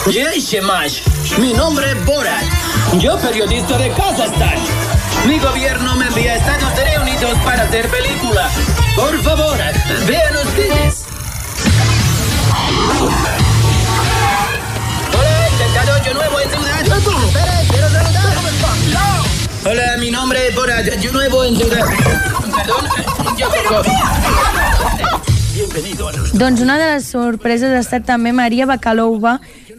Shemash, mi nombre Borat. Yo periodista de Kazajstán. Mi gobierno me envía a Estados Unidos para hacer película. Por favor, vean ustedes. Hola, intentado yo nuevo en Ciudad. Quiero saludar. Hola, mi nombre es Borat. Yo nuevo en Ciudad. Perdón, yo. Bienvenido a los... Doncs una de les sorpreses ha estat també Maria Bakalova,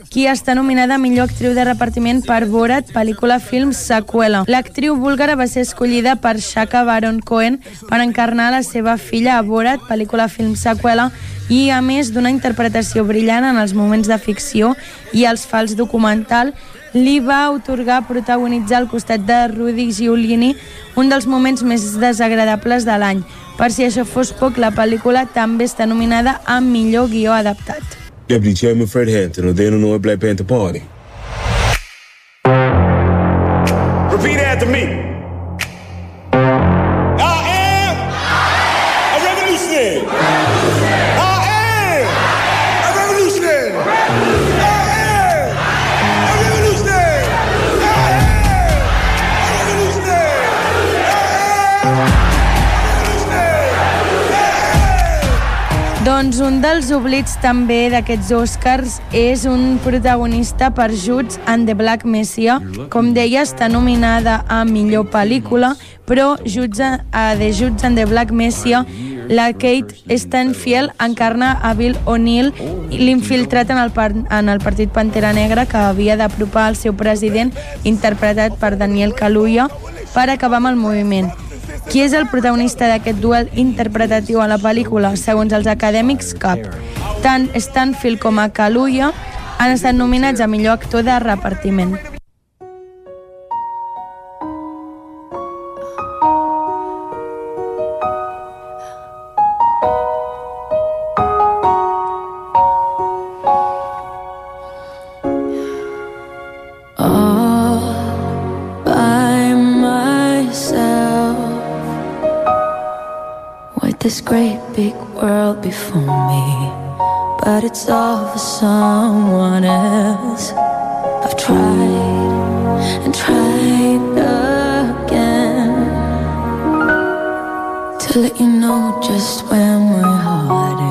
qui està nominada a millor actriu de repartiment per Borat, pel·lícula film seqüela. L'actriu búlgara va ser escollida per Shaka Baron Cohen per encarnar la seva filla a Borat, pel·lícula film seqüela, i a més d'una interpretació brillant en els moments de ficció i els fals documental, li va otorgar protagonitzar al costat de Rudy Giulini un dels moments més desagradables de l'any. Per si això fos poc, la pel·lícula també està nominada a millor guió adaptat. Deputy Chairman Fred Hampton of the Illinois Black Panther Party. Oblits també d'aquests Oscars és un protagonista per Juts and the Black Messiah. Com deia, està nominada a millor pel·lícula, però Juts a, The Juts and the Black Messiah la Kate Stanfield encarna a Bill O'Neill, l'infiltrat en, el par en el partit Pantera Negra que havia d'apropar al seu president, interpretat per Daniel Kaluuya, per acabar amb el moviment. Qui és el protagonista d'aquest duel interpretatiu a la pel·lícula? Segons els acadèmics, cap. Tant Stanfield com a Kaluuya han estat nominats a millor actor de repartiment. World before me. But it's all for someone else. I've tried and tried again to let you know just where my heart is.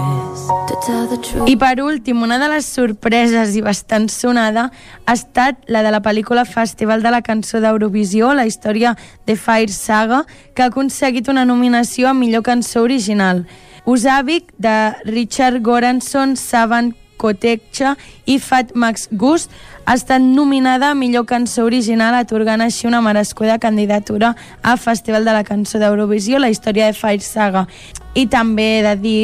I per últim, una de les sorpreses i bastant sonada ha estat la de la pel·lícula Festival de la Cançó d'Eurovisió, la història de Fire Saga, que ha aconseguit una nominació a millor cançó original. Usavik, de Richard Goranson, Savan Kotecha i Fat Max Gust ha estat nominada a millor cançó original atorgant així una merescuda candidatura a Festival de la Cançó d'Eurovisió, la història de Fire Saga. I també he de dir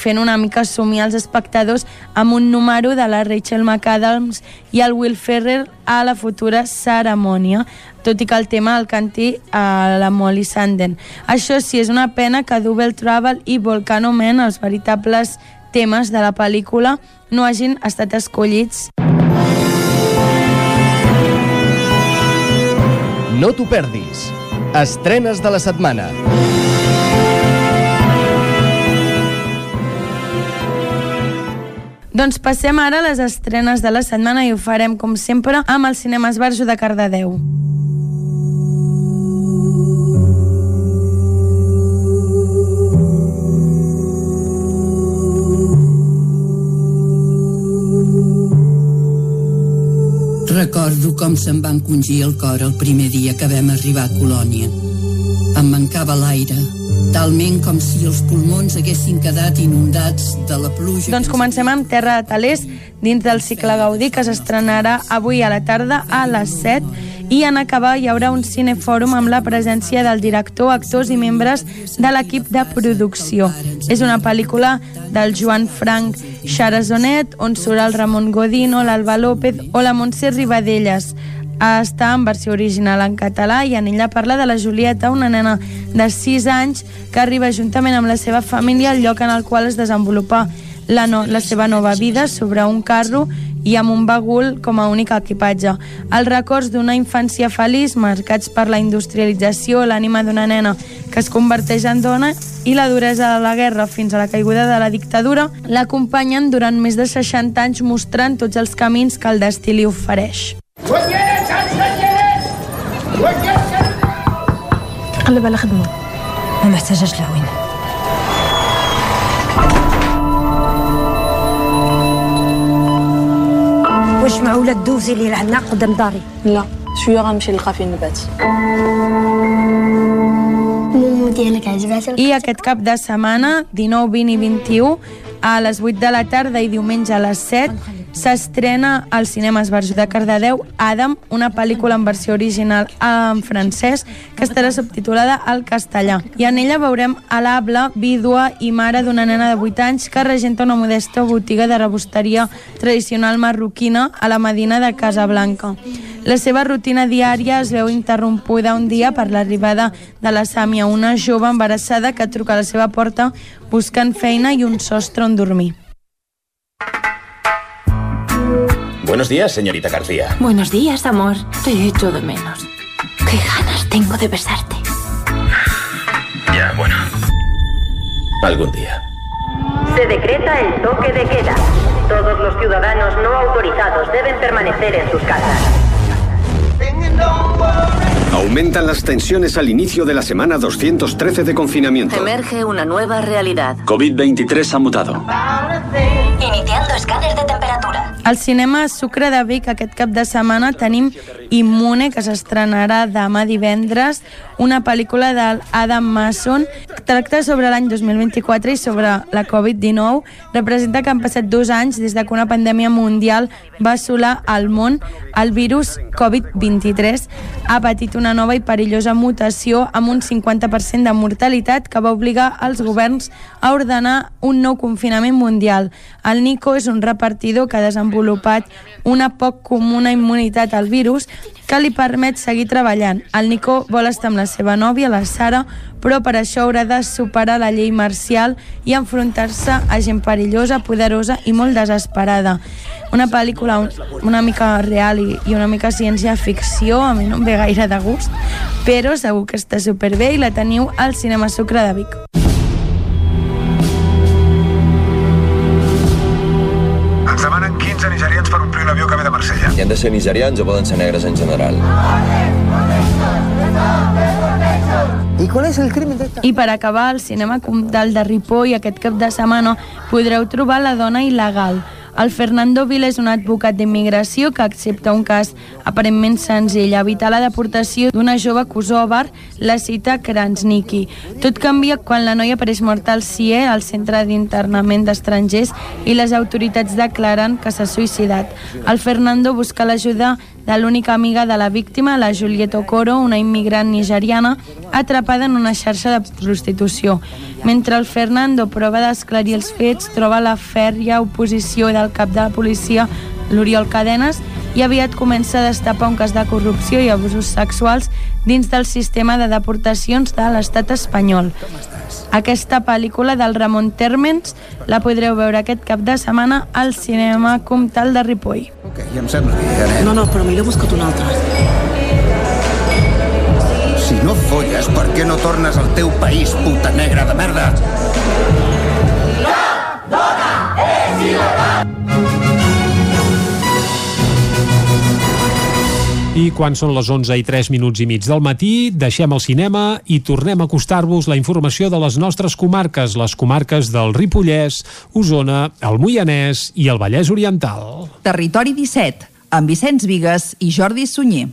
fent una mica somiar els espectadors amb un número de la Rachel McAdams i el Will Ferrer a la futura cerimònia, tot i que el tema el canti a la Molly Sanden. Això sí, és una pena que Double Trouble i Volcano Man, els veritables temes de la pel·lícula, no hagin estat escollits. No t'ho perdis. Estrenes de la setmana. Doncs passem ara a les estrenes de la setmana i ho farem, com sempre, amb el Cinema Esbarjo de Cardedeu. Recordo com se'm va encongir el cor el primer dia que vam arribar a Colònia. Em mancava l'aire, talment com si els pulmons haguessin quedat inundats de la pluja... Doncs comencem amb Terra de Talers, dins del cicle Gaudí, que s'estrenarà avui a la tarda a les 7 i en acabar hi haurà un cinefòrum amb la presència del director, actors i membres de l'equip de producció. És una pel·lícula del Joan Frank Xarazonet, on surt el Ramon Godino, l'Alba López o la Montse Ribadelles està en versió original en català i en ella parla de la Julieta, una nena de 6 anys que arriba juntament amb la seva família al lloc en el qual es desenvolupa la, no, la seva nova vida sobre un carro i amb un bagul com a únic equipatge. Els records d'una infància feliç, marcats per la industrialització, l'ànima d'una nena que es converteix en dona i la duresa de la guerra fins a la caiguda de la dictadura, l'acompanyen durant més de 60 anys mostrant tots els camins que el destí li ofereix. تقلب على خدمة. ما محتاجاش العوين واش معولة دوزي لي العناق قدام داري؟ لا شوية غنمشي نلقى فين نبات I aquest cap de setmana, 19, 20 i 21, a les 8 de la tarda i diumenge a les 7, s'estrena al cinema Esbarjo de Cardedeu Adam, una pel·lícula en versió original en francès que estarà subtitulada al castellà. I en ella veurem a l'Abla, vídua i mare d'una nena de 8 anys que regenta una modesta botiga de rebosteria tradicional marroquina a la Medina de Casablanca. La seva rutina diària es veu interrompuda un dia per l'arribada de la Sàmia, una jove embarassada que truca a la seva porta buscant feina i un sostre on dormir. Buenos días, señorita García. Buenos días, amor. Te echo de menos. Qué ganas tengo de besarte. Ya, bueno. Algún día. Se decreta el toque de queda. Todos los ciudadanos no autorizados deben permanecer en sus casas. Aumentan las tensiones al inicio de la semana 213 de confinamiento. Emerge una nueva realidad. COVID-23 ha mutado. Iniciando escáner de temperatura. Al cinema Sucre de Vic aquest cap de setmana tenim Immune, que s'estrenarà demà divendres, una pel·lícula d'Adam Mason. Tracta sobre l'any 2024 i sobre la Covid-19. Representa que han passat dos anys des de que una pandèmia mundial va assolar el món. El virus Covid-23 ha patit una nova i perillosa mutació amb un 50% de mortalitat que va obligar els governs a ordenar un nou confinament mundial. El Nico és un repartidor que ha desenvolupat una poc comuna immunitat al virus que li permet seguir treballant. El Nico vol estar amb la seva nòvia, la Sara, però per això haurà de superar la llei marcial i enfrontar-se a gent perillosa, poderosa i molt desesperada. Una pel·lícula una mica real i una mica ciència-ficció, a mi no em ve gaire de gust, però segur que està superbé i la teniu al Cinema Sucre de Vic. Ens demanen 15 15 nigerians per omplir l'avió que ve de Marsella. I han de ser nigerians o poden ser negres en general? I qual és el crim? I per acabar, al cinema Comtal de Ripoll aquest cap de setmana podreu trobar La dona il·legal, el Fernando Vila és un advocat d'immigració que accepta un cas aparentment senzill, evitar la deportació d'una jove kosòvar, la cita Kransniki. Tot canvia quan la noia apareix morta al CIE, al Centre d'Internament d'Estrangers, i les autoritats declaren que s'ha suïcidat. El Fernando busca l'ajuda de l'única amiga de la víctima, la Julieta Okoro, una immigrant nigeriana atrapada en una xarxa de prostitució. Mentre el Fernando prova d'esclarir els fets, troba la fèrria oposició del cap de la policia, l'Oriol Cadenes, i aviat comença a destapar un cas de corrupció i abusos sexuals dins del sistema de deportacions de l'estat espanyol. Aquesta pel·lícula del Ramon Térmens la podreu veure aquest cap de setmana al cinema Comtal de Ripoll. Ok, ja em sembla bé, eh? No, no, però millor busca't un altre. Si no folles, per què no tornes al teu país, puta negra de merda? I quan són les 11 i 3 minuts i mig del matí, deixem el cinema i tornem a acostar-vos la informació de les nostres comarques, les comarques del Ripollès, Osona, el Moianès i el Vallès Oriental. Territori 17, amb Vicenç Vigues i Jordi Sunyer.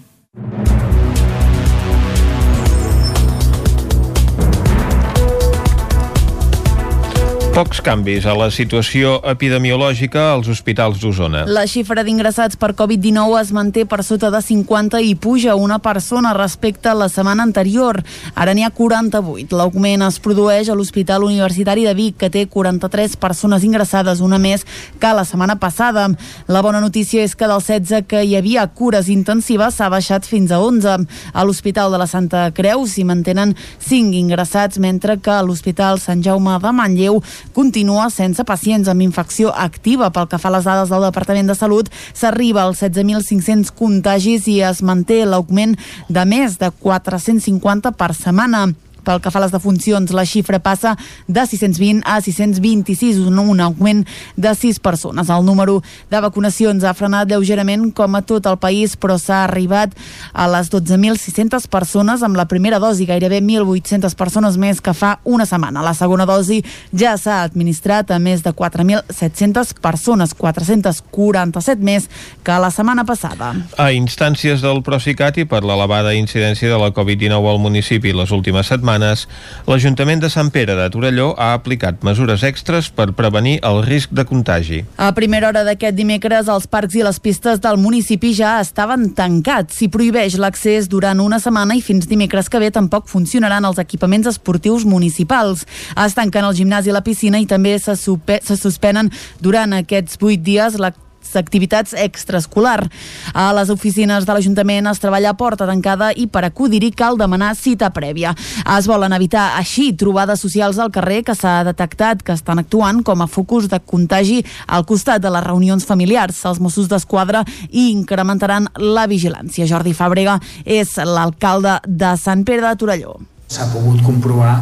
Pocs canvis a la situació epidemiològica als hospitals d'Osona. La xifra d'ingressats per Covid-19 es manté per sota de 50 i puja una persona respecte a la setmana anterior. Ara n'hi ha 48. L'augment es produeix a l'Hospital Universitari de Vic, que té 43 persones ingressades, una més que la setmana passada. La bona notícia és que dels 16 que hi havia cures intensives s'ha baixat fins a 11. A l'Hospital de la Santa Creu s'hi mantenen 5 ingressats, mentre que a l'Hospital Sant Jaume de Manlleu continua sense pacients amb infecció activa. Pel que fa a les dades del Departament de Salut, s'arriba als 16.500 contagis i es manté l'augment de més de 450 per setmana. Pel que fa a les defuncions, la xifra passa de 620 a 626, un, un augment de 6 persones. El número de vacunacions ha frenat lleugerament com a tot el país, però s'ha arribat a les 12.600 persones amb la primera dosi, gairebé 1.800 persones més que fa una setmana. La segona dosi ja s'ha administrat a més de 4.700 persones, 447 més que la setmana passada. A instàncies del Procicat i per l'elevada incidència de la Covid-19 al municipi les últimes setmanes, setmanes, l'Ajuntament de Sant Pere de Torelló ha aplicat mesures extres per prevenir el risc de contagi. A primera hora d'aquest dimecres, els parcs i les pistes del municipi ja estaven tancats. S'hi prohibeix l'accés durant una setmana i fins dimecres que ve tampoc funcionaran els equipaments esportius municipals. Es tanquen el gimnàs i la piscina i també se, se suspenen durant aquests vuit dies la activitats extraescolar. A les oficines de l'Ajuntament es treballa a porta tancada i per acudir-hi cal demanar cita prèvia. Es volen evitar així trobades socials al carrer que s'ha detectat que estan actuant com a focus de contagi al costat de les reunions familiars. Els Mossos d'Esquadra i incrementaran la vigilància. Jordi Fàbrega és l'alcalde de Sant Pere de Torelló. S'ha pogut comprovar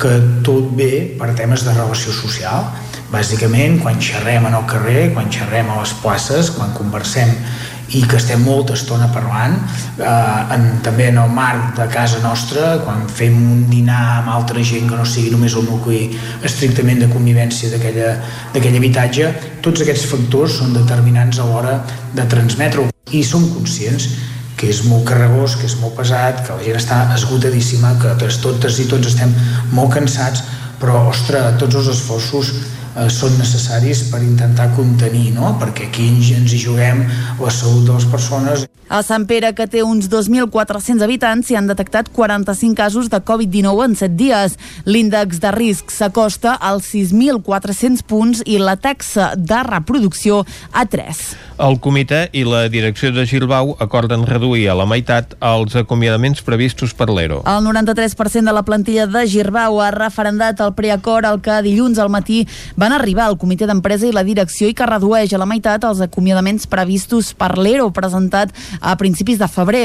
que tot ve per temes de relació social Bàsicament, quan xerrem en el carrer, quan xerrem a les places, quan conversem i que estem molta estona parlant, eh, en, també en el marc de casa nostra, quan fem un dinar amb altra gent que no sigui només el nucli estrictament de convivència d'aquell habitatge, tots aquests factors són determinants a l'hora de transmetre-ho. I som conscients que és molt carregós, que és molt pesat, que la gent està esgotadíssima, que totes, i tots estem molt cansats, però, ostres, tots els esforços eh, són necessaris per intentar contenir, no? perquè aquí ens hi juguem la salut de les persones. A Sant Pere, que té uns 2.400 habitants, s'hi han detectat 45 casos de Covid-19 en 7 dies. L'índex de risc s'acosta als 6.400 punts i la taxa de reproducció a 3. El comitè i la direcció de Gilbau acorden reduir a la meitat els acomiadaments previstos per l'ERO. El 93% de la plantilla de Girbau ha referendat el preacord al que dilluns al matí van arribar al comitè d'empresa i la direcció i que redueix a la meitat els acomiadaments previstos per l'ERO presentat a principis de febrer.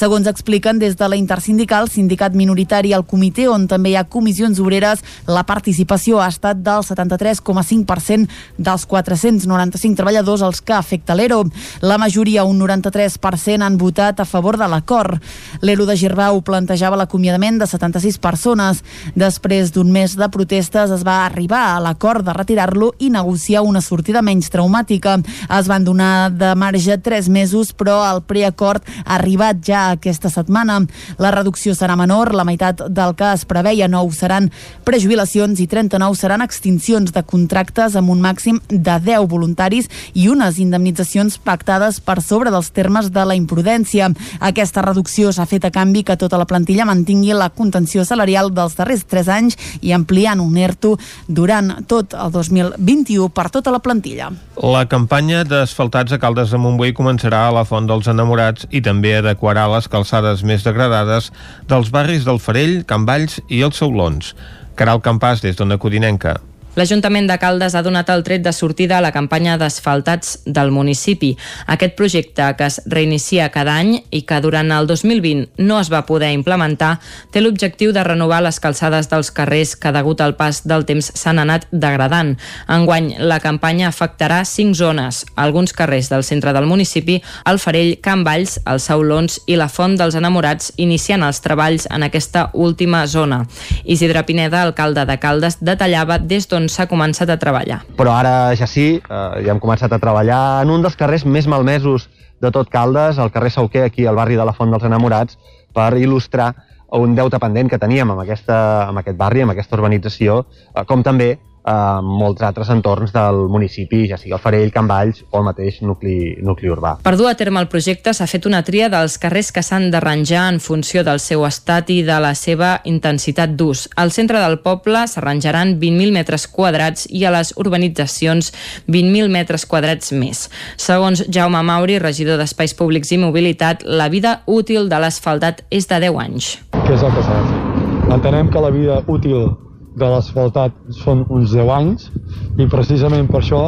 Segons expliquen des de la intersindical, sindicat minoritari al comitè, on també hi ha comissions obreres, la participació ha estat del 73,5% dels 495 treballadors als que afecta l'ERO. La majoria, un 93%, han votat a favor de l'acord. L'ERO de Girbau plantejava l'acomiadament de 76 persones. Després d'un mes de protestes es va arribar a l'acord de retirar-lo i negociar una sortida menys traumàtica. Es van donar de marge 3 mesos, però el preacord ha arribat ja aquesta setmana. La reducció serà menor, la meitat del que es preveia, 9 seran prejubilacions i 39 seran extincions de contractes amb un màxim de 10 voluntaris i unes indemnitzacions pactades per sobre dels termes de la imprudència. Aquesta reducció s'ha fet a canvi que tota la plantilla mantingui la contenció salarial dels darrers 3 anys i ampliant un ERTO durant tot el 2021 per tota la plantilla. La campanya d'asfaltats a Caldes de Montbui començarà a la Font dels Enamorats i també adequarà les calçades més degradades dels barris del Farell, Can Valls i els Saulons. Caral Campàs, des d'Ona Codinenca. L'Ajuntament de Caldes ha donat el tret de sortida a la campanya d'asfaltats del municipi. Aquest projecte, que es reinicia cada any i que durant el 2020 no es va poder implementar, té l'objectiu de renovar les calçades dels carrers que degut al pas del temps s'han anat degradant. Enguany, la campanya afectarà cinc zones, alguns carrers del centre del municipi, el Farell, Can Valls, els Saulons i la Font dels Enamorats, iniciant els treballs en aquesta última zona. Isidre Pineda, alcalde de Caldes, detallava des d'on s'ha començat a treballar. Però ara ja sí, eh, ja hem començat a treballar en un dels carrers més malmesos de tot Caldes, el carrer Sauquer, aquí al barri de la Font dels Enamorats, per il·lustrar un deute pendent que teníem amb, aquesta, amb aquest barri, amb aquesta urbanització, eh, com també a molts altres entorns del municipi, ja sigui el Farell, Can Valls o el mateix nucli, nucli urbà. Per dur a terme el projecte s'ha fet una tria dels carrers que s'han d'arranjar en funció del seu estat i de la seva intensitat d'ús. Al centre del poble s'arranjaran 20.000 metres quadrats i a les urbanitzacions 20.000 metres quadrats més. Segons Jaume Mauri, regidor d'Espais Públics i Mobilitat, la vida útil de l'asfaltat és de 10 anys. Què és el que s'ha de fer? Entenem que la vida útil de l'asfaltat són uns 10 anys i precisament per això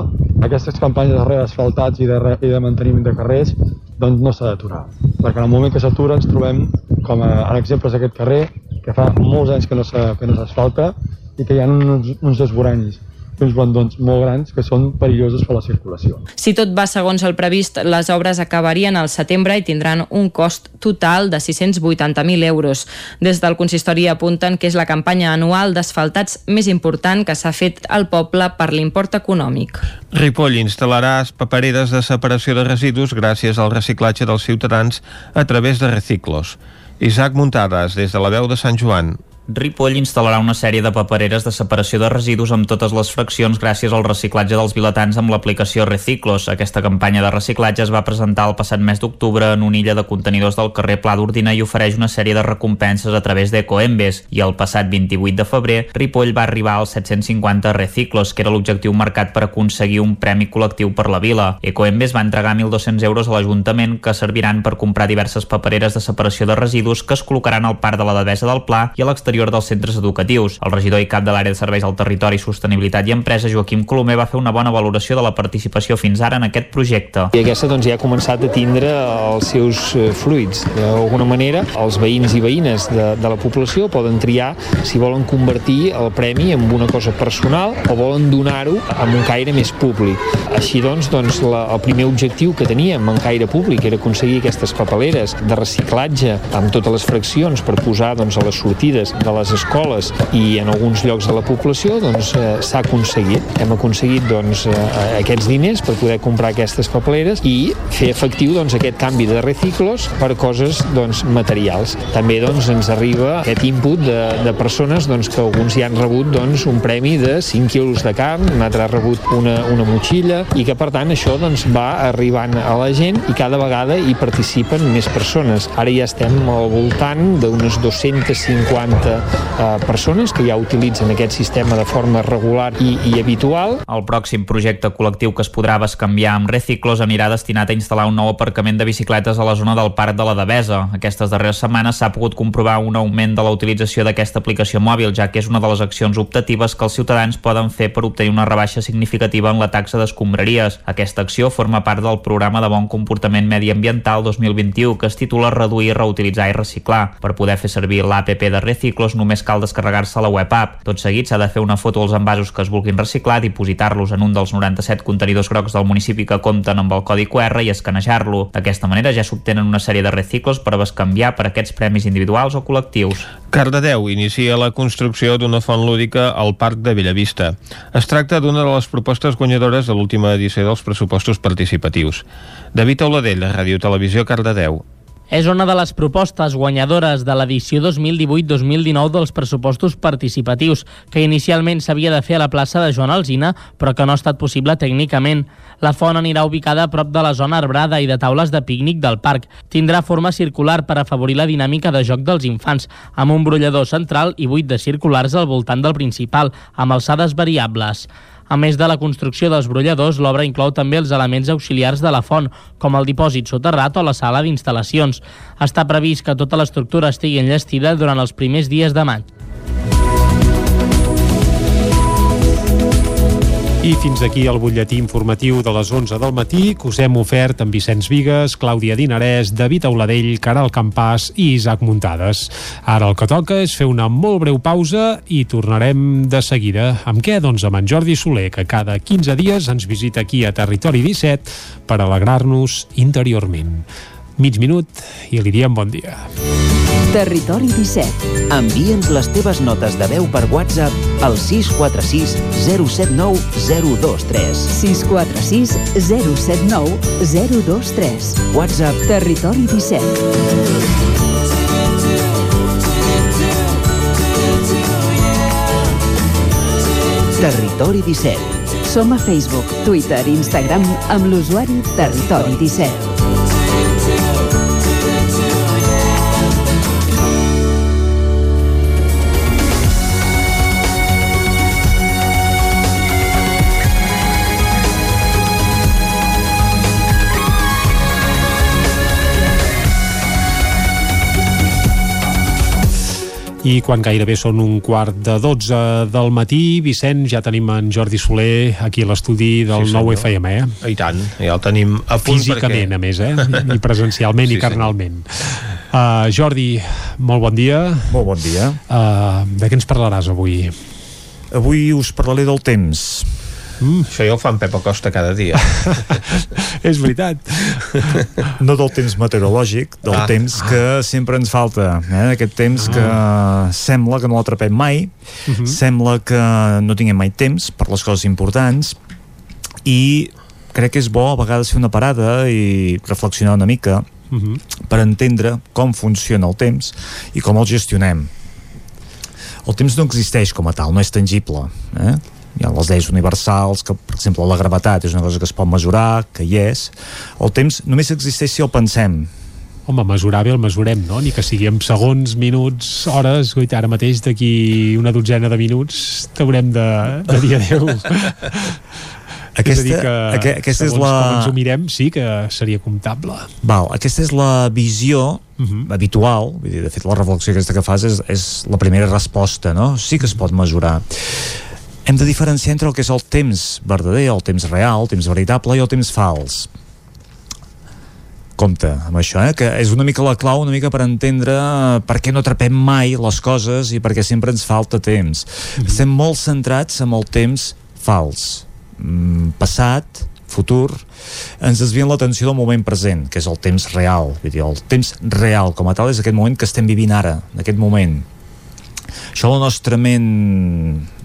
aquestes campanyes de reasfaltats i de, re, i de manteniment de carrers doncs no s'ha d'aturar. Perquè en el moment que s'atura ens trobem com a, en exemples d'aquest carrer que fa molts anys que no s'asfalta i que hi ha uns, uns desboranyis uns bandons molt grans que són perillosos per la circulació. Si tot va segons el previst, les obres acabarien al setembre i tindran un cost total de 680.000 euros. Des del consistori apunten que és la campanya anual d'asfaltats més important que s'ha fet al poble per l'import econòmic. Ripoll instal·larà papereres de separació de residus gràcies al reciclatge dels ciutadans a través de reciclos. Isaac Muntades, des de la veu de Sant Joan. Ripoll instal·larà una sèrie de papereres de separació de residus amb totes les fraccions gràcies al reciclatge dels vilatans amb l'aplicació Reciclos. Aquesta campanya de reciclatge es va presentar el passat mes d'octubre en una illa de contenidors del carrer Pla d'Ordina i ofereix una sèrie de recompenses a través d'Ecoembes. I el passat 28 de febrer, Ripoll va arribar als 750 Reciclos, que era l'objectiu marcat per aconseguir un premi col·lectiu per la vila. Ecoembes va entregar 1.200 euros a l'Ajuntament que serviran per comprar diverses papereres de separació de residus que es col·locaran al parc de la Devesa del Pla i a l'exterior exterior dels centres educatius. El regidor i cap de l'àrea de serveis al territori, sostenibilitat i empresa, Joaquim Colomer, va fer una bona valoració de la participació fins ara en aquest projecte. I aquesta doncs, ja ha començat a tindre els seus eh, fruits. D'alguna manera, els veïns i veïnes de, de la població poden triar si volen convertir el premi en una cosa personal o volen donar-ho amb un caire més públic. Així doncs, doncs la, el primer objectiu que teníem en caire públic era aconseguir aquestes papeleres de reciclatge amb totes les fraccions per posar doncs, a les sortides de les escoles i en alguns llocs de la població doncs eh, s'ha aconseguit. Hem aconseguit doncs eh, aquests diners per poder comprar aquestes papeleres i fer efectiu doncs aquest canvi de reciclos per coses doncs materials. També doncs ens arriba aquest input de, de persones doncs que alguns ja han rebut doncs un premi de 5 quilos de carn, un altre ha rebut una, una motxilla i que per tant això doncs va arribant a la gent i cada vegada hi participen més persones. Ara ja estem al voltant d'unes 250 111 eh, persones que ja utilitzen aquest sistema de forma regular i, i habitual. El pròxim projecte col·lectiu que es podrà bescanviar amb Reciclos anirà destinat a instal·lar un nou aparcament de bicicletes a la zona del Parc de la Devesa. Aquestes darreres setmanes s'ha pogut comprovar un augment de la utilització d'aquesta aplicació mòbil, ja que és una de les accions optatives que els ciutadans poden fer per obtenir una rebaixa significativa en la taxa d'escombraries. Aquesta acció forma part del programa de bon comportament mediambiental 2021 que es titula Reduir, reutilitzar i reciclar. Per poder fer servir l'APP de Reciclos només cal descarregar-se la web app. Tot seguit s'ha de fer una foto als envasos que es vulguin reciclar, dipositar-los en un dels 97 contenidors grocs del municipi que compten amb el codi QR i escanejar-lo. D'aquesta manera ja s'obtenen una sèrie de reciclos per bescanviar per aquests premis individuals o col·lectius. Cardedeu inicia la construcció d'una font lúdica al Parc de Bellavista. Es tracta d'una de les propostes guanyadores de l'última edició dels pressupostos participatius. David Auladell, Ràdio Televisió Cardedeu és una de les propostes guanyadores de l'edició 2018-2019 dels pressupostos participatius, que inicialment s'havia de fer a la plaça de Joan Alzina, però que no ha estat possible tècnicament. La font anirà ubicada a prop de la zona arbrada i de taules de pícnic del parc. Tindrà forma circular per afavorir la dinàmica de joc dels infants, amb un brollador central i vuit de circulars al voltant del principal, amb alçades variables. A més de la construcció dels brolladors, l'obra inclou també els elements auxiliars de la font, com el dipòsit soterrat o la sala d'instal·lacions. Està previst que tota l'estructura estigui enllestida durant els primers dies de maig. I fins aquí el butlletí informatiu de les 11 del matí que us hem ofert amb Vicenç Vigues, Clàudia Dinarès, David Auladell, Caral Campàs i Isaac Muntades. Ara el que toca és fer una molt breu pausa i tornarem de seguida. Amb què? Doncs amb en Jordi Soler, que cada 15 dies ens visita aquí a Territori 17 per alegrar-nos interiorment. Mig minut i li diem bon dia. Territori 17. Envia'ns les teves notes de veu per WhatsApp al 646 079 023. 646 079 023. WhatsApp Territori 17. Territori 17. Som a Facebook, Twitter i Instagram amb l'usuari Territori 17. I quan gairebé són un quart de 12 del matí, Vicent, ja tenim en Jordi Soler aquí a l'estudi del Sí, sí, nou. FM, eh? I tant, ja el tenim a punt Físicament, perquè... a més, eh? I presencialment Sí, i carnalment. Uh, Jordi, molt bon dia. Molt bon dia. Uh, de què ens parlaràs avui? Avui us parlaré del temps. Mm. Això ja ho fa en Pep Acosta cada dia. És veritat. No del temps meteorològic, del Ah. ah. temps que sempre ens falta. Eh? Aquest temps que sembla que no l'atrapem mai, uh -huh. sembla que no tinguem mai temps per les coses importants i crec que és bo a vegades fer una parada i reflexionar una mica Uh -huh. per entendre com funciona el temps i com el gestionem. El temps no existeix com a tal, no és tangible. Eh? Hi ha les lleis universals, que per exemple la gravetat és una cosa que es pot mesurar, que hi és. El temps només existeix si el pensem. Home, mesurar bé el mesurem, no? Ni que sigui en segons, minuts, hores, guaita, ara mateix d'aquí una dotzena de minuts t'haurem de, de dir adeu. Aquesta- és que, aqu- aquesta és la- com ens ho mirem, sí que seria comptable. Val, aquesta és la visió uh -huh. habitual, vull dir, de fet la reflexió aquesta que fas és, és la primera resposta, no? Sí que es pot mesurar. Hem de diferenciar entre el que és el temps verdader, el temps real, el temps veritable i el temps fals. Compte amb això, eh? que és una mica la clau, una mica per entendre per què no atrapem mai les coses i per què sempre ens falta temps. Mm -hmm. Estem molt centrats en el temps fals. Mm, passat, futur, ens desvien l'atenció del moment present, que és el temps real. Vull dir, el temps real com a tal és aquest moment que estem vivint ara, en aquest moment. Això la nostra ment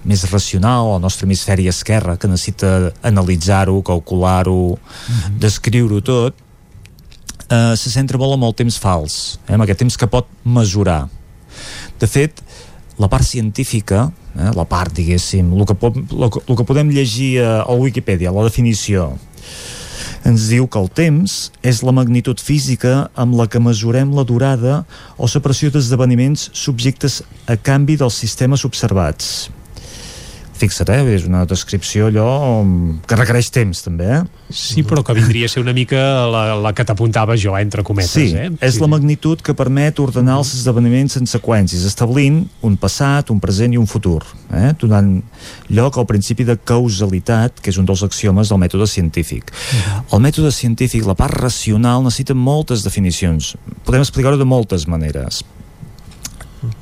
més racional, el nostre hemisferi esquerre, que necessita analitzar-ho, calcular-ho, descriure-ho tot, eh, se centra molt en el temps fals, eh, en aquest temps que pot mesurar. De fet, la part científica, eh, la part, diguéssim, el que, pot, el, que- el que podem llegir a, a Wikipedia, la definició, ens diu que el temps és la magnitud física amb la que mesurem la durada o separació d'esdeveniments subjectes a canvi dels sistemes observats fixa't, eh? és una descripció allò mm, que requereix temps també eh? Sí, però que vindria a ser una mica la, la que t'apuntava jo, entre cometes sí, eh? és sí, la magnitud que permet ordenar els esdeveniments en seqüències establint un passat, un present i un futur eh? donant lloc al principi de causalitat que és un dels axiomes del mètode científic el mètode científic, la part racional necessita moltes definicions podem explicar-ho de moltes maneres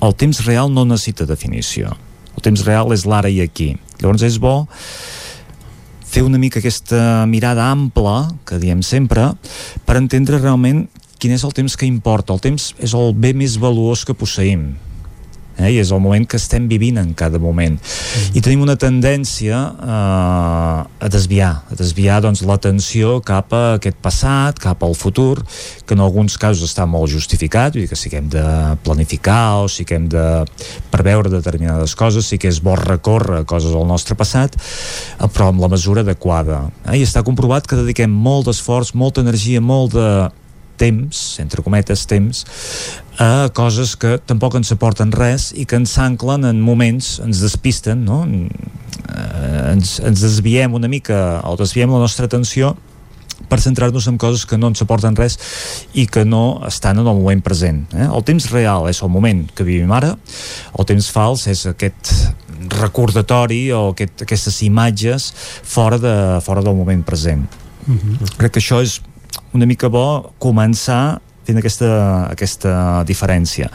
el temps real no necessita definició el temps real és l'ara i aquí. Llavors és bo fer una mica aquesta mirada ampla que diem sempre per entendre realment quin és el temps que importa. El temps és el bé més valuós que posseïm eh? i és el moment que estem vivint en cada moment mm. i tenim una tendència eh, a desviar a desviar doncs, l'atenció cap a aquest passat, cap al futur que en alguns casos està molt justificat vull dir que sí que hem de planificar o sí que hem de preveure determinades coses sí que és bo recórrer coses al nostre passat eh, però amb la mesura adequada eh? i està comprovat que dediquem molt d'esforç, molta energia, molt de temps, entre cometes temps, a coses que tampoc ens aporten res i que ens anclen en moments, ens despisten, no? ens, ens desviem una mica o desviem la nostra atenció per centrar-nos en coses que no ens aporten res i que no estan en el moment present. Eh? El temps real és el moment que vivim ara, el temps fals és aquest recordatori o aquest, aquestes imatges fora, de, fora del moment present. Mm -hmm. Crec que això és una mica bo començar fent aquesta, aquesta diferència.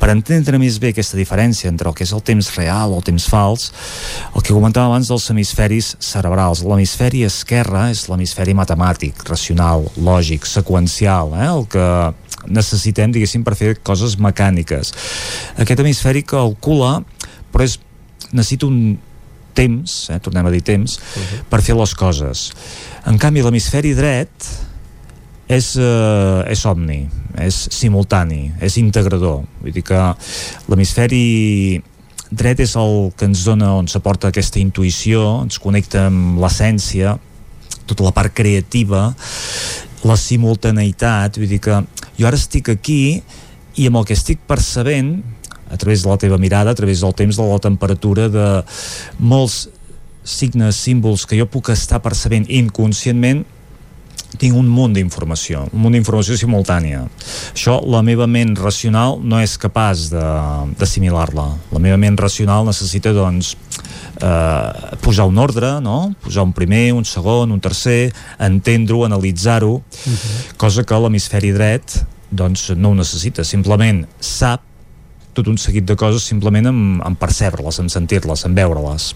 Per entendre més bé aquesta diferència entre el que és el temps real o el temps fals, el que comentava abans dels hemisferis cerebrals. L'hemisferi esquerre és l'hemisferi matemàtic, racional, lògic, seqüencial, eh? el que necessitem, diguéssim, per fer coses mecàniques. Aquest hemisferi calcula, però és, necessita un temps, eh, tornem a dir temps, uh -huh. per fer les coses. En canvi, l'hemisferi dret és, eh, és omni, és simultani, és integrador. Vull dir que l'hemisferi dret és el que ens dona, on s'aporta aquesta intuïció, ens connecta amb l'essència, tota la part creativa, la simultaneïtat, vull dir que jo ara estic aquí i amb el que estic percebent a través de la teva mirada, a través del temps, de la temperatura, de molts signes, símbols que jo puc estar percebent inconscientment tinc un munt d'informació, un munt d'informació simultània. Això la meva ment racional no és capaç d'assimilar-la. La meva ment racional necessita, doncs, eh, posar un ordre, no? posar un primer, un segon, un tercer, entendre-ho, analitzar-ho, uh -huh. cosa que l'hemisferi dret doncs, no ho necessita, simplement sap tot un seguit de coses simplement en, en percebre-les, en sentir-les, en veure-les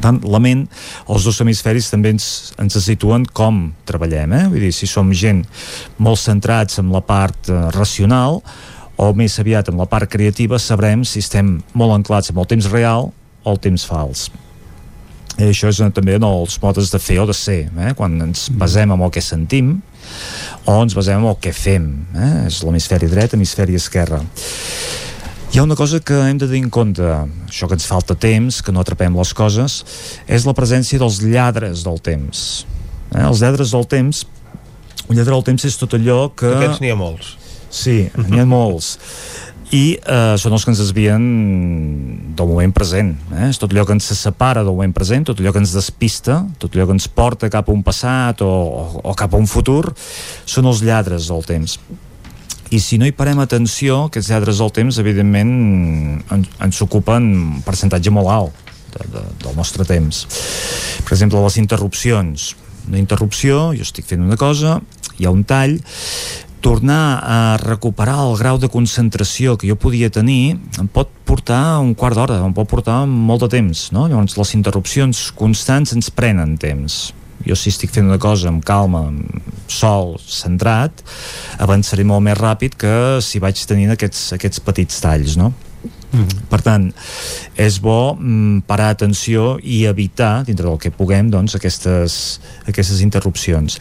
tant la ment, els dos hemisferis també ens, ens situen com treballem, eh? vull dir, si som gent molt centrats en la part eh, racional o més aviat en la part creativa sabrem si estem molt anclats amb el temps real o el temps fals i això és també en els modes de fer o de ser eh? quan ens basem en el que sentim o ens basem en el que fem eh? és l'hemisferi dret, hemisferi esquerre hi ha una cosa que hem de tenir en compte, això que ens falta temps, que no atrapem les coses, és la presència dels lladres del temps. Eh? Els lladres del temps, un lladre del temps és tot allò que... Aquests n'hi ha molts. Sí, n'hi ha molts. I eh, són els que ens desvien del moment present. Eh? És tot allò que ens separa del moment present, tot allò que ens despista, tot allò que ens porta cap a un passat o, o, o cap a un futur, són els lladres del temps i si no hi parem atenció, aquests lladres del temps, evidentment, ens, ens ocupen un percentatge molt alt de, de, del nostre temps. Per exemple, les interrupcions. Una interrupció, jo estic fent una cosa, hi ha un tall, tornar a recuperar el grau de concentració que jo podia tenir em pot portar un quart d'hora, em pot portar molt de temps, no? Llavors les interrupcions constants ens prenen temps jo si estic fent una cosa amb calma, amb sol, centrat, avançaré molt més ràpid que si vaig tenint aquests, aquests petits talls, no? Mm -hmm. Per tant, és bo mm, parar atenció i evitar, dintre del que puguem, doncs, aquestes, aquestes interrupcions.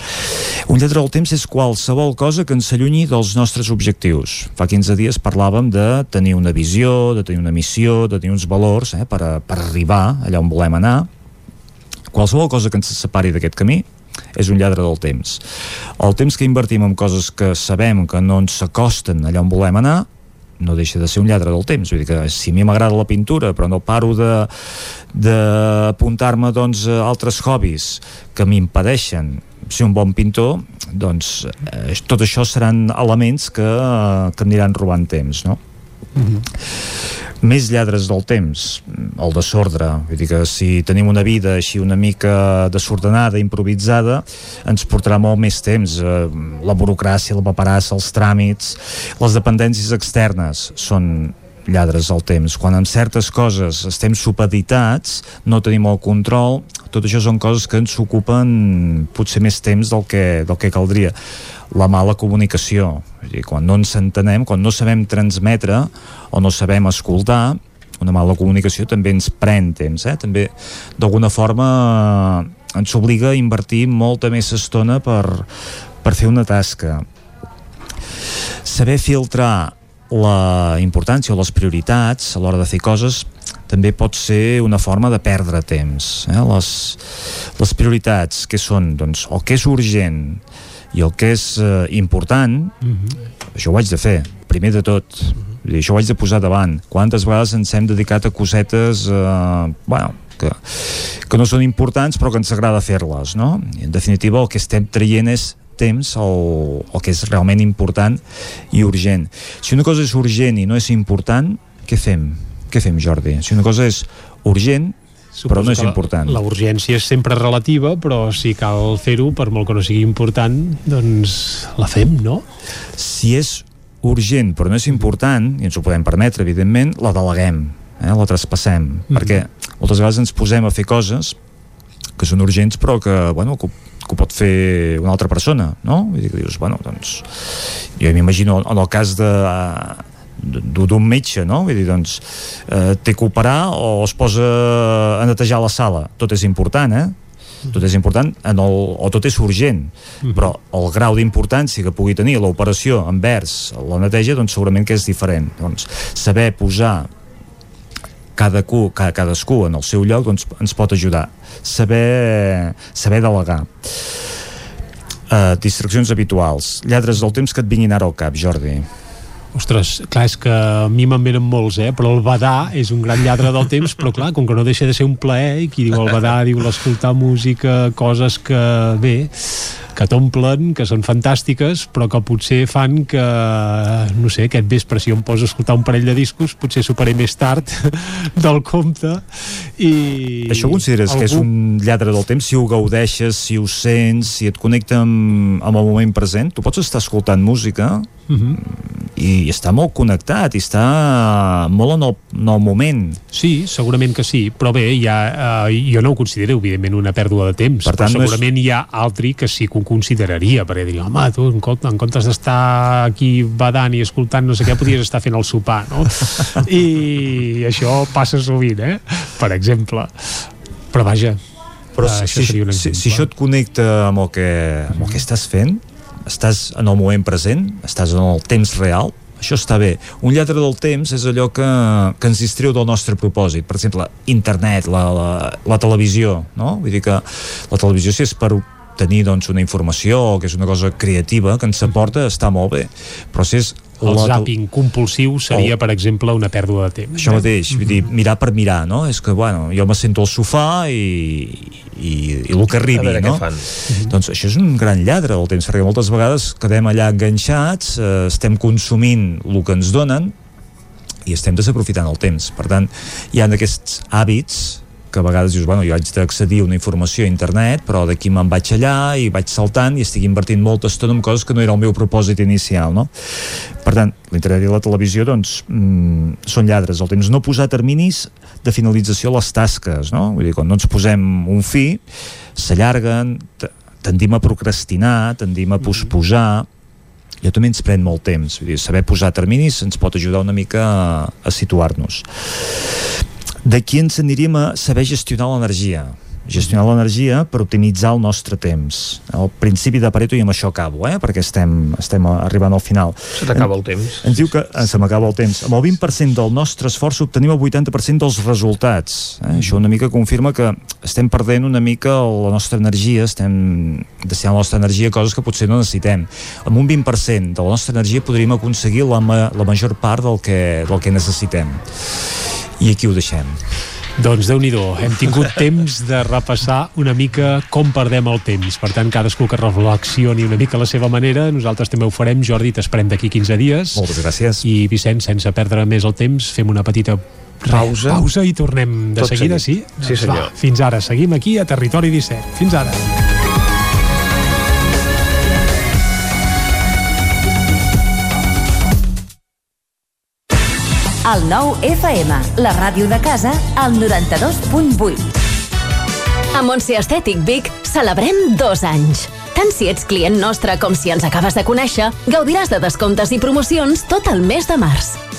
Un lletre del temps és qualsevol cosa que ens allunyi dels nostres objectius. Fa 15 dies parlàvem de tenir una visió, de tenir una missió, de tenir uns valors eh, per, a, per arribar allà on volem anar, qualsevol cosa que ens separi d'aquest camí és un lladre del temps. El temps que invertim en coses que sabem que no ens s'acosten allà on volem anar, no deixa de ser un lladre del temps vull dir que si a mi m'agrada la pintura però no paro d'apuntar-me doncs, a altres hobbies que m'impedeixen ser un bon pintor doncs eh, tot això seran elements que, que aniran robant temps no? Mm -hmm. més lladres del temps el desordre, vull dir que si tenim una vida així una mica desordenada, improvisada ens portarà molt més temps eh, la burocràcia, la paperassa, els tràmits les dependències externes són lladres al temps. Quan en certes coses estem supeditats, no tenim el control, tot això són coses que ens ocupen potser més temps del que, del que caldria la mala comunicació. dir, quan no ens entenem, quan no sabem transmetre o no sabem escoltar, una mala comunicació també ens pren temps, eh? també d'alguna forma ens obliga a invertir molta més estona per, per fer una tasca. Saber filtrar la importància o les prioritats a l'hora de fer coses també pot ser una forma de perdre temps. Eh? Les, les prioritats que són doncs, el que és urgent i el que és eh, important, mm -hmm. això ho haig de fer, primer de tot. Mm -hmm. Això ho haig de posar davant. Quantes vegades ens hem dedicat a cosetes eh, bueno, que, que no són importants però que ens agrada fer-les, no? I en definitiva el que estem traient és temps el, el que és realment important i urgent. Si una cosa és urgent i no és important, què fem? Què fem, Jordi? Si una cosa és urgent, Suposo però no és important. La, la urgència és sempre relativa, però si cal fer-ho, per molt que no sigui important, doncs la fem, no? Si és urgent però no és important, i ens ho podem permetre, evidentment, la deleguem, eh? la traspassem, mm -hmm. perquè moltes vegades ens posem a fer coses que són urgents però que, bueno, que, que ho pot fer una altra persona, no? Vull dir que dius, bueno, doncs... Jo m'imagino, en el cas de d'un metge, no? Vull dir, doncs, eh, té que operar o es posa a netejar la sala. Tot és important, eh? tot és important en el, o tot és urgent -huh. però el grau d'importància que pugui tenir l'operació envers la neteja doncs segurament que és diferent doncs saber posar cadascú, cadascú en el seu lloc doncs ens pot ajudar. Saber, saber delegar. Uh, distraccions habituals. Lladres del temps que et vinguin ara al cap Jordi Ostres, clar, és que a mi me'n venen molts, eh? però el badar és un gran lladre del temps, però clar, com que no deixa de ser un plaer, i qui diu el badar diu l'escoltar música, coses que, bé, que t'omplen, que són fantàstiques, però que potser fan que, no sé, aquest vespre, si jo em poso a escoltar un parell de discos, potser superé més tard del compte. I... Això consideres algú... que és un lladre del temps? Si ho gaudeixes, si ho sents, si et connecta amb, amb el moment present? Tu pots estar escoltant música uh mhm. -huh i està molt connectat i està molt en el, en el moment Sí, segurament que sí, però bé ja, eh, jo no ho considero evidentment una pèrdua de temps, per tant, però segurament és... hi ha altri que sí que ho consideraria perquè dir, home, tu en, compte, en comptes d'estar aquí badant i escoltant no sé què, podries estar fent el sopar no? i això passa sovint eh? per exemple però vaja però uh, si, si, si, si això et connecta amb el que, amb el que estàs fent estàs en el moment present, estàs en el temps real, això està bé. Un lladre del temps és allò que, que ens distreu del nostre propòsit. Per exemple, internet, la, la, la televisió, no? Vull dir que la televisió, si és per tenir doncs, una informació o que és una cosa creativa que ens aporta, està molt bé. Però si és el zapping compulsiu seria, oh. per exemple, una pèrdua de temps. Això mateix, vull dir, mirar per mirar, no? És que, bueno, jo me sento al sofà i, i, i el que arribi, no? Fan. Doncs això és un gran lladre del temps, perquè moltes vegades quedem allà enganxats, eh, estem consumint el que ens donen i estem desaprofitant el temps. Per tant, hi ha aquests hàbits que a vegades dius, bueno, jo haig d'accedir a una informació a internet, però d'aquí me'n vaig allà i vaig saltant i estic invertint molta estona en coses que no era el meu propòsit inicial, no? Per tant, l'internet i la televisió, doncs, mmm, són lladres. El temps no posar terminis de finalització a les tasques, no? Vull dir, quan no ens posem un fi, s'allarguen, tendim a procrastinar, tendim a posposar, i també ens pren molt temps. Vull dir, saber posar terminis ens pot ajudar una mica a, a situar-nos D'aquí ens aniríem a saber gestionar l'energia. gestionar l'energia per optimitzar el nostre temps. El principi de Pareto, i amb això acabo, eh? perquè estem, estem arribant al final. Se t'acaba el temps. Ens diu que eh, se m'acaba el temps. Amb el 20% del nostre esforç obtenim el 80% dels resultats. Eh? Això una mica confirma que estem perdent una mica la nostra energia, estem destinant la nostra energia a coses que potser no necessitem. Amb un 20% de la nostra energia podríem aconseguir la, ma la major part del que, del que necessitem. I aquí ho deixem. Doncs déu nhi hem tingut temps de repassar una mica com perdem el temps. Per tant, cadascú que reflexioni una mica a la seva manera, nosaltres també ho farem. Jordi, t'esperem d'aquí 15 dies. Moltes gràcies. I Vicenç, sense perdre més el temps, fem una petita pausa, pausa i tornem de Tot seguida, seguit. sí? Sí, Doncs senyor. Va, fins ara, seguim aquí a Territori 17. Fins ara. El nou FM, la ràdio de casa, al 92.8. A Montse Estètic Vic celebrem dos anys. Tant si ets client nostre com si ens acabes de conèixer, gaudiràs de descomptes i promocions tot el mes de març.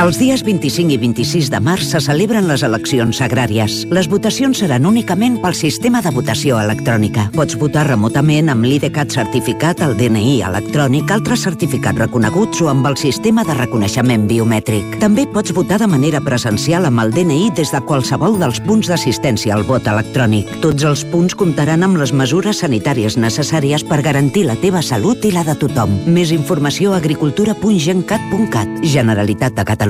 Els dies 25 i 26 de març se celebren les eleccions agràries. Les votacions seran únicament pel sistema de votació electrònica. Pots votar remotament amb l'IDCAT certificat, el DNI electrònic, altres certificats reconeguts o amb el sistema de reconeixement biomètric. També pots votar de manera presencial amb el DNI des de qualsevol dels punts d'assistència al vot electrònic. Tots els punts comptaran amb les mesures sanitàries necessàries per garantir la teva salut i la de tothom. Més informació a agricultura.gencat.cat Generalitat de Catalunya.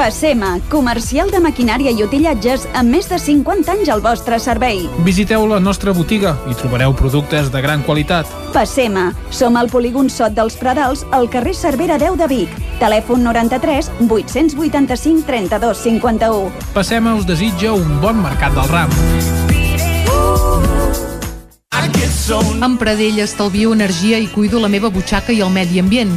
Passema, comercial de maquinària i utillatges amb més de 50 anys al vostre servei. Visiteu la nostra botiga i trobareu productes de gran qualitat. Passema, som al polígon Sot dels Pradals, al carrer Cervera 10 de Vic. Telèfon 93 885 32 51. Passema us desitja un bon mercat del ram. Amb Pradell estalvio energia i cuido la meva butxaca i el medi ambient.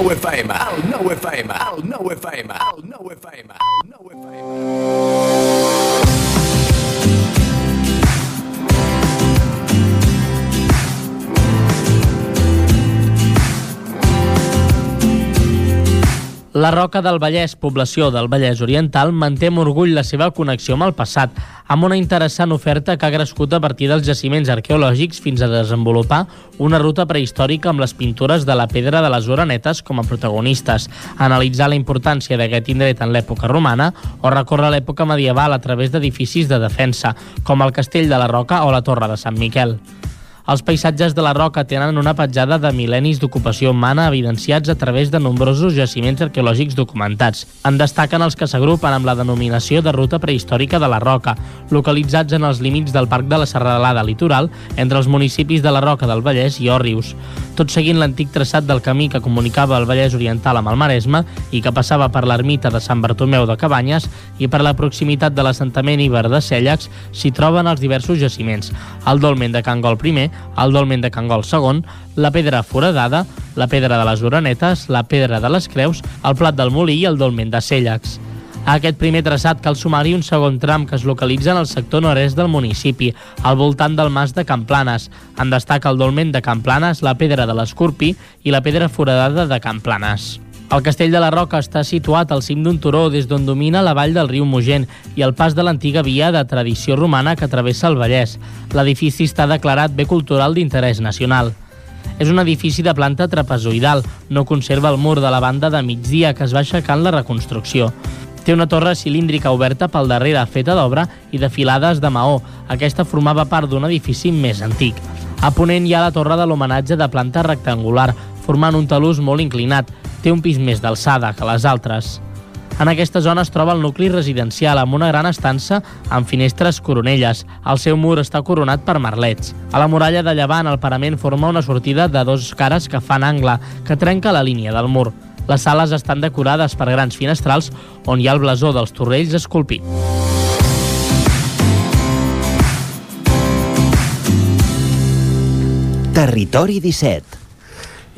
El nou FM, el nou FM, el nou FM, el nou FM, el nou FM. La Roca del Vallès, població del Vallès Oriental, manté amb orgull la seva connexió amb el passat, amb una interessant oferta que ha crescut a partir dels jaciments arqueològics fins a desenvolupar una ruta prehistòrica amb les pintures de la pedra de les Orenetes com a protagonistes, analitzar la importància d'aquest indret en l'època romana o recórrer l'època medieval a través d'edificis de defensa, com el Castell de la Roca o la Torre de Sant Miquel. Els paisatges de la Roca tenen una petjada de mil·lennis d'ocupació humana evidenciats a través de nombrosos jaciments arqueològics documentats. En destaquen els que s'agrupen amb la denominació de Ruta Prehistòrica de la Roca, localitzats en els límits del Parc de la Serralada Litoral entre els municipis de la Roca del Vallès i Òrrius. Tot seguint l'antic traçat del camí que comunicava el Vallès Oriental amb el Maresme i que passava per l'ermita de Sant Bartomeu de Cabanyes i per la proximitat de l'assentament Iber de Cèllacs s'hi troben els diversos jaciments, el dolmen de Can Gol I, el dolmen de Can Gol II, la pedra foradada, la pedra de les Orenetes, la pedra de les Creus, el plat del Molí i el dolmen de Cèllacs. A aquest primer traçat cal sumar-hi un segon tram que es localitza en el sector nord-est del municipi, al voltant del mas de Camplanes. En destaca el dolmen de Camplanes, la pedra de l'Escorpi i la pedra foradada de Camplanes. El Castell de la Roca està situat al cim d'un turó des d'on domina la vall del riu Mogent i el pas de l'antiga via de tradició romana que travessa el Vallès. L'edifici està declarat bé cultural d'interès nacional. És un edifici de planta trapezoidal. No conserva el mur de la banda de migdia que es va aixecar en la reconstrucció. Té una torre cilíndrica oberta pel darrere, feta d'obra i de filades de maó. Aquesta formava part d'un edifici més antic. A Ponent hi ha la torre de l'homenatge de planta rectangular, formant un talús molt inclinat. Té un pis més d'alçada que les altres. En aquesta zona es troba el nucli residencial amb una gran estança amb finestres coronelles. El seu mur està coronat per merlets. A la muralla de llevant el parament forma una sortida de dos cares que fan angle, que trenca la línia del mur. Les sales estan decorades per grans finestrals on hi ha el blasó dels Torrells esculpit. Territori 17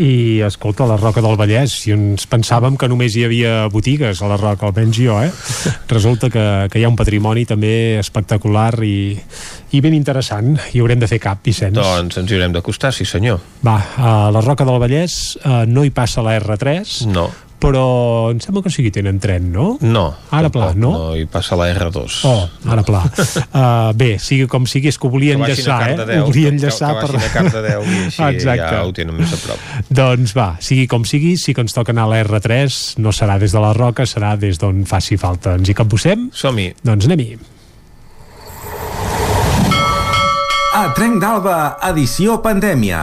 i escolta, la Roca del Vallès si ens pensàvem que només hi havia botigues a la Roca, almenys jo, eh? resulta que, que hi ha un patrimoni també espectacular i, i ben interessant. I haurem de fer cap, Vicenç. Doncs ens hi haurem d'acostar, sí senyor. Va, a la Roca del Vallès eh, no hi passa la R3 no però em sembla que sí que tenen tren, no? No. Ara pla, no? No, hi passa la R2. Oh, ara pla. uh, bé, sigui com sigui, és que ho volia enllaçar, eh? ho volia enllaçar que, que per... a Cardedeu i així Exacte. ja ho tenen més a prop. Doncs va, sigui com sigui, sí que ens toca anar a la R3, no serà des de la Roca, serà des d'on faci falta. Ens hi capbussem? Som-hi. Doncs anem-hi. A Trenc d'Alba, edició pandèmia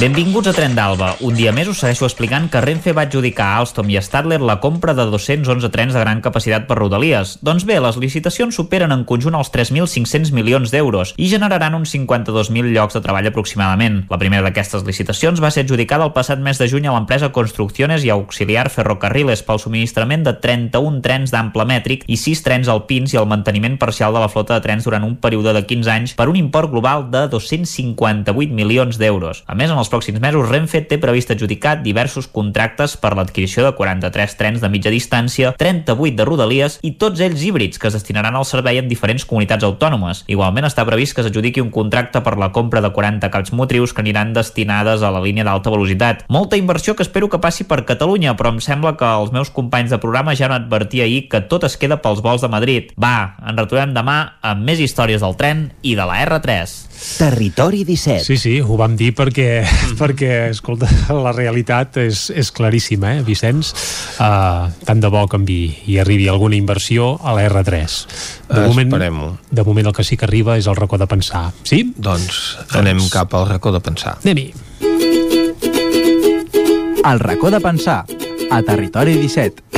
Benvinguts a Tren d'Alba. Un dia més us segueixo explicant que Renfe va adjudicar a Alstom i Stadler la compra de 211 trens de gran capacitat per Rodalies. Doncs bé, les licitacions superen en conjunt els 3.500 milions d'euros i generaran uns 52.000 llocs de treball aproximadament. La primera d'aquestes licitacions va ser adjudicada el passat mes de juny a l'empresa Construcciones i Auxiliar Ferrocarriles pel subministrament de 31 trens d'ample mètric i 6 trens alpins i el manteniment parcial de la flota de trens durant un període de 15 anys per un import global de 258 milions d'euros. A més, en els pròxims mesos Renfe té previst adjudicar diversos contractes per l'adquisició de 43 trens de mitja distància, 38 de rodalies i tots ells híbrids que es destinaran al servei en diferents comunitats autònomes. Igualment està previst que s'adjudiqui un contracte per la compra de 40 caps motrius que aniran destinades a la línia d'alta velocitat. Molta inversió que espero que passi per Catalunya, però em sembla que els meus companys de programa ja han advertit ahir que tot es queda pels vols de Madrid. Va, ens retrobem demà amb més històries del tren i de la R3. Territori 17. Sí, sí, ho vam dir perquè, mm. perquè escolta, la realitat és, és claríssima, eh, Vicenç? Uh, tant de bo que envi i arribi alguna inversió a la R3. De moment, de moment el que sí que arriba és el racó de pensar. Sí? Doncs, doncs... anem cap al racó de pensar. Anem-hi. El racó de pensar, a Territori 17.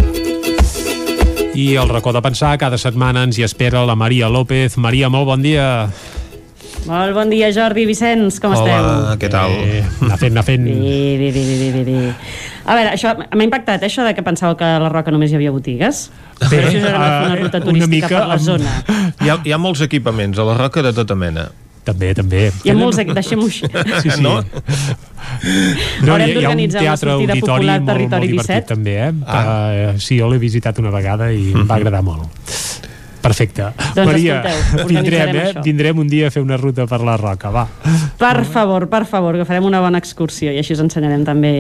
I el racó de pensar cada setmana ens hi espera la Maria López. Maria, molt bon dia. Molt bon dia, Jordi Vicenç, com Hola, esteu? Hola, què tal? Eh, anar fent, anar fent. Bé, bé, bé, bé, bé, bé. A veure, això m'ha impactat, eh, això de que pensàveu que a la Roca només hi havia botigues. Bé, Però això era una, una ruta turística una mica per la amb- zona. Hi ha, hi ha molts equipaments a la roca de tota mena. També, també. Hi ha molts, deixem-ho així. Sí, sí. No? No, Haurem hi, ha- hi ha un una teatre sortida auditori popular molt, molt Territori divertit 17. també, eh? Ah. Uh, sí, jo l'he visitat una vegada i em va agradar molt. Perfecte. Doncs Maria, escolteu, vindrem, eh? això. Vindrem un dia a fer una ruta per la Roca, va. Per favor, per favor, que farem una bona excursió i així us ensenyarem també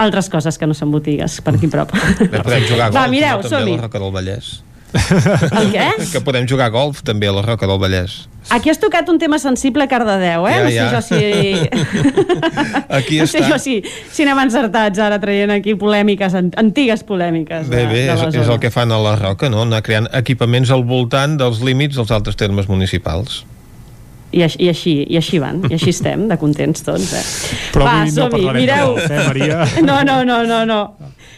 altres coses que no són botigues per aquí a prop. Bé, podem jugar a golf, Va, mireu, no, també a som-hi. la Roca del Vallès. El què? Que podem jugar a golf també a la Roca del Vallès. Aquí has tocat un tema sensible a Cardedeu, eh? Ja, no sé ja. jo si... Aquí no sé està. jo si, si anem encertats ara traient aquí polèmiques, an- antigues polèmiques Bé, de, bé, de és, la és zona. el que fan a la Roca, no? Anar creant equipaments al voltant dels límits dels altres termes municipals. I, així, I així, i així van, i així estem, de contents tots, eh? Però Va, avui no parlarem de mireu. golf, eh, Maria? No, no, no, no, no.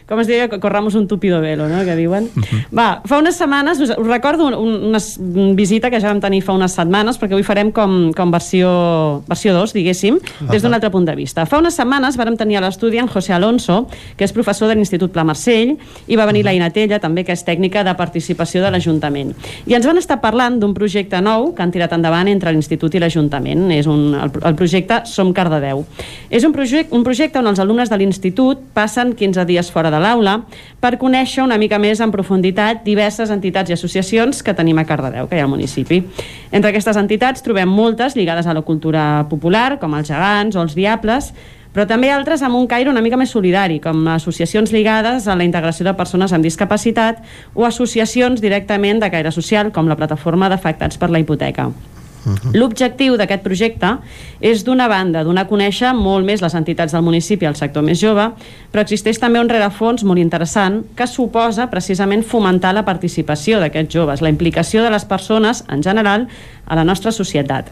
Com es diria, corramos un tupido velo, no?, que diuen. Uh -huh. Va, fa unes setmanes, us, us recordo un, un, una visita que ja vam tenir fa unes setmanes, perquè avui farem com, com versió, versió 2, diguéssim, des d'un altre punt de vista. Fa unes setmanes vàrem tenir a l'estudi en José Alonso, que és professor de l'Institut Pla Marcell, i va venir uh -huh. la Inatella, també, que és tècnica de participació de l'Ajuntament. I ens van estar parlant d'un projecte nou que han tirat endavant entre l'Institut i l'Ajuntament. És un, el, el projecte Som Cardedeu. És un, projecte, un projecte on els alumnes de l'Institut passen 15 dies fora de l'aula per conèixer una mica més en profunditat diverses entitats i associacions que tenim a Cardedeu, que hi ha al municipi. Entre aquestes entitats trobem moltes lligades a la cultura popular, com els gegants o els diables, però també altres amb un caire una mica més solidari, com associacions lligades a la integració de persones amb discapacitat o associacions directament de caire social, com la plataforma d'afectats per la hipoteca. L'objectiu d'aquest projecte és, d'una banda, donar a conèixer molt més les entitats del municipi al sector més jove, però existeix també un rerefons molt interessant que suposa precisament fomentar la participació d'aquests joves, la implicació de les persones en general a la nostra societat.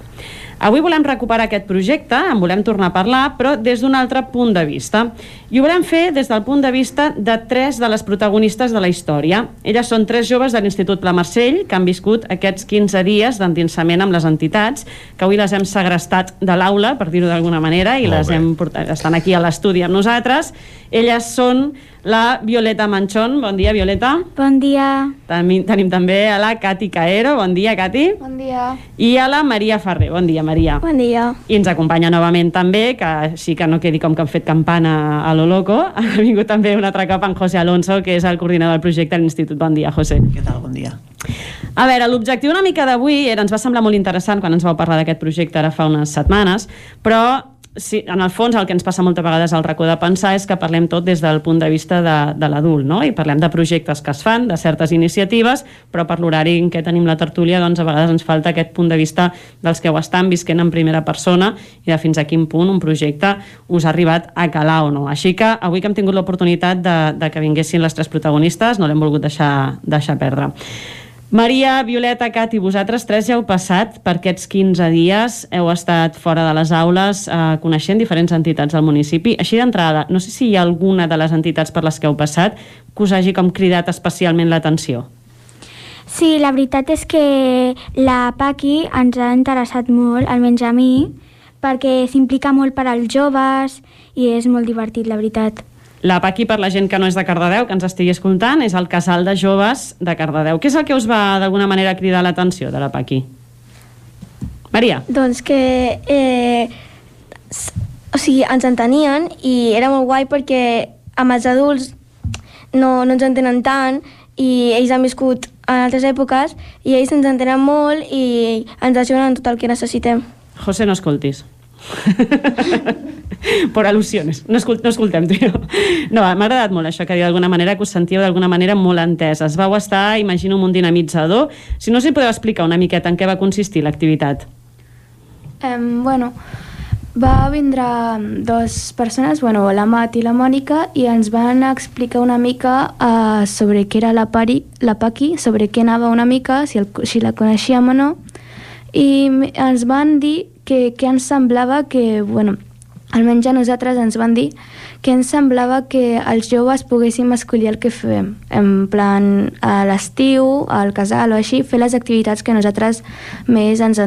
Avui volem recuperar aquest projecte, en volem tornar a parlar, però des d'un altre punt de vista. I ho volem fer des del punt de vista de tres de les protagonistes de la història. Elles són tres joves de l'Institut Pla Marcell que han viscut aquests 15 dies d'endinsament amb les entitats, que avui les hem segrestat de l'aula, per dir-ho d'alguna manera, i les hem portat, estan aquí a l'estudi amb nosaltres. Elles són la Violeta Manchón. Bon dia, Violeta. Bon dia. Tenim, tenim també a la Cati Caero. Bon dia, Cati. Bon dia. I a la Maria Ferrer. Bon dia, Maria. Bon dia. I ens acompanya novament també, que sí que no quedi com que han fet campana a lo loco, ha vingut també un altre cop en José Alonso, que és el coordinador del projecte a l'Institut. Bon dia, José. Què tal? Bon dia. A veure, l'objectiu una mica d'avui era, ens va semblar molt interessant quan ens vau parlar d'aquest projecte ara fa unes setmanes, però sí, en el fons el que ens passa moltes vegades al racó de pensar és que parlem tot des del punt de vista de, de l'adult, no? I parlem de projectes que es fan, de certes iniciatives, però per l'horari en què tenim la tertúlia, doncs a vegades ens falta aquest punt de vista dels que ho estan visquent en primera persona i de fins a quin punt un projecte us ha arribat a calar o no. Així que avui que hem tingut l'oportunitat de, de que vinguessin les tres protagonistes, no l'hem volgut deixar, deixar perdre. Maria, Violeta, Cat i vosaltres tres ja heu passat per aquests 15 dies, heu estat fora de les aules eh, coneixent diferents entitats del municipi. Així d'entrada, no sé si hi ha alguna de les entitats per les que heu passat que us hagi com cridat especialment l'atenció. Sí, la veritat és que la Paqui ens ha interessat molt, almenys a mi, perquè s'implica molt per als joves i és molt divertit, la veritat. La Paqui, per la gent que no és de Cardedeu, que ens estigui escoltant, és el casal de joves de Cardedeu. Què és el que us va, d'alguna manera, cridar l'atenció de la Paqui? Maria. Doncs que... Eh, o sigui, ens entenien i era molt guai perquè amb els adults no, no ens entenen tant i ells han viscut en altres èpoques i ells ens entenen molt i ens ajuden en tot el que necessitem. José, no escoltis. per al·lusions. No, escol no escoltem, tio. No, m'ha agradat molt això que d'alguna manera, que us sentíeu d'alguna manera molt enteses. Vau estar, imagino, un dinamitzador. Si no, si podeu explicar una miqueta en què va consistir l'activitat. Um, bueno, va vindre dues persones, bueno, la Mat i la Mònica, i ens van explicar una mica uh, sobre què era la, pari, la Paqui, sobre què anava una mica, si, el, si la coneixíem o no, i ens van dir que, que ens semblava que, bueno, almenys a nosaltres ens van dir que ens semblava que els joves poguéssim escollir el que fem, en plan a l'estiu, al casal o així, fer les activitats que nosaltres més ens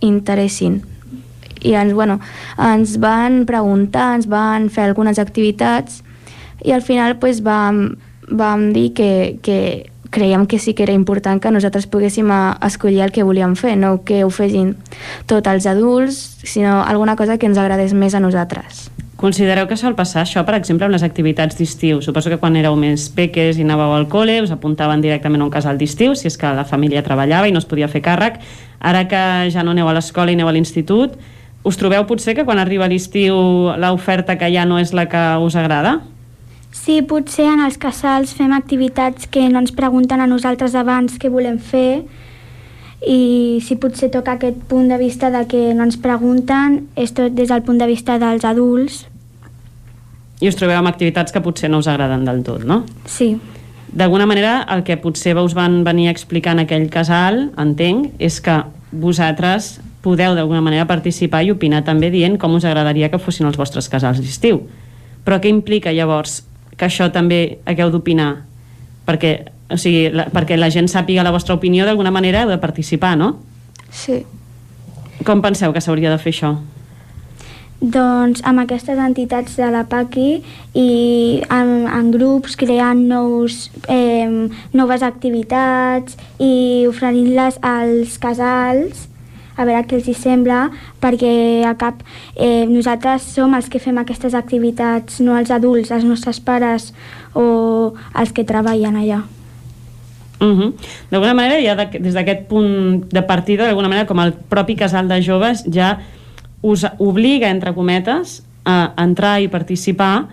interessin. I ens, bueno, ens van preguntar, ens van fer algunes activitats i al final pues, vam, vam dir que, que creiem que sí que era important que nosaltres poguéssim a, escollir el que volíem fer, no que ho fessin tots els adults, sinó alguna cosa que ens agradés més a nosaltres. Considereu que sol passar això, per exemple, amb les activitats d'estiu? Suposo que quan éreu més peques i anàveu al col·le us apuntaven directament a un casal d'estiu, si és que la família treballava i no es podia fer càrrec. Ara que ja no aneu a l'escola i aneu a l'institut, us trobeu potser que quan arriba l'estiu l'oferta que ja no és la que us agrada? Sí, potser en els casals fem activitats que no ens pregunten a nosaltres abans què volem fer i si potser toca aquest punt de vista de que no ens pregunten és tot des del punt de vista dels adults. I us trobeu amb activitats que potser no us agraden del tot, no? Sí. D'alguna manera, el que potser us van venir a explicar en aquell casal, entenc, és que vosaltres podeu d'alguna manera participar i opinar també dient com us agradaria que fossin els vostres casals d'estiu. Però què implica llavors que això també hagueu d'opinar? Perquè, o sigui, la, perquè la gent sàpiga la vostra opinió d'alguna manera heu de participar, no? Sí. Com penseu que s'hauria de fer això? Doncs amb aquestes entitats de la PACI i en, en grups creant nous, eh, noves activitats i oferint-les als casals a veure què els hi sembla perquè a cap eh, nosaltres som els que fem aquestes activitats no els adults, els nostres pares o els que treballen allà Uh -huh. D'alguna manera, ja de, des d'aquest punt de partida, d'alguna manera, com el propi casal de joves ja us obliga, entre cometes, a entrar i participar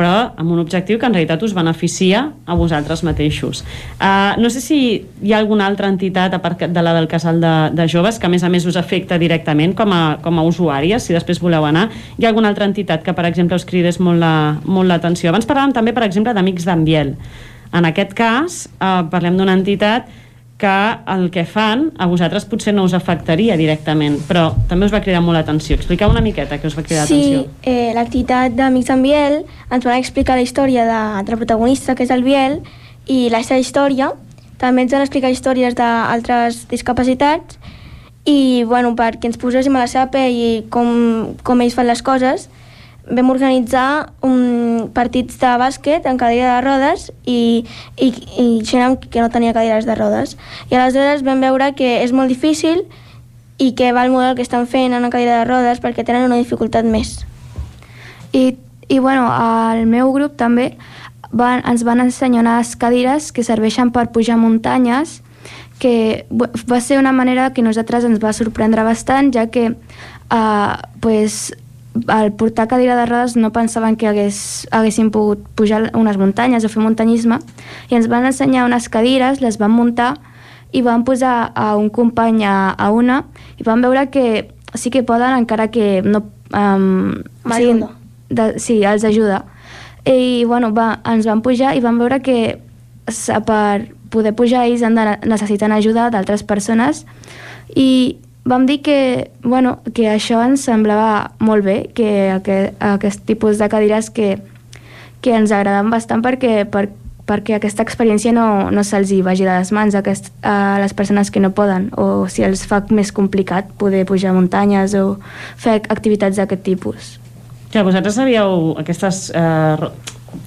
però amb un objectiu que en realitat us beneficia a vosaltres mateixos. Uh, no sé si hi ha alguna altra entitat, a part de la del casal de, de joves, que a més a més us afecta directament com a, com a usuàries, si després voleu anar. Hi ha alguna altra entitat que, per exemple, us cridés molt l'atenció? La, molt Abans parlàvem també, per exemple, d'Amics d'Ambiel. En aquest cas, eh, parlem d'una entitat que el que fan a vosaltres potser no us afectaria directament, però també us va cridar molt l'atenció. Expliqueu una miqueta què us va cridar l'atenció. Sí, eh, l'activitat d'Amics en Biel ens van explicar la història de, del protagonista, que és el Biel, i la seva història. També ens van explicar històries d'altres discapacitats i, bueno, perquè ens poséssim a la seva pell i com, com ells fan les coses, vam organitzar un partits de bàsquet en cadira de rodes i, i, i gent que no tenia cadires de rodes. I aleshores vam veure que és molt difícil i que va el model que estan fent en una cadira de rodes perquè tenen una dificultat més. I, i bueno, al meu grup també van, ens van ensenyar unes cadires que serveixen per pujar muntanyes que va ser una manera que nosaltres ens va sorprendre bastant, ja que uh, pues, al portar cadira de rodes no pensaven que hagués, haguéssim pogut pujar unes muntanyes o fer muntanyisme i ens van ensenyar unes cadires, les van muntar i van posar a un company a, a una i van veure que sí que poden encara que no um, siguin, de, sí, els ajuda. I bueno, va, ens van pujar i van veure que per poder pujar ells han de, necessiten ajuda d'altres persones i vam dir que, bueno, que això ens semblava molt bé, que aquest, aquest tipus de cadires que, que ens agraden bastant perquè, per, perquè aquesta experiència no, no se'ls vagi de les mans a, aquest, a les persones que no poden o si els fa més complicat poder pujar muntanyes o fer activitats d'aquest tipus. Ja, vosaltres sabíeu aquestes eh,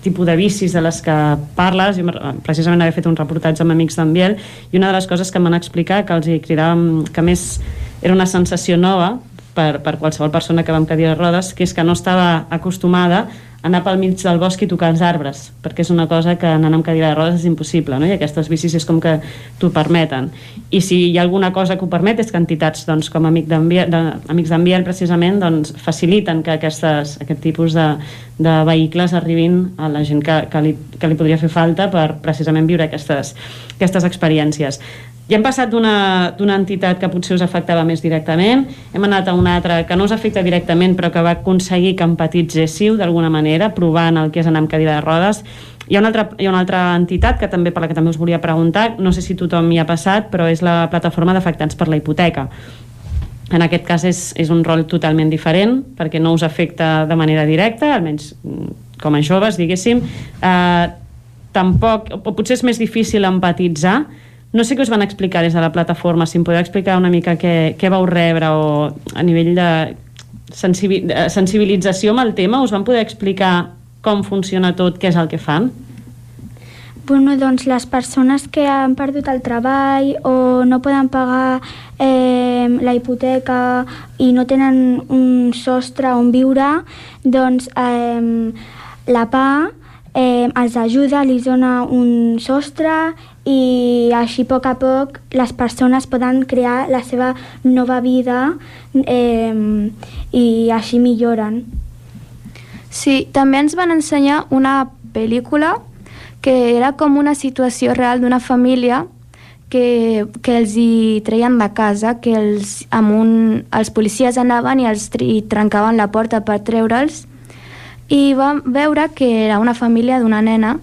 tipus de bicis de les que parles, jo precisament havia fet un reportatge amb amics d'en Biel i una de les coses que em van explicar que els hi cridàvem que més era una sensació nova per, per qualsevol persona que va amb cadira de rodes, que és que no estava acostumada a anar pel mig del bosc i tocar els arbres, perquè és una cosa que anant amb cadira de rodes és impossible, no? i aquestes bicis és com que t'ho permeten. I si hi ha alguna cosa que ho permet és que entitats doncs, com Amic de, Amics d'Ambiel precisament doncs, faciliten que aquestes, aquest tipus de, de vehicles arribin a la gent que, que, li, que li podria fer falta per precisament viure aquestes, aquestes experiències. Ja hem passat d'una entitat que potser us afectava més directament, hem anat a una altra que no us afecta directament però que va aconseguir que empatitzéssiu d'alguna manera, provant el que és anar amb cadira de rodes. Hi ha, una altra, hi ha una altra entitat que també per la que també us volia preguntar, no sé si tothom hi ha passat, però és la plataforma d'afectats per la hipoteca. En aquest cas és, és un rol totalment diferent, perquè no us afecta de manera directa, almenys mm, com a joves, diguéssim. Eh, tampoc, o potser és més difícil empatitzar, no sé què us van explicar des de la plataforma, si em podeu explicar una mica què, què vau rebre o a nivell de sensibilització amb el tema, us van poder explicar com funciona tot, què és el que fan? Bueno, doncs les persones que han perdut el treball o no poden pagar eh, la hipoteca i no tenen un sostre on viure, doncs eh, la PA eh, els ajuda, li dona un sostre i així a poc a poc les persones poden crear la seva nova vida eh, i així milloren. Sí, també ens van ensenyar una pel·lícula que era com una situació real d'una família que, que els hi treien de casa, que els, amb un, els policies anaven i els i trencaven la porta per treure'ls i vam veure que era una família d'una nena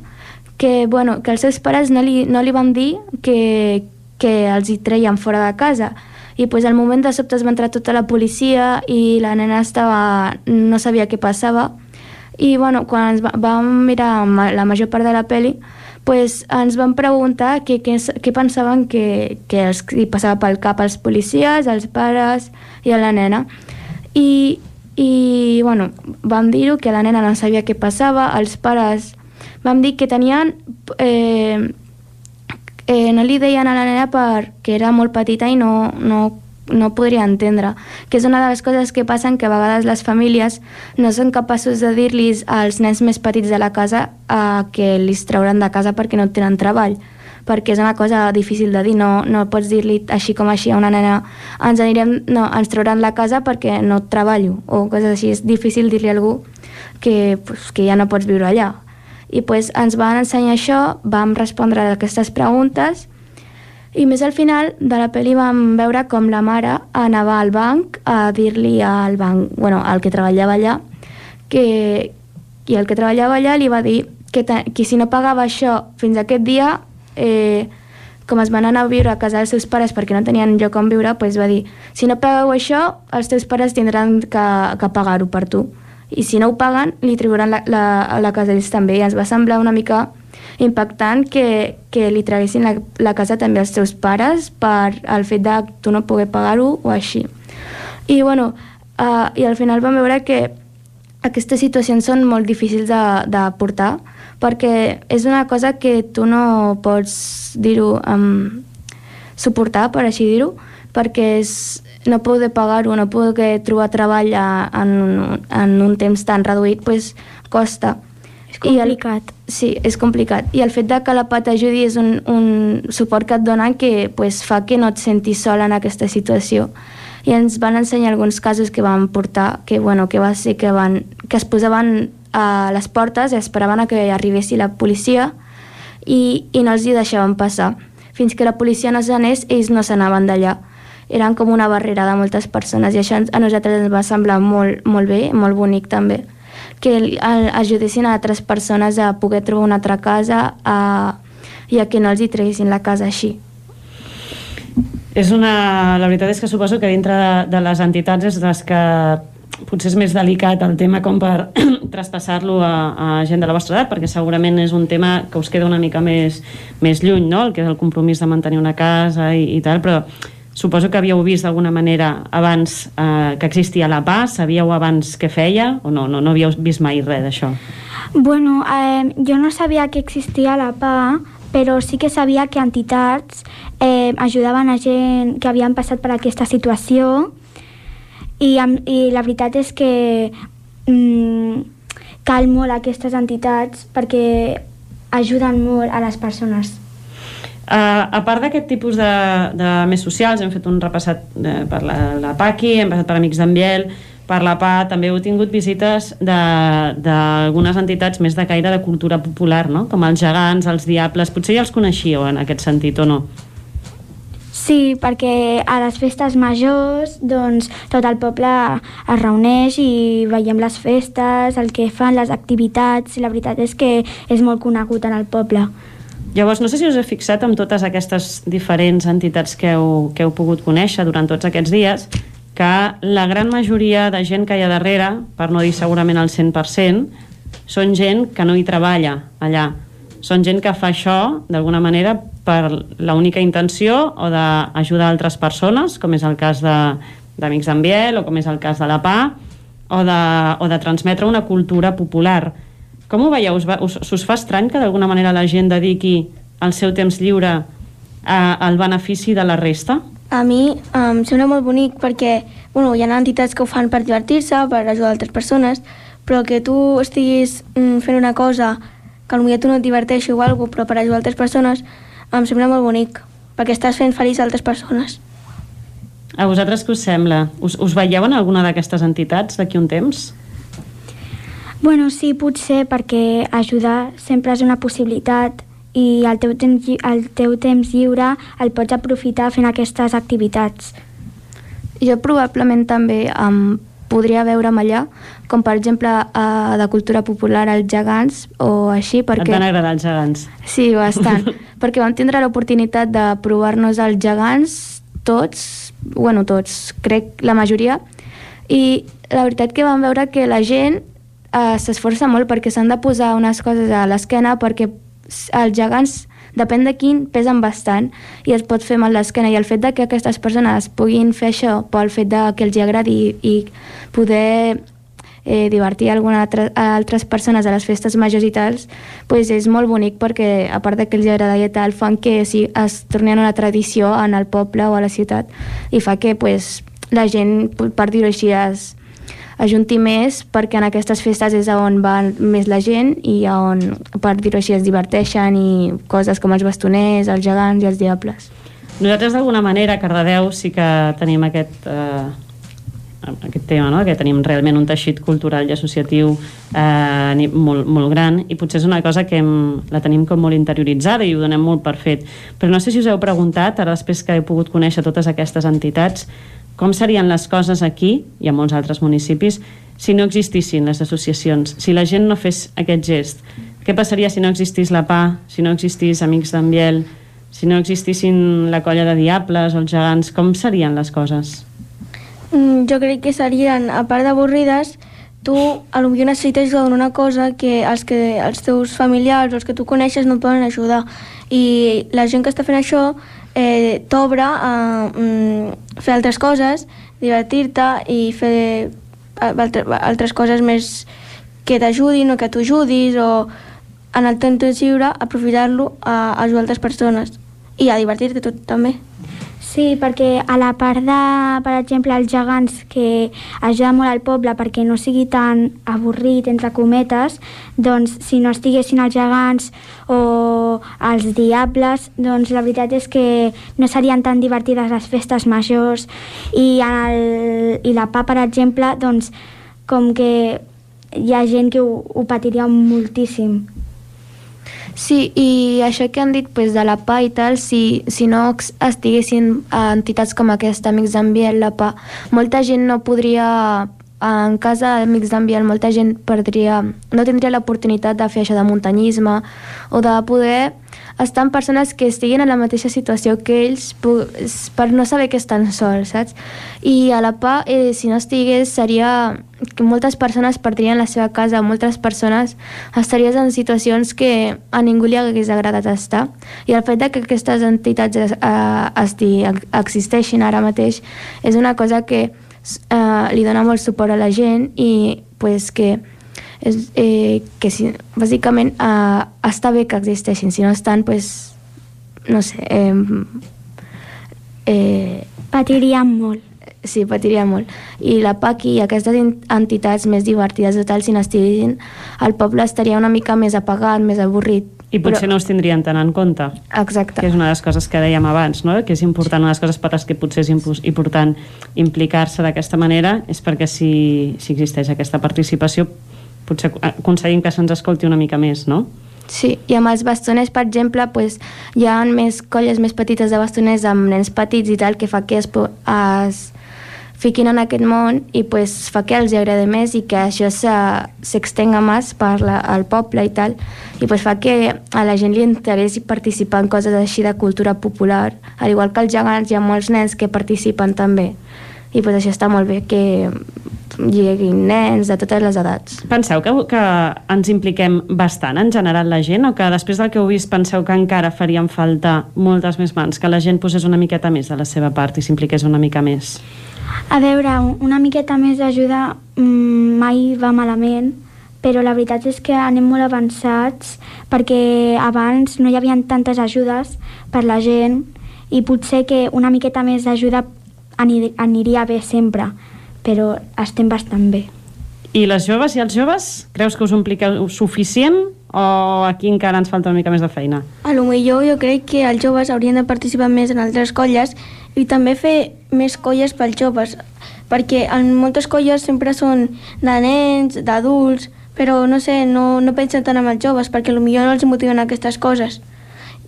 que, bueno, que els seus pares no li, no li van dir que, que els hi treien fora de casa i pues, al moment de sobte es va entrar tota la policia i la nena estava, no sabia què passava I bueno, quan ens va, vam mirar la major part de la pel·li, pues, ens van preguntar què, pensaven que, que els, li passava pel cap als policies, als pares i a la nena. I, i bueno, vam dir-ho, que la nena no sabia què passava, els pares vam dir que tenien... Eh, eh, no li deien a la nena perquè era molt petita i no, no, no podria entendre, que és una de les coses que passen que a vegades les famílies no són capaços de dir-los als nens més petits de la casa eh, que li trauran de casa perquè no tenen treball perquè és una cosa difícil de dir, no, no pots dir-li així com així a una nena ens anirem, no, ens trauran la casa perquè no treballo, o coses així, és difícil dir-li a algú que, pues, que ja no pots viure allà i pues, ens van ensenyar això, vam respondre a aquestes preguntes i més al final de la pel·li vam veure com la mare anava al banc a dir-li al banc, bueno, al que treballava allà que, i el que treballava allà li va dir que, que si no pagava això fins aquest dia eh, com es van anar a viure a casa dels seus pares perquè no tenien lloc on viure, pues va dir si no pagueu això, els teus pares tindran que, que pagar-ho per tu i si no ho paguen, li triburan la, la, la casa ells també. I ens va semblar una mica impactant que, que li traguessin la, la casa també als seus pares per el fet de tu no poder pagar-ho o així. I bueno, uh, i al final vam veure que aquestes situacions són molt difícils de, de portar perquè és una cosa que tu no pots dir-ho um, suportar, per així dir-ho perquè és, no poder pagar-ho, no poder trobar treball a, en, un- en un temps tan reduït, pues, costa. És complicat. I el, sí, és complicat. I el fet de que la PA t'ajudi és un, un suport que et donen que pues, fa que no et sentis sola en aquesta situació. I ens van ensenyar alguns casos que van portar, que, bueno, que va ser que, van, que es posaven a les portes i esperaven a que arribessi la policia i, i no els hi deixaven passar. Fins que la policia no s'anés, ells no s'anaven d'allà. Eren com una barrera de moltes persones i això a nosaltres ens va semblar molt, molt bé, molt bonic també que ajudessin a altres persones a poder trobar una altra casa a, i a que no els hi treguessin la casa així. És una... La veritat és que suposo que dintre de, de les entitats és les que potser és més delicat el tema com per traspassar-lo a, a gent de la vostra edat, perquè segurament és un tema que us queda una mica més, més lluny, no? el que és el compromís de mantenir una casa i, i tal, però suposo que havíeu vist d'alguna manera abans eh, que existia la PA, sabíeu abans què feia o no, no, no havíeu vist mai res d'això? Bueno, eh, jo no sabia que existia la PA, però sí que sabia que entitats eh, ajudaven a gent que havien passat per aquesta situació i, i la veritat és que mm, cal molt aquestes entitats perquè ajuden molt a les persones. Uh, a part d'aquest tipus de, de més socials, hem fet un repassat uh, per la, la Paqui, hem passat per Amics d'en Biel, per la PA, també heu tingut visites de- d'algunes entitats més de caire de cultura popular, no? com els gegants, els diables, potser ja els coneixíeu en aquest sentit o no? Sí, perquè a les festes majors doncs, tot el poble es reuneix i veiem les festes, el que fan, les activitats, i la veritat és que és molt conegut en el poble. Llavors, no sé si us he fixat amb totes aquestes diferents entitats que heu, que heu pogut conèixer durant tots aquests dies, que la gran majoria de gent que hi ha darrere, per no dir segurament el 100%, són gent que no hi treballa allà. Són gent que fa això, d'alguna manera, per l'única intenció o d'ajudar altres persones, com és el cas d'Amics d'en Biel o com és el cas de la PA, o de, o de transmetre una cultura popular. Com ho veieu? Us, va, us, us fa estrany que d'alguna manera la gent dediqui el seu temps lliure a, al benefici de la resta? A mi em sembla molt bonic perquè bueno, hi ha entitats que ho fan per divertir-se, per ajudar altres persones, però que tu estiguis mm, fent una cosa que potser tu no et diverteixi o alguna però per ajudar altres persones, em sembla molt bonic, perquè estàs fent feliç a altres persones. A vosaltres què us sembla? Us, us veieu en alguna d'aquestes entitats d'aquí un temps? Bueno, sí, potser perquè ajudar sempre és una possibilitat i el teu temps, el teu temps lliure el pots aprofitar fent aquestes activitats. Jo probablement també em podria veure'm allà, com per exemple a, de cultura popular els gegants o així, perquè... Et van agradar els gegants? Sí, bastant. perquè vam tindre l'oportunitat de provar-nos els gegants tots, bueno, tots, crec la majoria, i la veritat que vam veure que la gent eh, s'esforça molt perquè s'han de posar unes coses a l'esquena perquè els gegants depèn de quin, pesen bastant i es pot fer mal l'esquena i el fet de que aquestes persones puguin fer això pel fet de que els agradi i, i poder eh, divertir alguna altra, a altres persones a les festes majors i tals, pues és molt bonic perquè a part de que els hi agrada i tal, fan que sí, es torni en una tradició en el poble o a la ciutat i fa que pues, la gent, per dir-ho així, es, ajunti més perquè en aquestes festes és on va més la gent i on, per dir-ho així, es diverteixen i coses com els bastoners, els gegants i els diables. Nosaltres d'alguna manera a Cardedeu sí que tenim aquest, eh, aquest tema, no? que tenim realment un teixit cultural i associatiu eh, molt, molt gran i potser és una cosa que hem, la tenim com molt interioritzada i ho donem molt per fet. Però no sé si us heu preguntat, ara després que he pogut conèixer totes aquestes entitats, com serien les coses aquí i a molts altres municipis si no existissin les associacions, si la gent no fes aquest gest. Què passaria si no existís la PA, si no existís Amics d'en Biel, si no existissin la colla de diables o els gegants, com serien les coses? Mm, jo crec que serien, a part d'avorrides, tu a lo millor necessites una cosa que els, que els teus familiars o els que tu coneixes no et poden ajudar. I la gent que està fent això eh, t'obre a mm, fer altres coses, divertir-te i fer altre, altres coses més que t'ajudin o que tu ajudis o en el temps lliure aprofitar-lo a ajudar altres persones i a divertir-te tu també. Sí, perquè a la part de, per exemple, els gegants, que ajuda molt al poble perquè no sigui tan avorrit, entre cometes, doncs si no estiguessin els gegants o els diables, doncs la veritat és que no serien tan divertides les festes majors i, el, i la PA, per exemple, doncs com que hi ha gent que ho, ho patiria moltíssim. Sí, i això que han dit pues, de la PA i tal, si, si no estiguessin entitats com aquesta, Amics d'Ambient, la PA, molta gent no podria, en casa d'Amics d'Ambient, molta gent perdria, no tindria l'oportunitat de fer això de muntanyisme o de poder estar amb persones que estiguin en la mateixa situació que ells per no saber que estan sols, saps? I a la PA, eh, si no estigués, seria que moltes persones perdrien la seva casa, moltes persones estaries en situacions que a ningú li hagués agradat estar. I el fet de que aquestes entitats eh, existeixin ara mateix és una cosa que eh, li dona molt suport a la gent i pues, que és, eh, que si, bàsicament eh, està bé que existeixin, si no estan, pues, no sé... Eh, eh, patiríem molt. Sí, patiríem molt. I la PAC i aquestes en- entitats més divertides o tal, si n'estiguessin, el poble estaria una mica més apagat, més avorrit. I potser no us tindrien tant en compte. Exacte. Que és una de les coses que dèiem abans, no? que és important, una de les coses per les que potser és important implicar-se d'aquesta manera és perquè si, si existeix aquesta participació potser aconseguim que se'ns escolti una mica més, no? Sí, i amb els bastoners, per exemple, pues, hi ha més colles més petites de bastoners amb nens petits i tal que fa que es, es fiquin en aquest món i pues, fa que els hi agrada més i que això se- s'extenga més per la, al poble i tal. I pues, fa que a la gent li interessi participar en coses així de cultura popular al igual que els gegants hi ha molts nens que participen també. I pues, això està molt bé que lleguin nens de totes les edats. Penseu que, que ens impliquem bastant en general la gent o que després del que heu vist penseu que encara farien falta moltes més mans, que la gent posés una miqueta més de la seva part i s'impliqués una mica més? A veure, una miqueta més d'ajuda mm, mai va malament, però la veritat és que anem molt avançats perquè abans no hi havia tantes ajudes per la gent i potser que una miqueta més d'ajuda ani- aniria bé sempre, però estem bastant bé. I les joves i els joves, creus que us impliqueu suficient o aquí encara ens falta una mica més de feina? A lo millor jo crec que els joves haurien de participar més en altres colles i també fer més colles pels joves, perquè en moltes colles sempre són de nens, d'adults, però no sé, no, no pensen tant en els joves perquè potser no els motiven aquestes coses.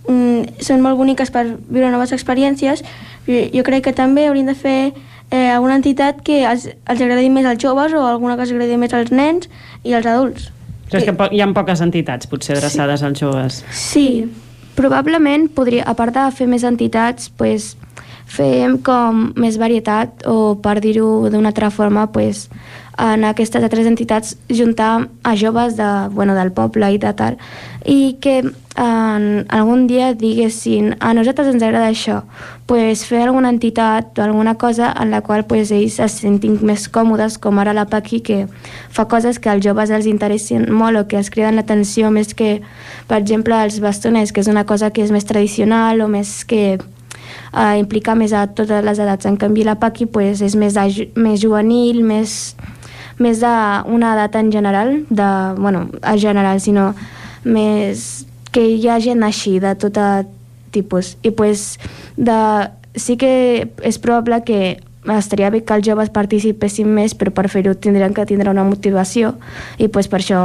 Mm, són molt boniques per viure noves experiències. Jo, jo crec que també haurien de fer eh, alguna entitat que els, els agradi més als joves o alguna que els agradi més als nens i als adults. Creus que po hi ha poques entitats potser adreçades als joves? Sí, probablement podria, a part de fer més entitats, pues, fem com més varietat o per dir-ho d'una altra forma pues, en aquestes altres entitats juntar a joves de, bueno, del poble i de tal i que en algun dia diguessin a nosaltres ens agrada això pues, fer alguna entitat o alguna cosa en la qual pues, ells es sentin més còmodes com ara la Paqui que fa coses que als joves els interessin molt o que els criden l'atenció més que per exemple els bastoners que és una cosa que és més tradicional o més que eh, implica més a totes les edats. En canvi, la Paqui pues, és més, de, més juvenil, més, més d'una edat en general, de, bueno, en general, sinó més que hi ha gent així, de tot tipus. I pues, de, sí que és probable que estaria bé que els joves participessin més, però per fer-ho tindrien que tindre una motivació i pues, per això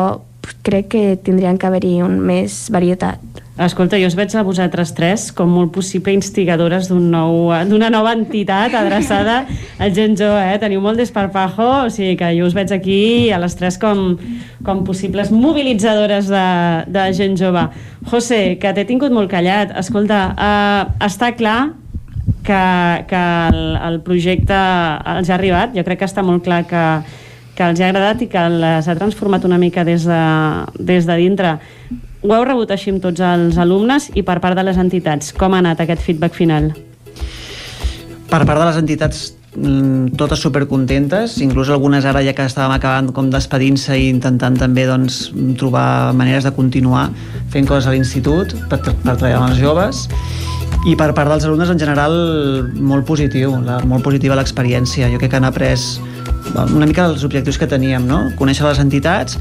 crec que tindrien que haver-hi un més varietat. Escolta, jo us veig a vosaltres tres com molt possible instigadores d'una nou, d'una nova entitat adreçada al gent jove, eh? Teniu molt desparpajo, o sigui que jo us veig aquí a les tres com, com possibles mobilitzadores de, de gent jove. José, que t'he tingut molt callat. Escolta, eh, està clar que, que el, el projecte els ha arribat. Jo crec que està molt clar que, que els ha agradat i que les ha transformat una mica des de, des de dintre ho heu rebut així amb tots els alumnes i per part de les entitats. Com ha anat aquest feedback final? Per part de les entitats mm, totes supercontentes, inclús algunes ara ja que estàvem acabant com despedint-se i intentant també doncs, trobar maneres de continuar fent coses a l'institut per, per treballar amb els joves i per part dels alumnes en general molt positiu, la, molt positiva l'experiència jo crec que han après una mica els objectius que teníem, no? conèixer les entitats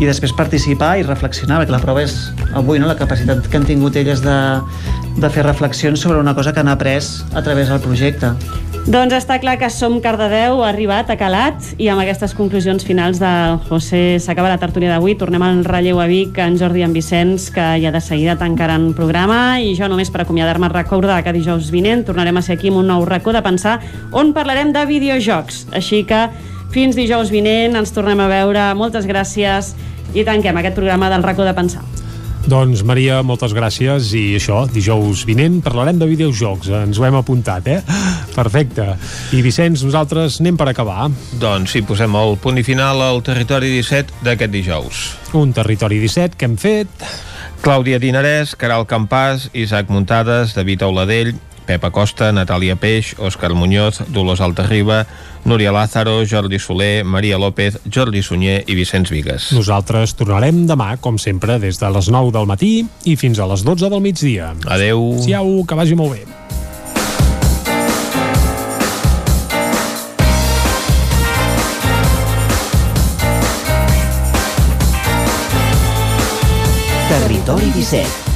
i després participar i reflexionar, perquè la prova és avui, no? la capacitat que han tingut elles de, de fer reflexions sobre una cosa que han après a través del projecte. Doncs està clar que Som Cardedeu ha arribat, a calat, i amb aquestes conclusions finals de José s'acaba la tertúlia d'avui. Tornem al relleu a Vic, en Jordi i en Vicenç, que ja de seguida tancaran programa, i jo només per acomiadar-me recordar que dijous vinent tornarem a ser aquí amb un nou racó de pensar on parlarem de videojocs. Així que fins dijous vinent, ens tornem a veure. Moltes gràcies i tanquem aquest programa del racó de pensar. Doncs, Maria, moltes gràcies i això, dijous vinent parlarem de videojocs, ens ho hem apuntat, eh? Perfecte. I Vicenç, nosaltres anem per acabar. Doncs sí, posem el punt i final al Territori 17 d'aquest dijous. Un Territori 17 que hem fet... Clàudia Dinarès, Caral Campàs, Isaac Muntades, David Auladell, Pepa Costa, Natàlia Peix, Òscar Muñoz, Dolors Altarriba, Núria Lázaro, Jordi Soler, Maria López, Jordi Sunyer i Vicenç Vigues. Nosaltres tornarem demà, com sempre, des de les 9 del matí i fins a les 12 del migdia. Adeu. Siau, que vagi molt bé. Territori 17